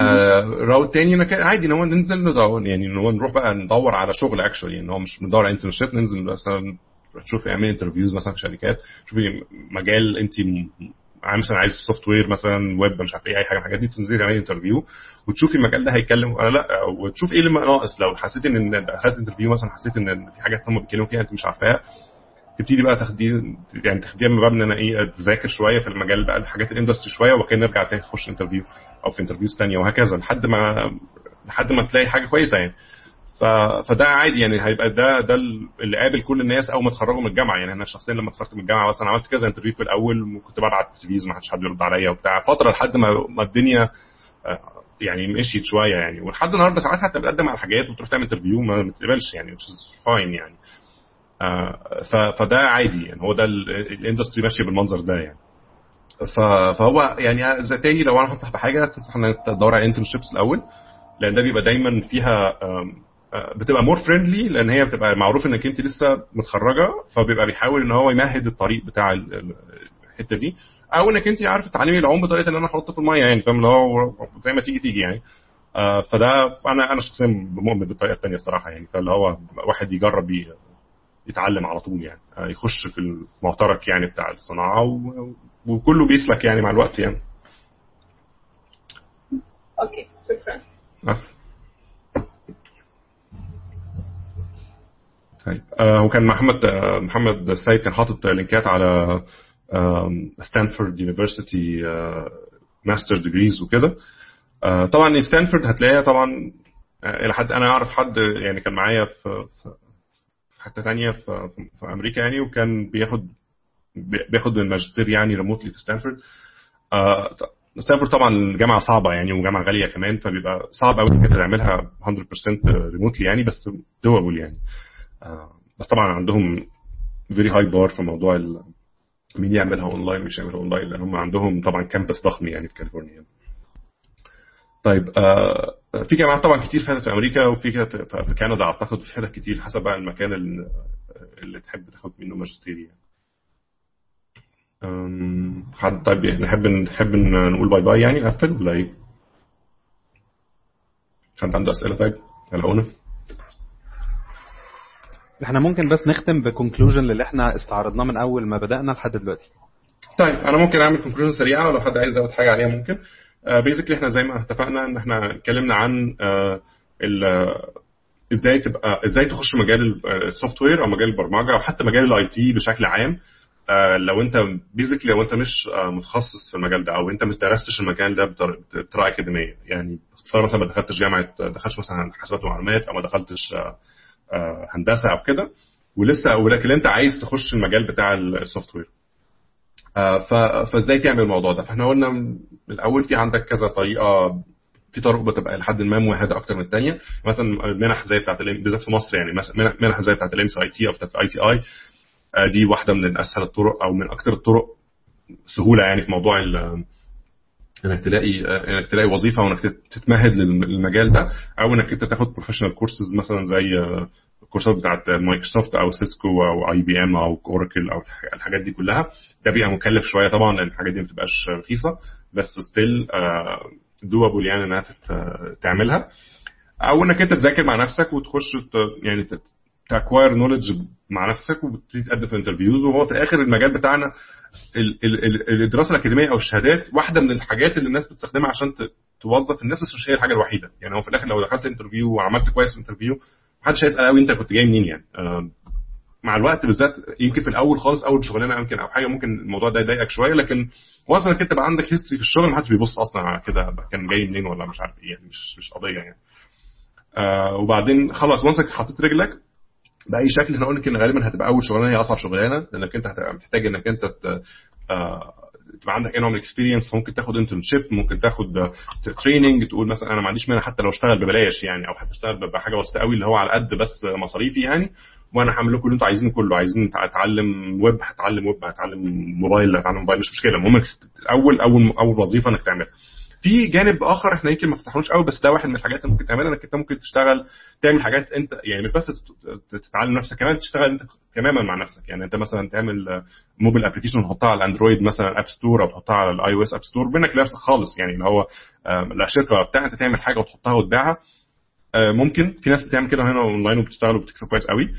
آه route تاني أنا عادي إن هو ننزل ندور يعني إن هو نروح بقى ندور على شغل actually ان هو مش بندور على internship ننزل مثلا تشوفي اعملي interviews مثلا في شركات شوفي مجال انت مثلا عايز software مثلا ويب مش عارف إيه أي حاجة من الحاجات دي تنزلي تعملي interview وتشوفي المجال ده هيتكلم ولا لأ وتشوفي إيه اللي ناقص. لو حسيت إن اخذت interview مثلا حسيت إن في حاجات هم بيتكلموا فيها انت مش عارفاها تبتدي بقى تاخدي يعني تاخديها من باب إن أنا إيه تذاكر شوية في المجال بقى الحاجات ال industry شوية وبعد نرجع تاني نخش interview أو في interviews ثانية وهكذا لحد ما لحد ما تلاقي حاجة كويسة يعني. فده عادي يعني هيبقى ده ده اللي قابل كل الناس أول ما اتخرجوا من الجامعة. يعني أنا شخصيا لما اتخرجت من الجامعة مثلا عملت كذا interview في الأول وكنت ببعت CVs ما حدش حد يرد عليا وبتاع. فترة لحد ما ما الدنيا يعني مشيت شوية يعني. ولحد النهارده ساعات حتى بتقدم على حاجات وتروح تعمل interview ما بتقبلش يعني fine يعني. فده عادي يعني. هو ده ال industry ماشية بالمنظر ده يعني. فهو يعني تاني لو أنا هنصح بحاجة تنصح انك تدور على internships الأول لأن ده بيبقى دايما فيها بتبقى more friendly لأن هي بتبقى معروف إنك أنت لسه متخرجة فبيبقى بيحاول إن هو يمهد الطريق بتاع الحتة دي. أو إنك أنت عارفة تعلمي العوم بطريقه إن أنا أحط في المية يعني فاهم؟ اللي هو زي ما تيجي تيجي يعني. فده أنا أنا شخصيا مؤمن بالطريقة الثانية الصراحة يعني فاللي هو واحد يجرب يتعلم على طول يعني يخش في المعترك يعني بتاع الصناعة وكله بيسلك يعني مع الوقت يعني. okay شكرا. طيب. آه وكان محمد آه محمد السيد كان حاطط لينكات على ستانفورد university master degrees وكده. آه طبعا ستانفورد هتلاقيها طبعا إلى حد أنا أعرف حد يعني كان معايا في حتة ثانية في, في أمريكا يعني وكان بياخد بياخد الماجستير يعني remotely في ستانفورد آه ستانفورد طبعا جامعة صعبة يعني وجامعة غالية كمان فبيبقى صعب قوي إنك تعملها 100% remotely يعني بس doable يعني. آه بس طبعا عندهم very high bar في موضوع مين يعملها اونلاين مش يعملها اونلاين لأن هم عندهم طبعا campus ضخم يعني في كاليفورنيا. طيب آه في جامعات طبعا كتير في أمريكا وفي في كندا أعتقد في حتت كتير حسب بقى المكان اللي, تحب تاخد منه ماجستير يعني. حد طيب نحب نحب نقول bye bye يعني نقفل ولا إيه؟ حد عنده أسئلة؟ طيب على إحنا ممكن بس نختم ب conclusion اللي إحنا استعرضناه من أول ما بدأنا لحد دلوقتي. طيب أنا ممكن أعمل conclusion سريعة لو حد عايز يزود حاجة عليها ممكن. basically uh, إحنا زي ما اتفقنا إن إحنا اتكلمنا عن uh, إزاي تبقى إزاي تخش مجال ال software أو مجال البرمجة أو حتى مجال ال IT بشكل عام. لو أنت basically لو أنت مش متخصص في المجال ده أو أنت ما درستش المجال ده بطريقة أكاديمية يعني باختصار مثلا ما دخلتش جامعة دخلتش مثلا حاسبات ومعلومات أو ما دخلتش هندسة أو كده. ولسه ولكن أنت عايز تخش المجال بتاع ال software. فإزاي تعمل الموضوع ده؟ فإحنا قلنا من الأول في عندك كذا طريقة في طرق بتبقى لحد ما موحدة أكتر من الثانية مثلا منح زي بتاعت بالذات في مصر يعني منح زي بتاعت ال MIT أو بتاعت ال ITI دي واحدة من أسهل الطرق أو من أكثر الطرق سهولة يعني في موضوع انك تلاقي انك تلاقي وظيفة وانك تتمهد للمجال ده أو انك انت تاخد professional courses مثلا زي الكورسات بتاعت مايكروسوفت أو سيسكو أو اي بي ام أو أوراكل أو الحاجات دي كلها. ده بيبقى مكلف شوية. طبعا لأن الحاجات دي ما بتبقاش رخيصة بس still doable يعني إنها تعملها. أو إنك أنت تذاكر مع نفسك وتخش يعني ت acquire knowledge مع نفسك وتبتدي تقدم في interviews وهو في الآخر المجال بتاعنا الدراسة الأكاديمية أو الشهادات واحدة من الحاجات اللي الناس بتستخدمها عشان توظف الناس بس مش هي الحاجة الوحيدة. يعني هو في الآخر لو دخلت interview وعملت كويس في interview محدش هيسأل قوي أنت كنت جاي منين يعني. مع الوقت بالذات يمكن في الأول خالص أول شغلانة يمكن أو حاجة ممكن الموضوع ده يضايقك شوية لكن once إنك أنت بقى عندك history في الشغل محدش بيبص أصلا على كده كان جاي منين ولا مش عارف إيه يعني مش مش قضية يعني. آه وبعدين خلاص once إنك حطيت رجلك بأي شكل إحنا قلنا إن غالبا هتبقى أول شغلانة هي أصعب شغلانة لأنك أنت هتبقى محتاج إنك أنت آه تبقى عندك اي نوع من ال experience ممكن تاخد internship ممكن تاخد training تقول مثلا أنا ما عنديش مانع حتى لو أشتغل ببلاش يعني أو حتى أشتغل بحاجه بسيطه قوي اللي هو على قد بس مصاريفي يعني وأنا هعمل لكم اللي أنتوا عايزينه كله عايزين أتعلم ويب هتعلم ويب هتعلم موبايل هتعلم موبايل مش مشكلة المهم أول أول أول وظيفة إنك تعملها. في جانب آخر إحنا يمكن ما فتحناش قوي بس ده واحد من الحاجات اللي ممكن تعملها إنك أنت ممكن تشتغل تعمل حاجات أنت يعني مش بس تتعلم نفسك كمان تشتغل أنت تماما مع نفسك. يعني أنت مثلا تعمل mobile application وتحطها على الاندرويد مثلا app store أو تحطها على ال iOS app store بينك لنفسك خالص. يعني اللي هو لا شركة ولا بتاع أنت تعمل حاجة وتحطها وتبيعها. ممكن في ناس بتعمل كده هنا أونلاين وبتشتغل وبتكسب كويس قوي.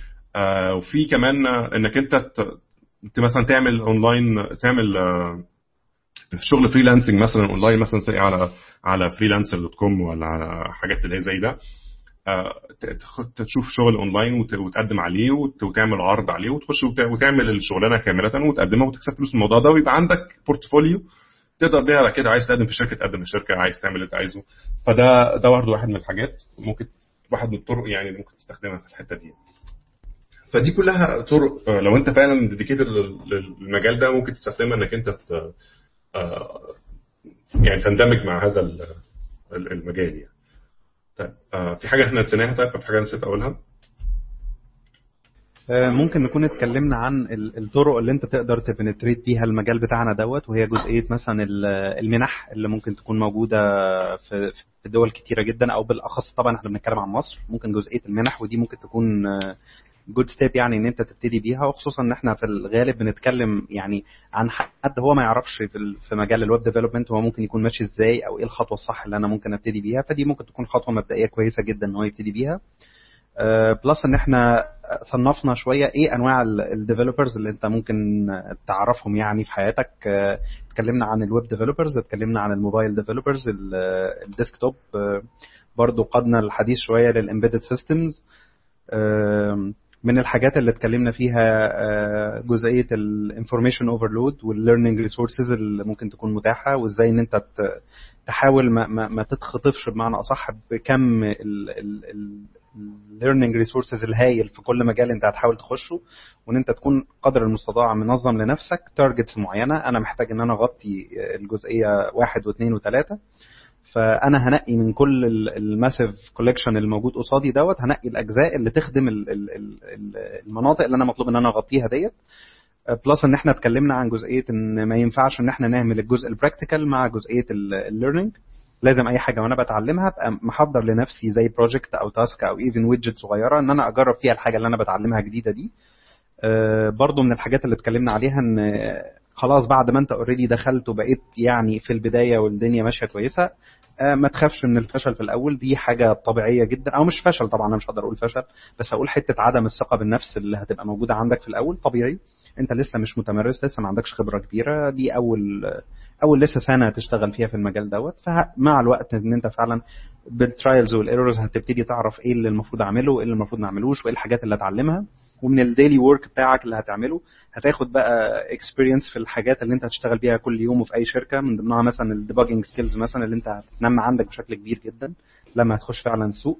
وفي كمان إنك أنت مثلا تعمل أونلاين تعمل في شغل freelancing مثلا اونلاين مثلا زي على على freelancer dot com ولا على حاجات اللي هي زي ده. تشوف شغل اونلاين وتقدم عليه وتعمل عرض عليه وتخش وتعمل الشغلانة كاملة وتقدمها وتكسب فلوس. من الموضوع ده ويبقى عندك portfolio تقدر بيها على كده. عايز تقدم في شركة تقدم في شركة. عايز تعمل اللي انت عايزه. فده ده برضه واحد من الحاجات. ممكن واحد من الطرق يعني اللي ممكن تستخدمها في الحتة دي. فدي كلها طرق. لو انت فعلا ديديكيتد للمجال ده ممكن تستخدمها انك انت يعني تندمج مع هذا المجال يعني. طيب في حاجة إحنا نسيناها؟ طيب في حاجة نسيت أقولها؟ ممكن نكون اتكلمنا عن الطرق اللي انت تقدر تبنتريت بيها المجال بتاعنا دوت وهي جزئيه مثلا المنح اللي ممكن تكون موجودة في في دول كتيرة جدا أو بالأخص طبعا إحنا بنتكلم عن مصر ممكن جزئية المنح ودي ممكن تكون good step يعني إن أنت تبتدي بيها وخصوصا إن إحنا في الغالب بنتكلم يعني عن حد هو ما يعرفش في في مجال ال web development هو ممكن يكون ماشي إزاي أو إيه الخطوة الصح اللي أنا ممكن أبتدي بيها. فدي ممكن تكون خطوة مبدئية كويسة جدا إن هو يبتدي بيها. plus إن إحنا صنفنا شوية إيه أنواع ال developers اللي أنت ممكن تعرفهم يعني في حياتك. اتكلمنا عن ال web developers اتكلمنا عن ال mobile developers ال desktop برضو قدنا الحديث شوية لل embedded systems من الحاجات اللي اتكلمنا فيها جزئية ال information overload وال learning resources اللي ممكن تكون متاحة وازاي ان انت تحاول ما, ما, ما تتخطفش بمعنى أصح بكم ال learning resources الهايل في كل مجال انت هتحاول تخشه وان انت تكون قدر المستطاع منظم لنفسك targets معينة. أنا محتاج إن أنا أغطي الجزئية واحد واثنين وثلاثة. فأنا هنقي من كل ال massive collection الموجود قصادي دوت هنقي الأجزاء اللي تخدم المناطق اللي أنا مطلوب إن أنا أغطيها ديت. plus إن إحنا اتكلمنا عن جزئية إن ما ينفعش إن إحنا نعمل الجزء ال practical مع جزئية ال learning لازم أي حاجة وأنا بتعلمها أبقى محضر لنفسي زي project أو task أو even widget صغيرة إن أنا أجرب فيها الحاجة اللي أنا بتعلمها جديدة دي. برضو من الحاجات اللي اتكلمنا عليها إن خلاص بعد ما أنت already دخلت وبقيت يعني في البداية والدنيا ماشية كويسة ما تخافش من الفشل في الأول. دي حاجة طبيعية جدا. أو مش فشل طبعا أنا مش هقدر أقول فشل بس هقول حتة عدم الثقة بالنفس اللي هتبقى موجودة عندك في الأول. طبيعي. أنت لسه مش متمرس لسه ما عندكش خبرة كبيرة. دي أول أول لسه سنة تشتغل فيها في المجال دوت. فمع الوقت إن أنت فعلا بال trials وال errors هتبتدي تعرف إيه اللي المفروض أعمله وايه اللي المفروض ما أعملوش وإيه الحاجات اللي أتعلمها. ومن ال daily work بتاعك اللي هتعمله هتاخد بقى experience في الحاجات اللي انت هتشتغل بيها كل يوم وفي أي شركة من ضمنها مثلا ال debugging skills مثلا اللي انت هتنمى عندك بشكل كبير جدا لما هتخش فعلا السوق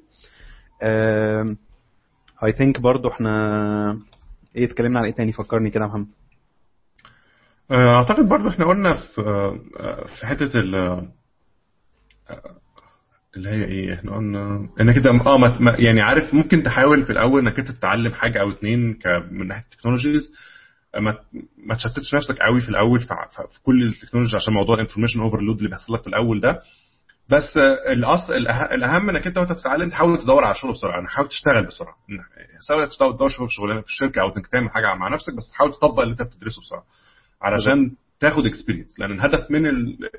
I think برضو إحنا إيه اتكلمنا عن إيه تاني؟ فكرني كده يا محمد. أعتقد برضو إحنا قلنا في في حتة ال اللي هي إيه؟ إحنا قلنا إنك أنت آه ما يعني عارف ممكن تحاول في الأول إنك أنت تتعلم حاجة أو اتنين من ناحية ال technologies ما ما تشتتش نفسك قوي في الأول في كل التكنولوجي عشان موضوع ال information overload اللي بيحصل لك في الأول ده. بس الأصل الأهم إنك أنت وأنت بتتعلم تحاول تدور على شغل بسرعة. يعني حاول تشتغل بسرعة. سواء تدور في شغلانه في الشركة أو إنك تعمل حاجة مع نفسك بس تحاول تطبق اللي أنت بتدرسه بسرعة. علشان تاخد experience لأن الهدف من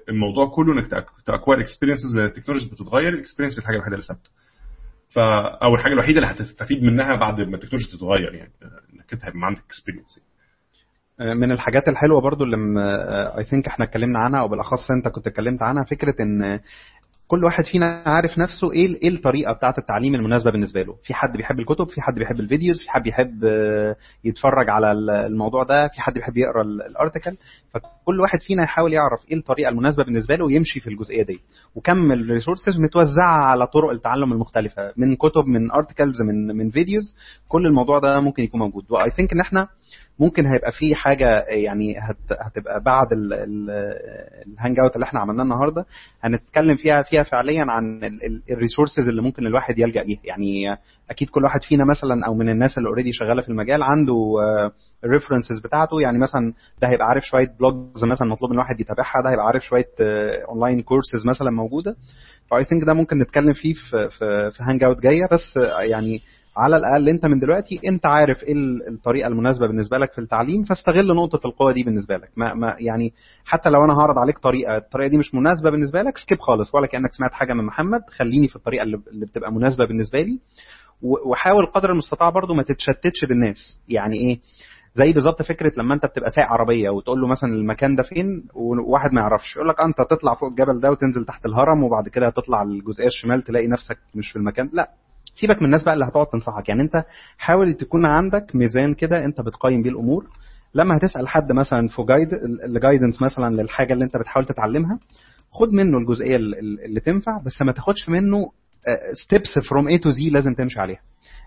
الموضوع كله إنك ت acquire experiences التكنولوجي بتتغير ال experience الحاجة الوحيدة اللي ثابتة. ف أو الحاجة الوحيدة اللي هتستفيد منها بعد ما التكنولوجيا تتغير يعني إنك أنت هيبقى عندك experience من الحاجات الحلوة برضو اللي I think إحنا اتكلمنا عنها أو بالأخص أنت كنت اتكلمت عنها فكرة إن كل واحد فينا عارف نفسه إيه إيه الطريقة بتاعة التعليم المناسبة بالنسبة له. في حد بيحب الكتب في حد بيحب ال videos في حد بيحب يتفرج على الموضوع ده في حد بيحب يقرأ ال article فكل واحد فينا يحاول يعرف إيه الطريقة المناسبة بالنسبة له ويمشي في الجزئية دي. وكم ال resources متوزعة على طرق التعلم المختلفة. من كتب من articles من من videos كل الموضوع ده ممكن يكون موجود. و I think إن إحنا ممكن هيبقى في حاجة يعني هت هتبقى بعد ال hangout اللي إحنا عملناه النهارده هنتكلم فيها فيها فعليا عن ال resources اللي ممكن الواحد يلجأ ليها. يعني أكيد كل واحد فينا مثلا أو من الناس اللي already شغالة في المجال عنده ال references بتاعته. يعني مثلا ده هيبقى عارف شوية blogs مثلا مطلوب من الواحد يتابعها ده هيبقى عارف شوية online courses مثلا موجودة. ف I think ده ممكن نتكلم فيه في في, في hangout جاية. بس يعني على الأقل أنت من دلوقتي أنت عارف إيه الطريقة المناسبة بالنسبة لك في التعليم فاستغل نقطة القوة دي بالنسبة لك. ما, ما يعني حتى لو أنا هعرض عليك طريقة الطريقة دي مش مناسبة بالنسبة لك skip خالص ولا كأنك سمعت حاجة من محمد خليني في الطريقة اللي بتبقى مناسبة بالنسبة لي. وحاول قدر المستطاع برضو ما تتشتتش بالناس. يعني إيه؟ زي بالظبط فكرة لما أنت بتبقى سايق عربية وتقول له مثلا المكان ده فين وواحد ما يعرفش. يقول لك أنت تطلع فوق الجبل ده وتنزل تحت الهرم وبعد كده تطلع الجزئية الشمال تلاقي نفسك مش في المكان. لا سيبك من الناس بقى اللي هتقعد تنصحك. يعني انت حاول تكون عندك ميزان كده انت بتقيم بيه الأمور. لما هتسأل حد مثلا في جايد الجايدنس مثلا للحاجة اللي انت بتحاول تتعلمها خد منه الجزئية اللي تنفع بس ما تاخدش منه steps from A to Z لازم تمشي عليها.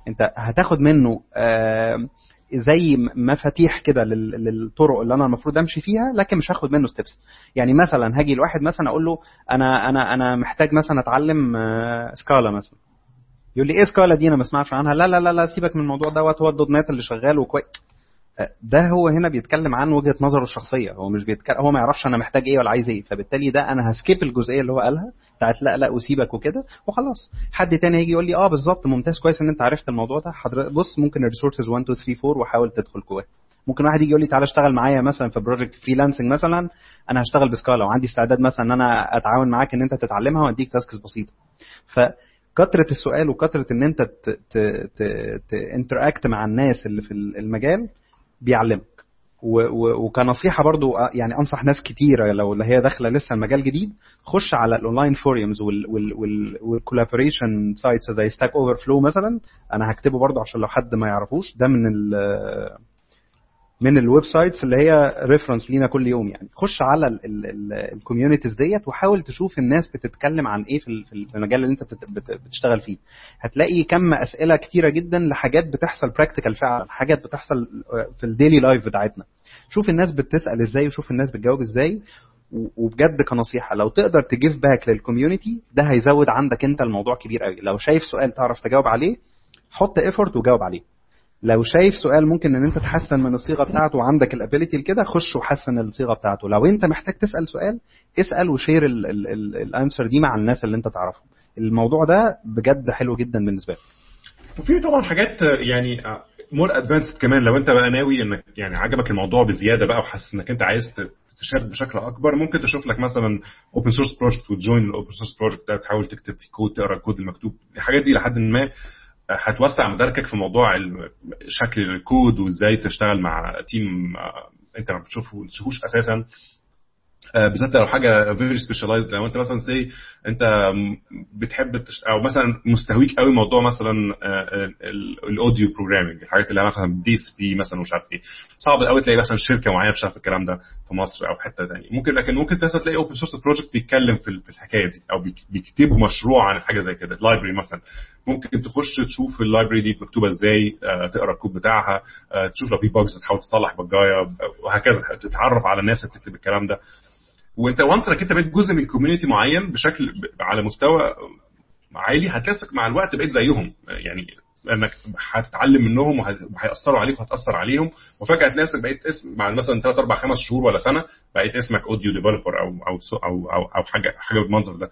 انت هتاخد منه زي مفاتيح كده للطرق اللي أنا المفروض أمشي فيها لكن مش هاخد منه steps يعني مثلا هاجي لواحد مثلا أقول له أنا أنا أنا محتاج مثلا أتعلم Scala مثلا. يقول لي إيه Scala دي؟ أنا ما أسمعش عنها. لا لا لا لا سيبك من الموضوع دوت هو ال .NET اللي شغال وكويس ده هو هنا بيتكلم عن وجهة نظره الشخصية. هو مش بيتكلم هو ما يعرفش أنا محتاج إيه ولا عايز إيه. فبالتالي ده أنا ه skip الجزئية اللي هو قالها بتاعت لا لا وسيبك وكده وخلاص. حد تاني هيجي يقول لي آه بالظبط ممتاز كويس إن أنت عرفت الموضوع ده. حضرتك بص ممكن ال resources 1 2 3 4 وحاول تدخل جواه ممكن واحد يجي يقول لي تعالى اشتغل معايا مثلا في project freelancing مثلا أنا هشتغل ب Scala وعندي استعداد مثلا إن أنا أتعاون معاك إن أنت تتعلمها وأديك tasks بسيطة. فكثرة السؤال وكثرة إن أنت ت interact مع الناس اللي في المجال بيعلمك. وكنصيحة برضو يعني أنصح ناس كتيرة لو اللي هي داخلة لسه المجال جديد خش على ال online forums وال collaboration sites زي Stack Overflow مثلا أنا هكتبه برضو عشان لو حد ما يعرفوش. ده من من ال web sites اللي هي reference لينا كل يوم يعني. خش على ال communities ديت وحاول تشوف الناس بتتكلم عن إيه في المجال اللي أنت بتشتغل فيه. هتلاقي كم أسئلة كتيرة جدا لحاجات بتحصل practical فعلا حاجات بتحصل في ال daily life بتاعتنا. شوف الناس بتسأل إزاي وشوف الناس بتجاوب إزاي وبجد كنصيحة لو تقدر ت give back لل community ده هيزود عندك أنت الموضوع كبير قوي لو شايف سؤال تعرف تجاوب عليه حط effort وجاوب عليه. لو شايف سؤال ممكن إن أنت تحسن من الصيغة بتاعته وعندك ال ability لكده خش وحسن الصيغة بتاعته. لو أنت محتاج تسأل سؤال اسأل و share ال answer دي مع الناس اللي أنت تعرفهم. الموضوع ده بجد حلو جدا بالنسبة لك. وفي طبعا حاجات يعني more advanced كمان. لو أنت بقى ناوي إنك يعني عجبك الموضوع بزيادة بقى وحاسس إنك أنت عايز تشارك بشكل أكبر ممكن تشوف لك مثلا open source project وت join ال open source project ده تحاول تكتب في كود تقرأ الكود المكتوب. الحاجات دي لحد ما هتوسع مداركك في موضوع شكل الكود وإزاي تشتغل مع team انت ما بتشوفوش أساسا. بالذات لو حاجة very specialized لو أنت مثلا say أنت بتحب. أو مثلا مستهويك قوي موضوع مثلا آه، ال audio programming الحاجات اللي مثلا DSP مثلا ومش عارف إيه. صعب قوي تلاقي مثلا شركة معينة بتشتغل في الكلام ده في مصر أو في حتة ثانية ممكن لكن ممكن مثلا تلاقي open source project بيتكلم في الحكاية دي أو بيكتبوا مشروع عن حاجة زي كده. library مثلا. ممكن تخش تشوف ال library دي مكتوبة إزاي آه، تقرأ الكود بتاعها تشوف لو في bugs تحاول تصلح bug جاية وهكذا. تتعرف على الناس اللي بتكتب الكلام ده. وانت once انك انت بقيت جزء من community معين بشكل على مستوى عالي هتلاقيك مع الوقت بقيت زيهم. يعني انك هتتعلم منهم وهيأثروا عليك وهتأثر عليهم وفجأة هتلاقي نفسك بقيت اسم بعد مثلا 3 4 5 شهور ولا سنة بقيت اسمك audio developer أو أو أو أو, أو حاجة حاجة بالمنظر ده.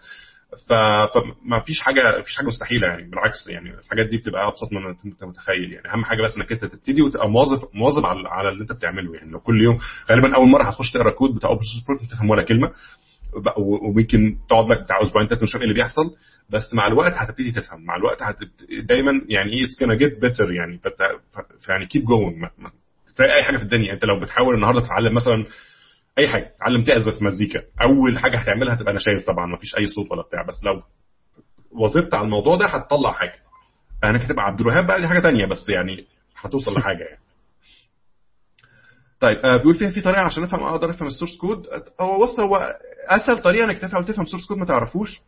فما فيش حاجة فيش حاجة مستحيلة يعني بالعكس يعني الحاجات دي بتبقى أبسط من أنت متخيل يعني. أهم حاجة بس إنك أنت تبتدي وتبقى مواظب مواظب على, على اللي أنت بتعمله يعني. لو كل يوم غالبا أول مرة هتخش تقرأ كود بتاع open source مش تفهم ولا كلمة. وممكن تقعد لك بتاع أسبوعين ثلاثة مش إيه اللي بيحصل. بس مع الوقت هتبتدي تفهم. مع الوقت هتبت... دايما يعني إيه it's get better يعني. فت... يعني keep going زي أي حاجة في الدنيا. أنت لو بتحاول النهارده تتعلم مثلا أي حاجة. تعلم تعزف مزيكا. أول حاجة هتعملها هتبقى نشاز طبعا ما فيش أي صوت ولا بتاع بس لو واظبت على الموضوع ده هتطلع حاجة. انك تبقى عبد الوهاب بقى دي حاجة تانية بس يعني هتوصل [laughs] لحاجة يعني. طيب آه بيقول فيها في طريقة عشان أفهم أقدر أفهم ال source code. هو بص هو أسهل طريقة إنك تفهم تفهم source code ما تعرفوش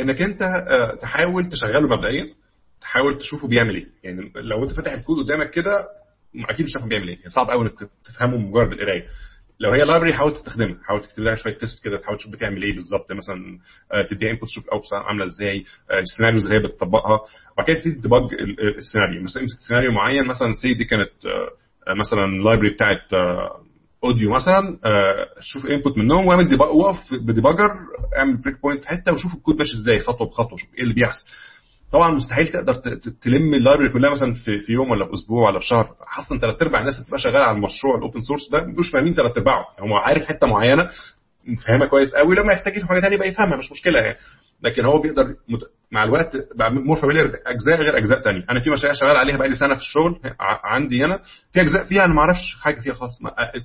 إنك أنت آه تحاول تشغله مبدئيا تحاول تشوفه بيعمل إيه. يعني لو أنت فاتح الكود قدامك كده أكيد مش هتفهم بيعمل إيه. يعني صعب قوي إنك تفهمه مجرد القراية. لو هي library حاول تستخدمها. حاول تكتب لها شوية test كده تحاول تشوف بتعمل إيه بالظبط. مثلا تديها input تشوف ال output عاملة إزاي ال scenarios اللي هي بتطبقها. وبعد كده تبتدي ت debug السيناريو مثلا امسك سيناريو معين مثلا say دي كانت مثلا ال library بتاعت audio مثلا شوف input منهم واعمل وقف ب debugger اعمل breakpoint حتة وشوف الكود ماشي إزاي خطوة بخطوة شوف إيه اللي بيحصل. طبعا مستحيل تقدر تلم ال library كلها مثلا في, في يوم ولا في أسبوع ولا في شهر. أصلا ثلاث أرباع الناس اللي بتبقى شغالة على المشروع ال open source ده مش فاهمين ثلاث أرباعه. هو عارف حتة معينة فاهمها كويس قوي لما يحتاج يفهم حاجة ثانية بقى يفهمها مش مشكلة يعني. لكن هو بيقدر مت... مع الوقت بقى more familiar اجزاء غير أجزاء ثانية أنا في مشاريع شغال عليها بقى لي سنة في الشغل عندي هنا. في أجزاء فيها أنا ما أعرفش حاجة فيها خالص.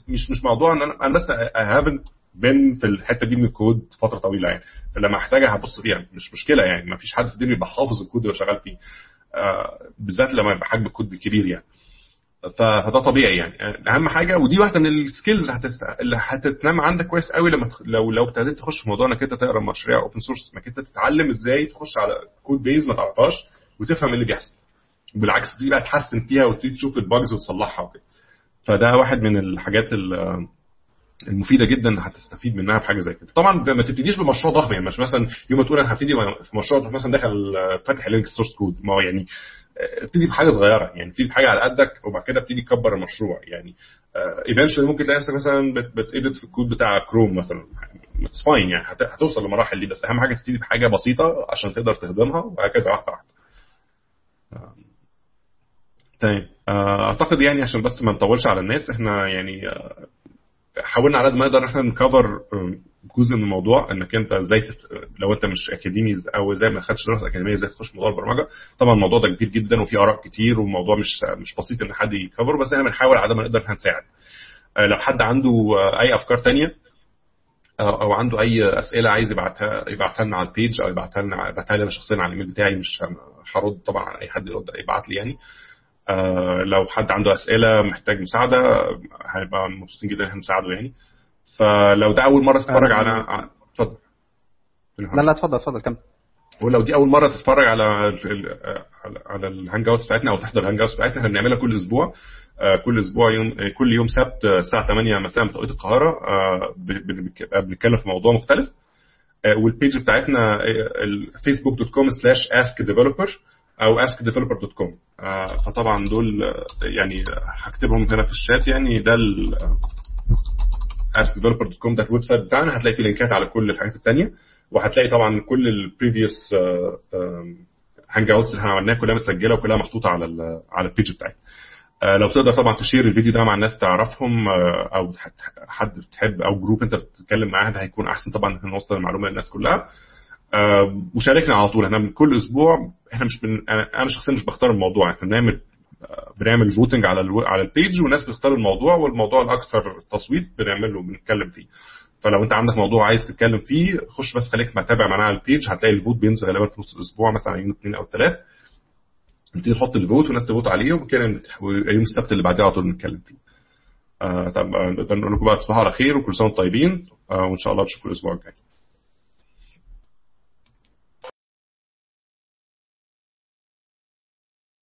مش مش موضوع إن أنا أنا بس haven't been في الحتة دي من الكود فترة طويلة يعني. فلما احتاجها هبص فيها. مش مشكلة يعني. ما فيش حد في الدنيا يبقى حافظ الكود اللي شغال فيه. آه بالذات لما يبقى حجم الكود كبير يعني. فده طبيعي يعني. أهم حاجة ودي واحدة من ال skills اللي, هتتنمى عندك كويس قوي لما. لو لو ابتديت تخش في موضوع إنك أنت تقرأ مشاريع open source إنك أنت تتعلم إزاي تخش على code base ما تعرفهاش وتفهم اللي بيحصل. بالعكس دي بقى تحسن فيها وتبتدي تشوف ال bugs وتصلحها وكده. فده واحد من الحاجات اللي المفيده جدا هتستفيد منها في حاجة زي كده. طبعا ما تبتديش بمشروع ضخم يعني مش مثلا يوم ما تقول أنا هبتدي في مشروع مثلا داخل فاتح Linux source code ما هو يعني ابتدي بحاجة صغيرة يعني ابتدي بحاجه على قدك وبعد كده ابتدي تكبر المشروع. يعني eventually ممكن تلاقي نفسك مثلا بتقبض في الكود بتاع كروم مثلا. it's fine يعني هتوصل للمراحل دي بس أهم حاجة تبتدي بحاجة بسيطة عشان تقدر تخدمها وهكذا واحدة واحدة. تمام أعتقد يعني عشان بس ما نطولش على الناس إحنا يعني حاولنا على قد ما نقدر إحنا ن cover جزء من الموضوع إنك أنت إزاي تت... لو أنت مش أكاديمي أو زي ما خدتش دراسة أكاديمية إزاي تخش موضوع البرمجة. طبعا الموضوع ده كبير جدا وفي آراء كتير والموضوع مش مش بسيط إن حد يكفره بس إحنا بنحاول على قد ما نقدر هنساعد لو حد عنده أي أفكار تانية أو عنده أي أسئلة عايز يبعتها يبعتها لنا على البيج أو يبعتها لنا يبعتها لي أنا شخصيا على الإيميل بتاعي مش هرد طبعا على أي حد يرد يبعت لي يعني. آه لو حد عنده أسئلة محتاج مساعدة هنبقى مبسوطين جدا إن إحنا نساعده يعني. فلو ده أول مرة تتفرج على اتفضل. لا لا اتفضل اتفضل كمل. ولو دي أول مرة تتفرج على على ال hangouts بتاعتنا أو تحضر ال hangouts بتاعتنا إحنا بنعملها كل أسبوع. كل أسبوع يوم كل يوم سبت الساعة 8 مساء بتوقيت القاهرة. بنتكلم في موضوع مختلف. وال page بتاعتنا com slash askdeveloper أو askdeveloper.com آه فطبعا دول يعني هكتبهم هنا في الشات يعني. ده ال askdeveloper.com ده ال website بتاعنا. هتلاقي فيه لينكات على كل الحاجات التانية. وهتلاقي طبعا كل ال previous hangouts اللي إحنا عملناها كلها متسجلة وكلها محطوطة على ال على ال page بتاعتنا. آه، لو تقدر طبعا تشير الفيديو ده مع الناس تعرفهم آه، أو حد بتحب أو group انت بتتكلم معاه ده هيكون أحسن طبعا إن نوصل المعلومة للناس كلها. آه، وشاركنا على طول. إحنا كل أسبوع إحنا مش بن... أنا شخصيا مش بختار الموضوع. إحنا بنعمل بنعمل voting على ألو... على ال page والناس بتختار الموضوع والموضوع الأكثر تصويت بنعمل له بنتكلم فيه. فلو انت عندك موضوع عايز تتكلم فيه خش بس خليك متابع معانا على ال page هتلاقي ال vote بينزل غالبا في نص الأسبوع مثلا يوم اثنين أو ثلاث نبتدي نحط ال vote والناس تفوت عليه وكده يوم السبت اللي بعديه على طول نتكلم فيه. آه طب نقدر نقول لكم بقى تصبحوا على خير وكل سنة وأنتم طيبين. آه وإن شاء الله نشوفكم الأسبوع الجاي.